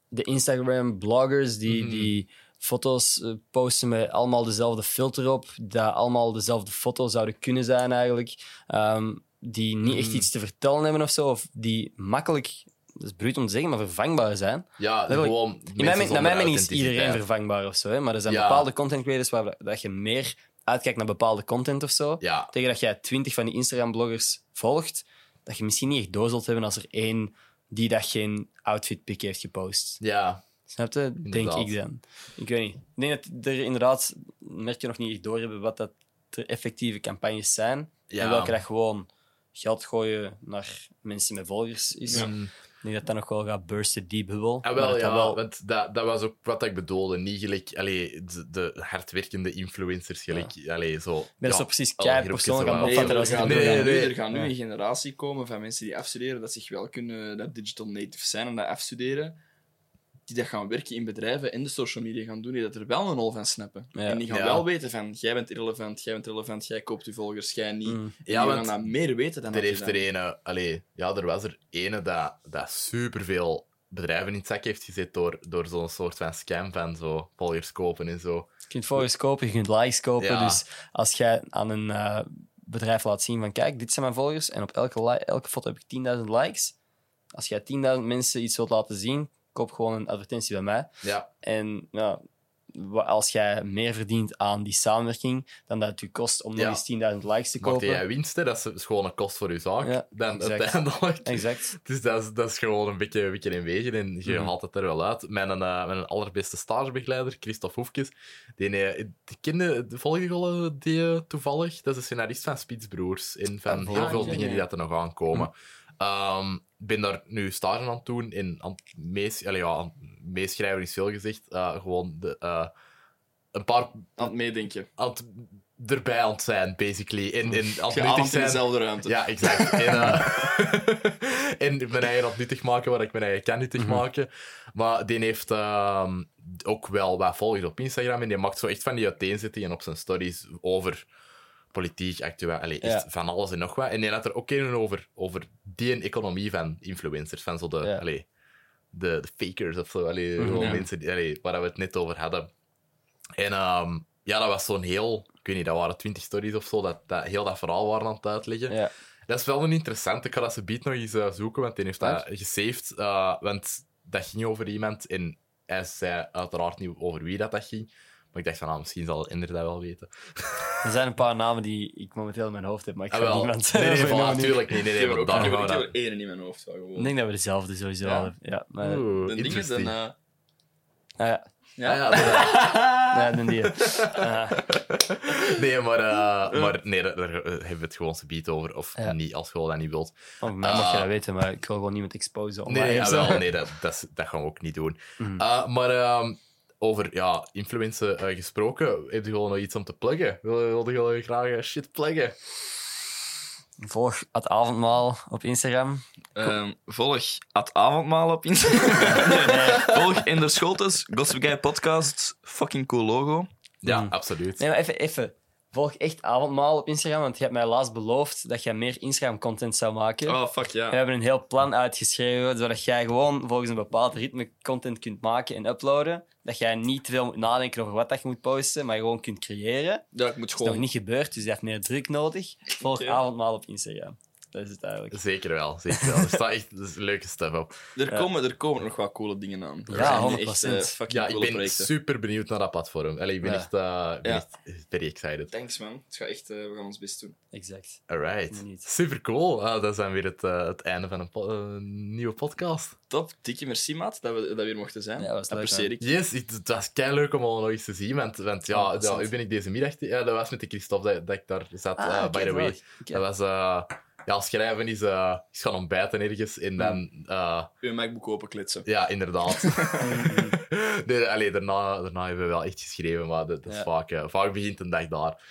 de Instagram-bloggers die, Mhm. die foto's eh, posten met allemaal dezelfde filter op, dat allemaal dezelfde foto zouden kunnen zijn eigenlijk, ehm, die niet echt Mhm. iets te vertellen hebben of zo, of die makkelijk, dat is bruut om te zeggen, maar vervangbaar zijn. Ja, gewoon. In mijn, naar mijn mening is iedereen vervangbaar of zo. Hè? Maar er zijn Ja. bepaalde content creators waar dat je meer uitkijkt naar bepaalde content of zo. Ja, Tegen dat jij twintig van die Instagram-bloggers volgt, dat je misschien niet echt door zult hebben als er één die dat geen outfit pic heeft gepost. ja. Snap je? Denk Inderdaad. ik dan. Ik weet niet. Ik denk dat er inderdaad, merk je nog niet echt door hebben wat dat de effectieve campagnes zijn. Ja. En welke dat gewoon geld gooien naar mensen met volgers is. Mm. Ik denk dat dat nog wel gaat bursten, die bubbel. Ah, wel, dat ja, dat wel- want dat, dat was ook wat ik bedoelde. Niet gelijk allee, de, de hardwerkende influencers, gelijk, allee, zo... Ben ja, zo precies alle kei persoonlijk aan opvatten. Nee, dat er het nee, nee, nu, er gaat nu Ja. een generatie komen van mensen die afstuderen, dat zich wel kunnen, dat digital native zijn en dat afstuderen, die dat gaan werken in bedrijven en de social media gaan doen, die dat er wel een rol van snappen. Ja. En die gaan Ja. wel weten van, jij bent irrelevant, jij bent relevant, jij koopt je volgers, jij niet. Mm. En Ja, die gaan dat meer weten dan Er dat heeft er ene... Allee, ja, er was er ene dat, dat superveel bedrijven in het zak heeft gezet door, door zo'n soort van scam van zo volgers kopen en zo. Je kunt volgers kopen, je kunt likes kopen. Ja. Dus als jij aan een eh, bedrijf laat zien van kijk, dit zijn mijn volgers en op elke, elke foto heb ik 10.000 likes. Als jij 10.000 mensen iets wilt laten zien, koop gewoon een advertentie bij mij. Ja, En als jij meer verdient aan die samenwerking dan dat het je kost om nog Ja. eens 10.000 likes te maakt kopen. jij winst, hè, dat is gewoon een kost voor je zaak. Ja, dan uiteindelijk. Exact. Dus dat is, dat is gewoon een beetje, een beetje een wegen en je Mhm. haalt het er wel uit. Mijn, eh, mijn allerbeste stagebegeleider, Christophe Hoefkes, die, eh, die kende, de volgende die eh, toevallig, dat is de scenarist van Spitsbroers en van Ah, heel veel dingen die dat er nog aankomen. Ehm, Ik ben daar nu stage aan het doen in aan het mees, allee, ja, aan het meeschrijven is veel gezegd. Eh, gewoon de, eh, een paar Aan het meedenken. aan het, erbij aan het zijn, basically. En, en aan het nuttig Geademd in dezelfde ruimte. Ja, exact. En, eh, en mijn eigen aan het nuttig maken waar ik mijn eigen kan nuttig Mhm. maken. Maar die heeft ehm, ook wel wat volgers op Instagram. En die maakt zo echt van die uiteenzettingen op zijn stories over politiek, actueel. Allee, echt Ja. van alles en nog wat. En die had er ook een over, over die economie van influencers. Van zo de, Ja. allee, de, de fakers of zo. Allee, Mhm. gewoon Ja. mensen die, allee, waar we het net over hadden. En ehm, ja, dat was zo'n heel... Ik weet niet, dat waren twintig stories of zo, dat, dat heel dat verhaal waren aan het uitleggen. Ja. Dat is wel een interessante. Ik ga dat ze beat nog eens eh, zoeken, want die heeft dat gesaved. eh, want dat ging over iemand en hij zei uiteraard niet over wie dat, dat ging. Maar ik dacht van, ah, misschien zal Ender dat wel weten. Er zijn een paar namen die ik momenteel in mijn hoofd heb, maar ik ga Ah, wel. niemand Nee, nee, voilà, nu. natuurlijk niet. Nee, nee, maar er ik heb er dat... één in mijn hoofd. wel gewoon. Ik denk dat we dezelfde sowieso Ja? al hebben. Ja, maar... Oeh, De ding is dan... interesting. eh, Ah, ja. ja. Ah, ja, dat- Ja, dan die. Ah, nee, maar, eh, maar nee, daar, daar hebben we het gewoon beat over. Of Ja. niet, als je dat niet wilt. van mij mag je Ah. dat weten, maar ik wil gewoon niemand exposen. Nee, jawel, nee dat, dat, dat gaan we ook niet doen. Mhm. Uh, maar ehm, over ja, influencen eh, gesproken, heb je gewoon nog iets om te pluggen? Wil, wilde je graag eh, shit pluggen? Volg het avondmaal op Instagram. Ehm, volg het avondmaal op Instagram. volg in de Scholtes, Gossip Guy Podcast. Fucking cool logo. Ja, Mhm. absoluut. Nee, maar even, even. Volg echt avondmaal op Instagram, want je hebt mij laatst beloofd dat jij meer Instagram-content zou maken. Oh, fuck ja. We hebben een heel plan uitgeschreven, zodat jij gewoon volgens een bepaald ritme content kunt maken en uploaden. Dat jij niet te veel moet nadenken over wat dat je moet posten, maar gewoon kunt creëren. Ja, ik moet Dat is nog gewoon... niet gebeurd, dus je hebt meer druk nodig. Volg avondmaal op Instagram. Dat is het eigenlijk. Zeker wel, zeker wel. Er staat echt er is leuke stuff op. Er, Ja. komen, er komen nog wel coole dingen aan. Er Ja, zijn 100%. Echt, eh, fucking Ja, ik coole ben projecten. super benieuwd naar dat platform. Allee, ik ben Ja. echt, eh, ik ben Ja. echt very excited. Thanks, man. Het gaat echt... eh, we gaan ons best doen. Exact. Alright. Super cool. Ah, dat is dan weer het, het einde van een, po- nieuwe podcast. Top. Dikke merci, maat, dat we dat we hier mochten zijn. Ja, was leuk, Apprecieer ik. Yes, het, het was kei leuk om al nog eens te zien. Want, want ja, dat ja, ben ik deze middag. Ja, dat was met de Christophe dat, dat ik daar zat, Ah, by the way. Dat was, ja, schrijven is, eh, is gaan ontbijten ergens en dan, eh, Uw MacBook openkletsen. ja, inderdaad. nee, allee, daarna, daarna hebben we wel echt geschreven, maar dat, dat is Ja. vaak, eh, vaak begint een dag daar.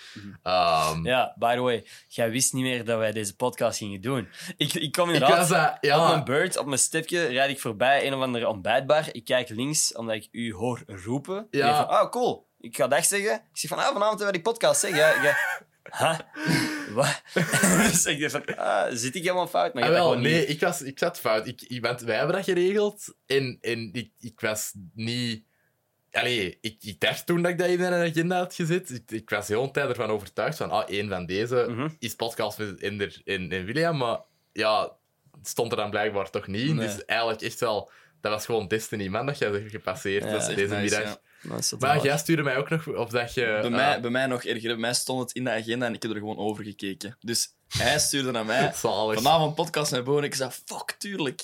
Ehm, Ja, by the way, jij wist niet meer dat wij deze podcast gingen doen. Ik, ik kom ik inderdaad was, eh, op mijn ja, beurt, op mijn stipje, rijd ik voorbij een of andere ontbijtbar. Ik kijk links, omdat ik u hoor roepen. Ik Ja. denk van, ah, cool. Ik ga dag zeggen. Ik zeg van, ah, vanavond hebben we die podcast, zeg. Ja, ja. Huh? Wat? dus ik dacht van, ah, zit ik helemaal fout? Maar Ah, wel, nee, niet. ik, was, ik zat fout. Ik, want wij hebben dat geregeld en, en ik, ik was niet... Allee, ik, ik dacht toen dat ik dat in mijn agenda had gezet. Ik, ik was de hele tijd ervan overtuigd van, ah, één van deze Mhm. is podcast met Ender en, en William. Maar ja, stond er dan blijkbaar toch niet. Nee. Dus eigenlijk echt wel... Dat was gewoon Destiny, man, dat jij hebt gepasseerd Ja, dus deze nice, middag. ja. Maar jij stuurde mij ook nog op dat je... Bij, eh, mij, bij mij nog erger. Bij mij stond het in de agenda en ik heb er gewoon over gekeken. Dus hij stuurde naar mij. zalig. Vanavond podcast met Bo en ik zei, fuck, tuurlijk.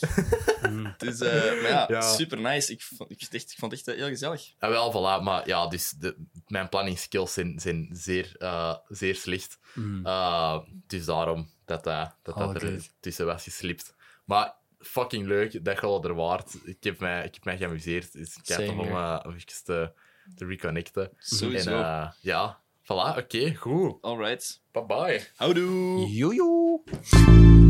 dus, eh, maar ja, Ja. super nice. Ik vond, ik, echt, ik vond het echt eh, heel gezellig. Ja, wel, voilà. Maar ja, dus de, mijn planningsskills zijn, zijn zeer, eh, zeer slecht. Mhm. Uh, dus daarom dat, dat, dat, Oh, dat er tussen was geslipt. Maar fucking leuk. Dat wel er waard. Ik heb mij, ik heb mij geamuseerd. Dus ik heb om uh, even te, te reconnecten. Sowieso. En eh, ja, voilà, oké, goed. Alright. Bye bye. Houdoe. Joejoe.